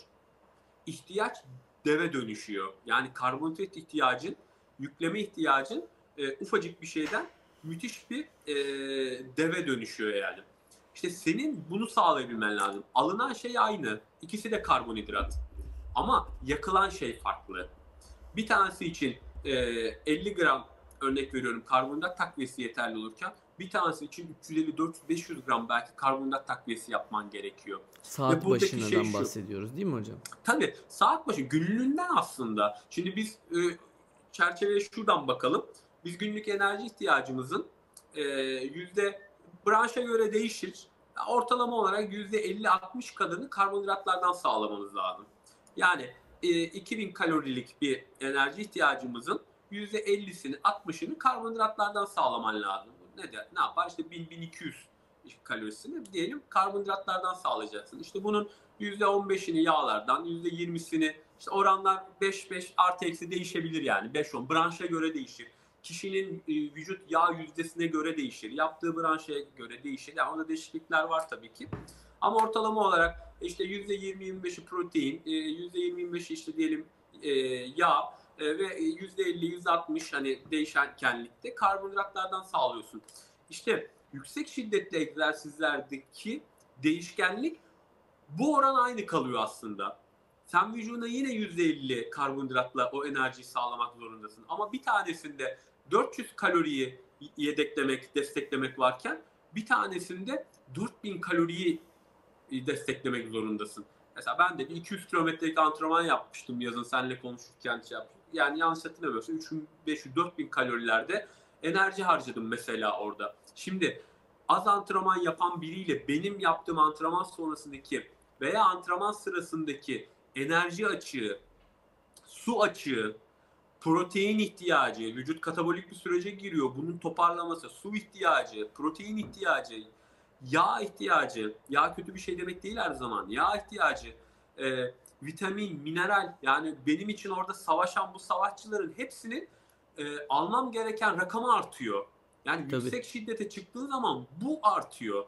İhtiyaç deve dönüşüyor. Yani karbonhidrat ihtiyacın, yükleme ihtiyacın e, ufacık bir şeyden müthiş bir e, deve dönüşüyor yani. İşte senin bunu sağlayabilmen lazım. Alınan şey aynı. İkisi de karbonhidrat. Ama yakılan şey farklı. Bir tanesi için e, 50 gram örnek veriyorum karbonhidrat takviyesi yeterli olurken bir tanesi için 350 400 500 gram belki karbonhidrat takviyesi yapman gerekiyor.
Saat başından şey bahsediyoruz değil mi hocam?
Tabii saat başı günlüğünden aslında. Şimdi biz e, çerçeveye şuradan bakalım. Biz günlük enerji ihtiyacımızın e, yüzde branşa göre değişir. Ortalama olarak yüzde 50-60 kadarını karbonhidratlardan sağlamamız lazım. Yani e, 2000 kalorilik bir enerji ihtiyacımızın %50'sini 60'ını karbonhidratlardan sağlaman lazım. Ne, de, ne yapar? İşte 1000-1200 kalorisini diyelim karbonhidratlardan sağlayacaksın. İşte bunun %15'ini yağlardan, %20'sini işte oranlar 5-5 artı eksi değişebilir yani 5-10 branşa göre değişir. Kişinin e, vücut yağ yüzdesine göre değişir. Yaptığı branşa göre değişir. Yani onda değişiklikler var tabii ki. Ama ortalama olarak işte %20-25'i protein, %20-25'i işte diyelim e, yağ, e, ve %50, %60 hani değişkenlikte karbonhidratlardan sağlıyorsun. İşte yüksek şiddetli egzersizlerdeki değişkenlik bu oran aynı kalıyor aslında. Sen vücuduna yine %50 karbonhidratla o enerjiyi sağlamak zorundasın. Ama bir tanesinde 400 kaloriyi yedeklemek, desteklemek varken bir tanesinde 4000 kaloriyi desteklemek zorundasın. Mesela ben de bir 200 kilometrelik antrenman yapmıştım yazın seninle konuşurken şey yaptım yani yanlış hatırlamıyorsam 3500-4000 kalorilerde enerji harcadım mesela orada. Şimdi az antrenman yapan biriyle benim yaptığım antrenman sonrasındaki veya antrenman sırasındaki enerji açığı, su açığı, protein ihtiyacı, vücut katabolik bir sürece giriyor. Bunun toparlaması, su ihtiyacı, protein ihtiyacı, yağ ihtiyacı, yağ kötü bir şey demek değil her zaman. Yağ ihtiyacı, e, vitamin, mineral yani benim için orada savaşan bu savaşçıların hepsinin e, almam gereken rakamı artıyor. Yani Tabii. yüksek şiddete çıktığı zaman bu artıyor.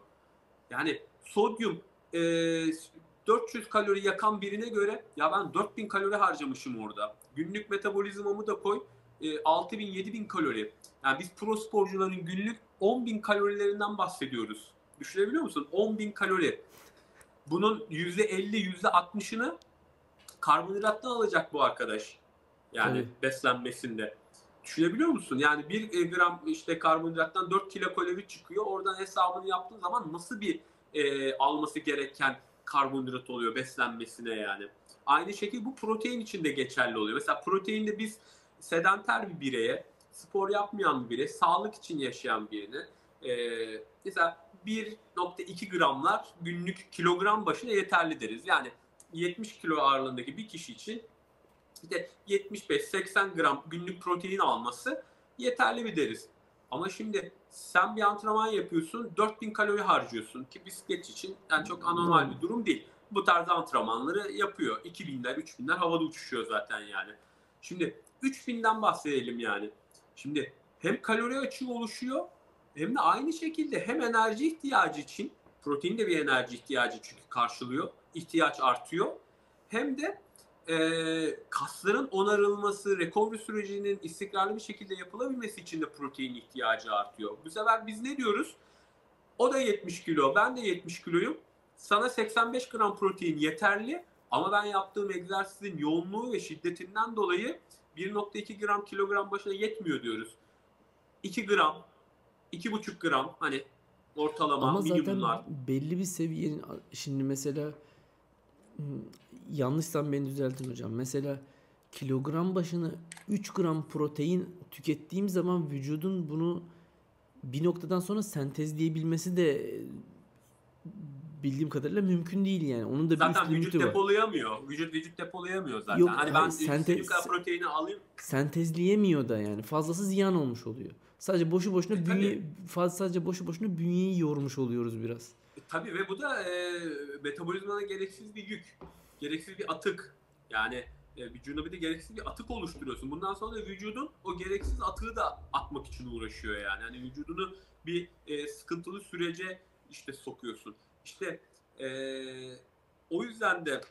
Yani sodyum e, 400 kalori yakan birine göre ya ben 4000 kalori harcamışım orada. Günlük metabolizmamı da koy e, 6000-7000 kalori. Yani biz pro sporcuların günlük 10.000 kalorilerinden bahsediyoruz. Düşünebiliyor musun? 10.000 kalori. Bunun %50, %60'ını karbonhidrattan alacak bu arkadaş. Yani evet. beslenmesinde. Düşünebiliyor musun? Yani bir gram işte karbonhidrattan 4 kilo kalori çıkıyor. Oradan hesabını yaptığın zaman nasıl bir e, alması gereken karbonhidrat oluyor beslenmesine yani. Aynı şekilde bu protein için de geçerli oluyor. Mesela proteinde biz sedanter bir bireye, spor yapmayan bir bireye, sağlık için yaşayan birine e, mesela 1.2 gramlar günlük kilogram başına yeterli deriz. Yani 70 kilo ağırlığındaki bir kişi için işte 75-80 gram günlük protein alması yeterli bir deriz. Ama şimdi sen bir antrenman yapıyorsun 4000 kalori harcıyorsun ki bisiklet için yani çok anormal bir durum değil. Bu tarz antrenmanları yapıyor. 2000'ler 3000'ler havada uçuşuyor zaten yani. Şimdi 3000'den bahsedelim yani. Şimdi hem kalori açığı oluşuyor hem de aynı şekilde hem enerji ihtiyacı için protein de bir enerji ihtiyacı çünkü karşılıyor ihtiyaç artıyor. Hem de e, kasların onarılması, recovery sürecinin istikrarlı bir şekilde yapılabilmesi için de protein ihtiyacı artıyor. Bu sefer biz ne diyoruz? O da 70 kilo, ben de 70 kiloyum. Sana 85 gram protein yeterli ama ben yaptığım egzersizin yoğunluğu ve şiddetinden dolayı 1.2 gram kilogram başına yetmiyor diyoruz. 2 gram, 2.5 gram hani ortalama
Ama zaten belli bir seviyenin şimdi mesela Hmm, yanlışsam beni düzeltin hocam. Mesela kilogram başına 3 gram protein tükettiğim zaman vücudun bunu bir noktadan sonra sentezleyebilmesi de bildiğim kadarıyla mümkün değil yani. Onun da
zaten bir vücut var. depolayamıyor. Vücut vücut depolayamıyor zaten. Yok, hani ben sentez, proteini alayım.
Sentezleyemiyor da yani. Fazlası ziyan olmuş oluyor. Sadece boşu boşuna e, bünye fazla sadece boşu boşuna bünyeyi yormuş oluyoruz biraz.
E, tabii ve bu da e, metabolizmana gereksiz bir yük. Gereksiz bir atık. Yani e, vücuduna bir de gereksiz bir atık oluşturuyorsun. Bundan sonra da vücudun o gereksiz atığı da atmak için uğraşıyor yani. Hani vücudunu bir e, sıkıntılı sürece işte sokuyorsun. İşte e, o yüzden de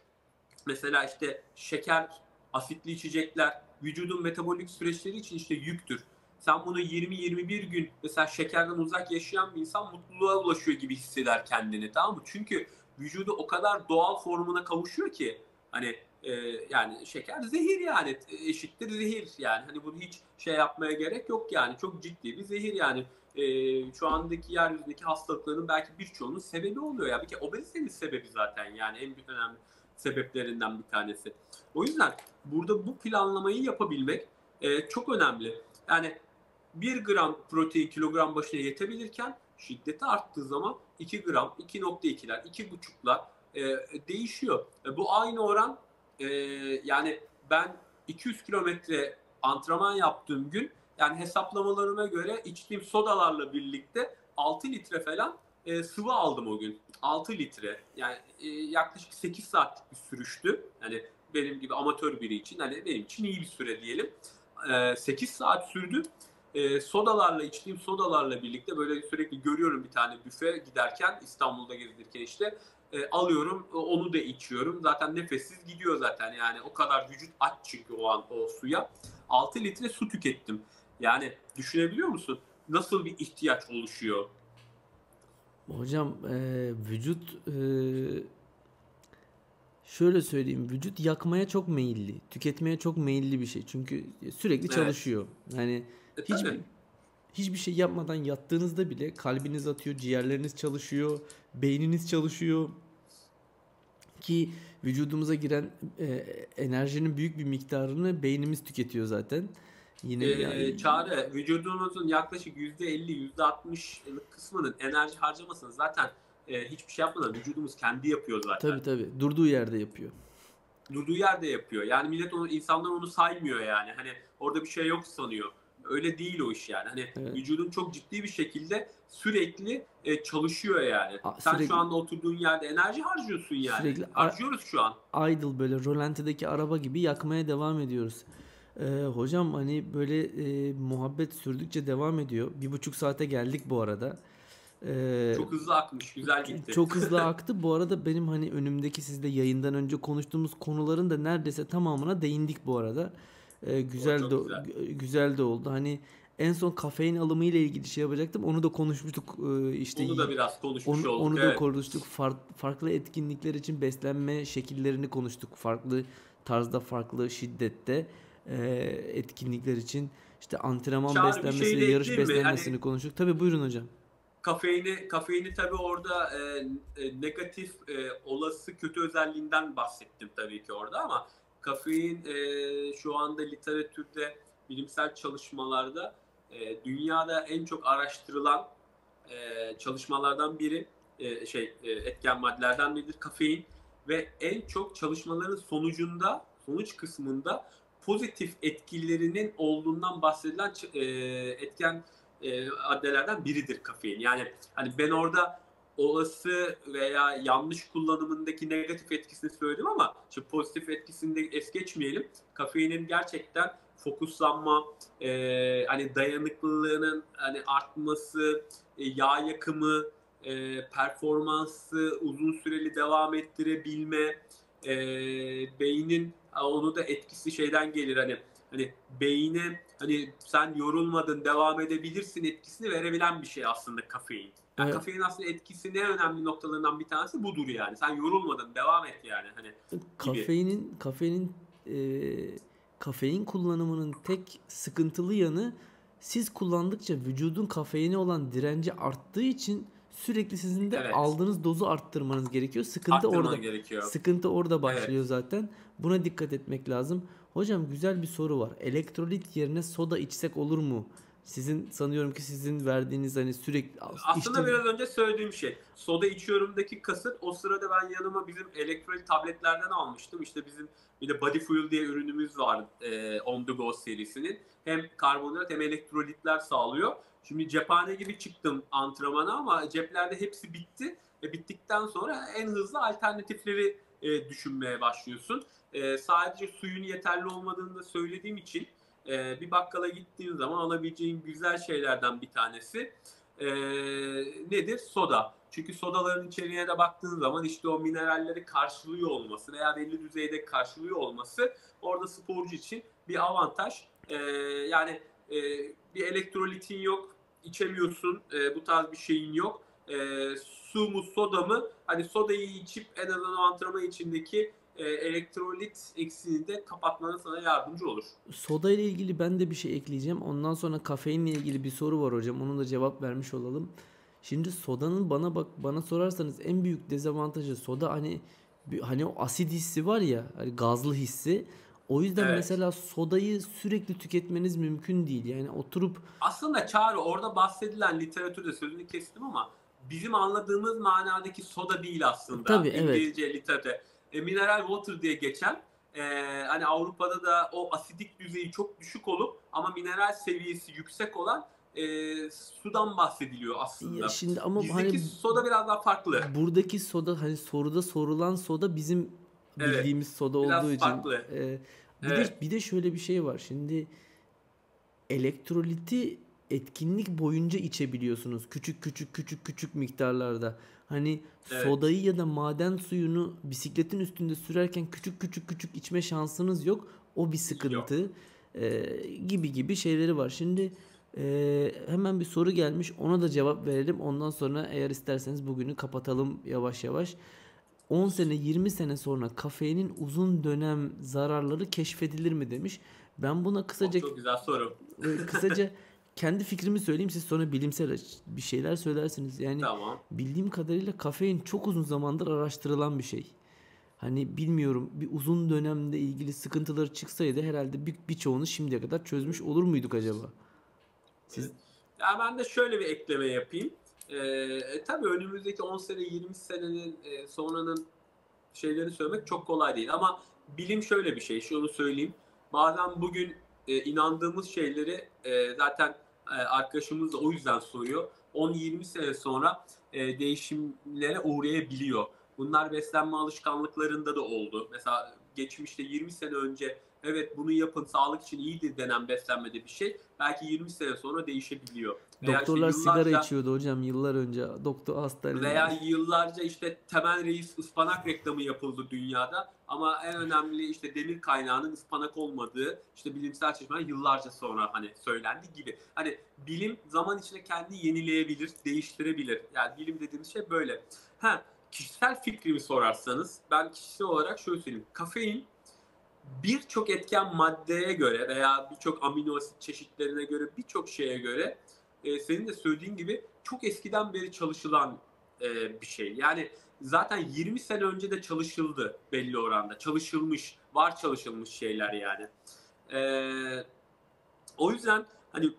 mesela işte şeker, asitli içecekler vücudun metabolik süreçleri için işte yüktür sen bunu 20-21 gün mesela şekerden uzak yaşayan bir insan mutluluğa ulaşıyor gibi hisseder kendini tamam mı? Çünkü vücudu o kadar doğal formuna kavuşuyor ki hani e, yani şeker zehir yani eşittir zehir yani hani bunu hiç şey yapmaya gerek yok yani çok ciddi bir zehir yani e, şu andaki yeryüzündeki hastalıkların belki birçoğunun sebebi oluyor ya bir kere obezitenin sebebi zaten yani en büyük önemli sebeplerinden bir tanesi. O yüzden burada bu planlamayı yapabilmek e, çok önemli. Yani 1 gram protein kilogram başına yetebilirken şiddeti arttığı zaman 2 gram, 2.2'ler, 2.5'lar e, değişiyor. E, bu aynı oran e, yani ben 200 kilometre antrenman yaptığım gün yani hesaplamalarıma göre içtiğim sodalarla birlikte 6 litre falan e, sıvı aldım o gün. 6 litre. Yani e, yaklaşık 8 saatlik bir sürüştü. Yani benim gibi amatör biri için hani benim için iyi bir süre diyelim. E, 8 saat sürdü. E, sodalarla içtiğim sodalarla birlikte böyle sürekli görüyorum bir tane büfe giderken İstanbul'da gezdirken işte e, alıyorum onu da içiyorum. Zaten nefessiz gidiyor zaten yani o kadar vücut aç çünkü o an o suya. 6 litre su tükettim. Yani düşünebiliyor musun? Nasıl bir ihtiyaç oluşuyor?
Hocam e, vücut e, şöyle söyleyeyim vücut yakmaya çok meyilli, tüketmeye çok meyilli bir şey. Çünkü sürekli
Evet.
çalışıyor. Yani
E,
hiçbir
tabii.
hiçbir şey yapmadan yattığınızda bile kalbiniz atıyor, ciğerleriniz çalışıyor, beyniniz çalışıyor ki vücudumuza giren e, enerjinin büyük bir miktarını beynimiz tüketiyor zaten. Yine
Ee,
yani
Çağrı, vücudunuzun yaklaşık %50, %60'lık kısmının enerji harcamasını zaten e, hiçbir şey yapmadan vücudumuz kendi yapıyor zaten.
tabii tabii durduğu yerde yapıyor.
Durduğu yerde yapıyor. Yani millet onu, insanlar onu saymıyor yani. Hani orada bir şey yok sanıyor. Öyle değil o iş yani. Hani
Evet.
vücudun çok ciddi bir şekilde sürekli e, çalışıyor yani.
A-
Sen
sürekli-
şu anda oturduğun yerde enerji harcıyorsun yani.
Sürekli-
Harcıyoruz şu an.
idle böyle rolantideki araba gibi yakmaya devam ediyoruz. Ee, hocam hani böyle e, muhabbet sürdükçe devam ediyor. Bir buçuk saate geldik bu arada. Ee,
Çok hızlı akmış, güzel gitti.
çok hızlı aktı. Bu arada benim hani önümdeki sizde yayından önce konuştuğumuz konuların da neredeyse tamamına değindik bu arada. Ee, güzel de
güzel.
gü- güzel de oldu. Hani en son kafein alımı ile ilgili şey yapacaktım. Onu da konuşmuştuk. Ee, işte
Onu da biraz konuşmuş
onu,
olduk.
onu da
evet.
konuştuk. Far- farklı etkinlikler için beslenme şekillerini konuştuk. Farklı tarzda, farklı şiddette e, etkinlikler için işte antrenman
Çağrı, şey
beslenmesini,
de
yarış
mi?
beslenmesini
Hani-
konuştuk. Tabii buyurun hocam.
kafeini kafeini tabii orada e, e, negatif e, olası kötü özelliğinden bahsettim tabii ki orada ama kafein e, şu anda literatürde bilimsel çalışmalarda e, dünyada en çok araştırılan e, çalışmalardan biri e, şey e, etken maddelerden biridir kafein ve en çok çalışmaların sonucunda sonuç kısmında pozitif etkilerinin olduğundan bahsedilen e, etken e, maddelerden biridir kafein. Yani hani ben orada olası veya yanlış kullanımındaki negatif etkisini söyledim ama şu pozitif etkisini de es geçmeyelim. Kafeinin gerçekten fokuslanma, e, hani dayanıklılığının hani artması, e, yağ yakımı, e, performansı uzun süreli devam ettirebilme, e, beynin onu da etkisi şeyden gelir hani hani beyine hani sen yorulmadın devam edebilirsin etkisini verebilen bir şey aslında kafein. Yani
Evet.
Kafein aslında etkisi en önemli noktalarından bir tanesi budur yani. Sen yorulmadın devam et yani. Hani
Kafeinin kafeinin e, kafein kullanımının tek sıkıntılı yanı siz kullandıkça vücudun kafeine olan direnci arttığı için sürekli sizin de
Evet.
aldığınız dozu arttırmanız gerekiyor. Sıkıntı
arttırman
orada.
gerekiyor.
Sıkıntı orada başlıyor zaten. Buna dikkat etmek lazım. Hocam güzel bir soru var. Elektrolit yerine soda içsek olur mu? Sizin sanıyorum ki sizin verdiğiniz hani sürekli
Aslında
içtiğiniz-
biraz önce söylediğim şey. Soda içiyorumdaki kasıt o sırada ben yanıma bizim elektrolit tabletlerden almıştım. İşte bizim bir de Body Fuel diye ürünümüz var e, On The Go serisinin. Hem karbonhidrat hem elektrolitler sağlıyor. Şimdi cephane gibi çıktım antrenmana ama ceplerde hepsi bitti. Ve bittikten sonra en hızlı alternatifleri e, düşünmeye başlıyorsun. E, sadece suyun yeterli olmadığını da söylediğim için e, bir bakkala gittiğin zaman alabileceğin güzel şeylerden bir tanesi e, nedir? Soda. Çünkü sodaların içeriğine de baktığın zaman işte o mineralleri karşılıyor olması veya belli düzeyde karşılıyor olması orada sporcu için bir avantaj. E, yani e, bir elektrolitin yok, içemiyorsun, e, bu tarz bir şeyin yok. E, su mu soda mı? Hani sodayı içip en azından o antrenman içindeki e, elektrolit eksiğini de kapatmana sana yardımcı olur.
Soda ile ilgili ben de bir şey ekleyeceğim. Ondan sonra kafeinle ilgili bir soru var hocam. Onun da cevap vermiş olalım. Şimdi sodanın bana bak bana sorarsanız en büyük dezavantajı soda hani hani o asit hissi var ya hani gazlı hissi. O yüzden
Evet.
mesela sodayı sürekli tüketmeniz mümkün değil. Yani oturup
Aslında Çağrı orada bahsedilen literatürde sözünü kestim ama bizim anladığımız manadaki soda değil aslında.
Tabii, evet.
İngilizce literatürde. E, mineral water diye geçen e, hani Avrupa'da da o asidik düzeyi çok düşük olup ama mineral seviyesi yüksek olan e, sudan bahsediliyor aslında.
ya şimdi ama
Bizdeki
hani
soda biraz daha farklı.
buradaki soda hani soruda sorulan soda bizim
Evet,
bildiğimiz soda
biraz
olduğu için
farklı.
e, bir
Evet.
de bir de şöyle bir şey var. Şimdi elektroliti etkinlik boyunca içebiliyorsunuz. Küçük küçük küçük küçük miktarlarda. Hani
Evet.
sodayı ya da maden suyunu bisikletin üstünde sürerken küçük küçük küçük içme şansınız yok. O bir sıkıntı. Ee, gibi gibi şeyleri var. Şimdi e, hemen bir soru gelmiş. Ona da cevap verelim. Ondan sonra eğer isterseniz bugünü kapatalım yavaş yavaş. 10 sene 20 sene sonra kafeinin uzun dönem zararları keşfedilir mi demiş. Ben buna kısaca
çok güzel soru.
kısaca kendi fikrimi söyleyeyim siz sonra bilimsel bir şeyler söylersiniz. Yani
Tamam.
bildiğim kadarıyla kafein çok uzun zamandır araştırılan bir şey. Hani bilmiyorum bir uzun dönemde ilgili sıkıntıları çıksaydı herhalde bir, birçoğunu şimdiye kadar çözmüş olur muyduk acaba? Siz
Ya ben de şöyle bir ekleme yapayım. Ee, tabii önümüzdeki 10 sene 20 senenin e, sonranın şeylerini söylemek çok kolay değil ama bilim şöyle bir şey. Şunu söyleyeyim. Bazen bugün e, inandığımız şeyleri e, zaten e, arkadaşımız da o yüzden soruyor. 10-20 sene sonra e, değişimlere uğrayabiliyor. Bunlar beslenme alışkanlıklarında da oldu. Mesela geçmişte 20 sene önce evet bunu yapın sağlık için iyidir denen beslenmede bir şey belki 20 sene sonra değişebiliyor. Veya işte
doktorlar sigara
yıllarca-
içiyordu hocam yıllar önce. Doktor hastanede.
veya yıllarca işte temel reis ıspanak reklamı yapıldı dünyada ama en önemli işte demir kaynağının ıspanak olmadığı işte bilimsel çalışmalar yıllarca sonra hani söylendi gibi. Hani bilim zaman içinde kendini yenileyebilir, değiştirebilir. Yani bilim dediğimiz şey böyle. Ha, kişisel fikrimi sorarsanız ben kişisel olarak şöyle söyleyeyim. Kafein birçok etken maddeye göre veya birçok amino asit çeşitlerine göre birçok şeye göre e, senin de söylediğin gibi çok eskiden beri çalışılan e, bir şey. Yani zaten 20 sene önce de çalışıldı belli oranda. Çalışılmış, var çalışılmış şeyler yani. E, o yüzden hani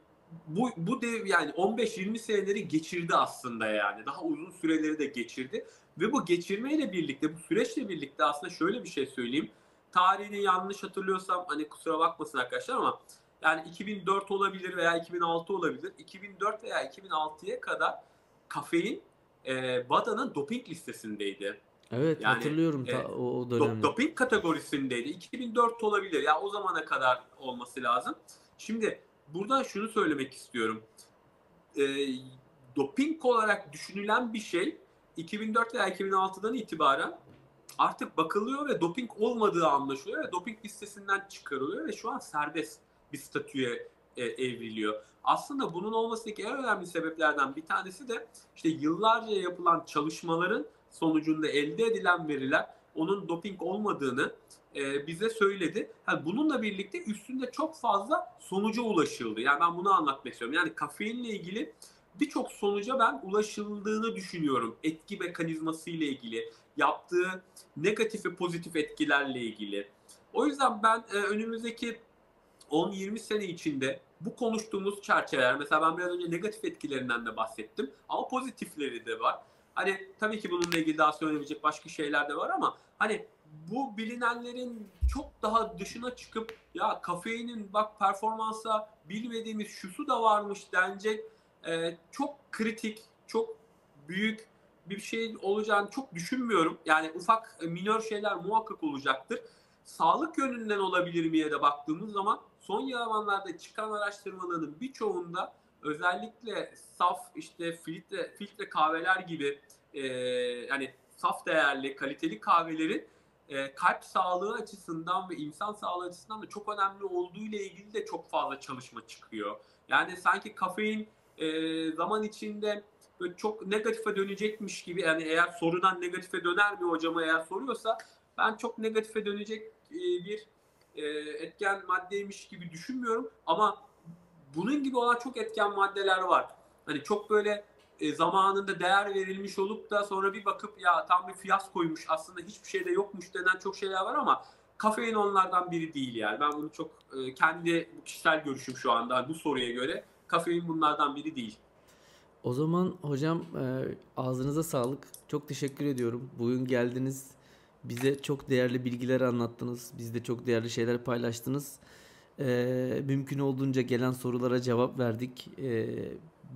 bu bu dev yani 15-20 seneleri geçirdi aslında yani. Daha uzun süreleri de geçirdi ve bu geçirmeyle birlikte bu süreçle birlikte aslında şöyle bir şey söyleyeyim. Tarihini yanlış hatırlıyorsam hani kusura bakmasın arkadaşlar ama yani 2004 olabilir veya 2006 olabilir. 2004 veya 2006'ya kadar kafein e, WADA'nın doping listesindeydi.
Evet
Yani,
hatırlıyorum ta,
e,
o, o dönemde.
doping kategorisindeydi. 2004 olabilir. Ya o zamana kadar olması lazım. Şimdi burada şunu söylemek istiyorum. E, doping olarak düşünülen bir şey 2004 veya 2006'dan itibaren artık bakılıyor ve doping olmadığı anlaşılıyor ve doping listesinden çıkarılıyor ve şu an serbest bir statüye e, evriliyor. Aslında bunun olmasındaki en önemli sebeplerden bir tanesi de işte yıllarca yapılan çalışmaların sonucunda elde edilen veriler onun doping olmadığını e, bize söyledi. Ha, bununla birlikte üstünde çok fazla sonuca ulaşıldı. Yani ben bunu anlatmak istiyorum. Yani kafeinle ilgili birçok sonuca ben ulaşıldığını düşünüyorum. Etki mekanizması ile ilgili, yaptığı negatif ve pozitif etkilerle ilgili. O yüzden ben e, önümüzdeki 10-20 sene içinde bu konuştuğumuz çerçeveler, mesela ben biraz önce negatif etkilerinden de bahsettim ama pozitifleri de var. Hani tabii ki bununla ilgili daha söylenebilecek başka şeyler de var ama hani bu bilinenlerin çok daha dışına çıkıp ya kafeinin bak performansa bilmediğimiz şusu da varmış denecek e, çok kritik, çok büyük bir şey olacağını çok düşünmüyorum. Yani ufak e, minör şeyler muhakkak olacaktır. Sağlık yönünden olabilir miye de baktığımız zaman son zamanlarda çıkan araştırmaların birçoğunda özellikle saf işte filtre filtre kahveler gibi e, yani saf değerli kaliteli kahvelerin e, kalp sağlığı açısından ve insan sağlığı açısından da çok önemli olduğu ile ilgili de çok fazla çalışma çıkıyor. Yani sanki kafein e, zaman içinde böyle çok negatife dönecekmiş gibi yani eğer sorudan negatife döner mi hocama eğer soruyorsa ben çok negatife dönecek e, bir e, etken maddeymiş gibi düşünmüyorum ama bunun gibi olan çok etken maddeler var. Hani çok böyle e, zamanında değer verilmiş olup da sonra bir bakıp ya tam bir fiyaskoymuş aslında hiçbir şeyde yokmuş denen çok şeyler var ama kafein onlardan biri değil yani. Ben bunu çok e, kendi kişisel görüşüm şu anda bu soruya göre kafein bunlardan biri değil.
O zaman hocam ağzınıza sağlık. Çok teşekkür ediyorum. Bugün geldiniz. Bize çok değerli bilgiler anlattınız. Bizde çok değerli şeyler paylaştınız. E, mümkün olduğunca gelen sorulara cevap verdik. E,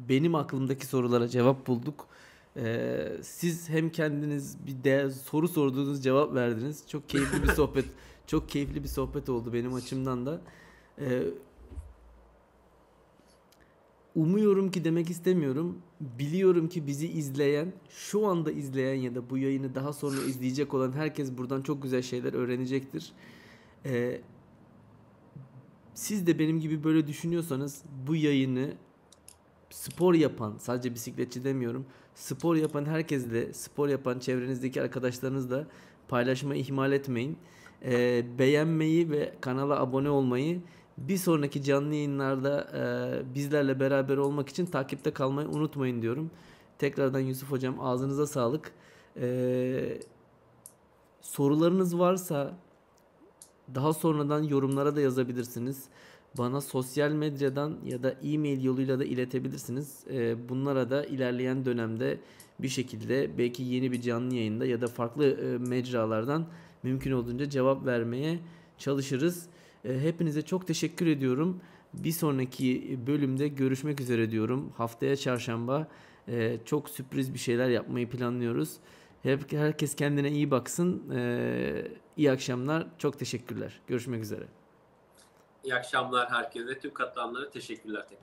benim aklımdaki sorulara cevap bulduk. E, siz hem kendiniz bir de soru sorduğunuz cevap verdiniz. Çok keyifli bir sohbet. Çok keyifli bir sohbet oldu benim açımdan da. E, umuyorum ki demek istemiyorum. Biliyorum ki bizi izleyen, şu anda izleyen ya da bu yayını daha sonra izleyecek olan herkes buradan çok güzel şeyler öğrenecektir. Ee, siz de benim gibi böyle düşünüyorsanız bu yayını spor yapan, sadece bisikletçi demiyorum, spor yapan herkesle, spor yapan çevrenizdeki arkadaşlarınızla paylaşmayı ihmal etmeyin. Ee, beğenmeyi ve kanala abone olmayı bir sonraki canlı yayınlarda e, bizlerle beraber olmak için takipte kalmayı unutmayın diyorum. Tekrardan Yusuf Hocam ağzınıza sağlık. Ee, sorularınız varsa daha sonradan yorumlara da yazabilirsiniz. Bana sosyal medyadan ya da e-mail yoluyla da iletebilirsiniz. Ee, bunlara da ilerleyen dönemde bir şekilde belki yeni bir canlı yayında ya da farklı e, mecralardan mümkün olduğunca cevap vermeye çalışırız. E, hepinize çok teşekkür ediyorum. Bir sonraki bölümde görüşmek üzere diyorum. Haftaya çarşamba e, çok sürpriz bir şeyler yapmayı planlıyoruz. Hep herkes kendine iyi baksın. E, iyi akşamlar. Çok teşekkürler. Görüşmek üzere.
İyi akşamlar herkese. Tüm katılanlara teşekkürler.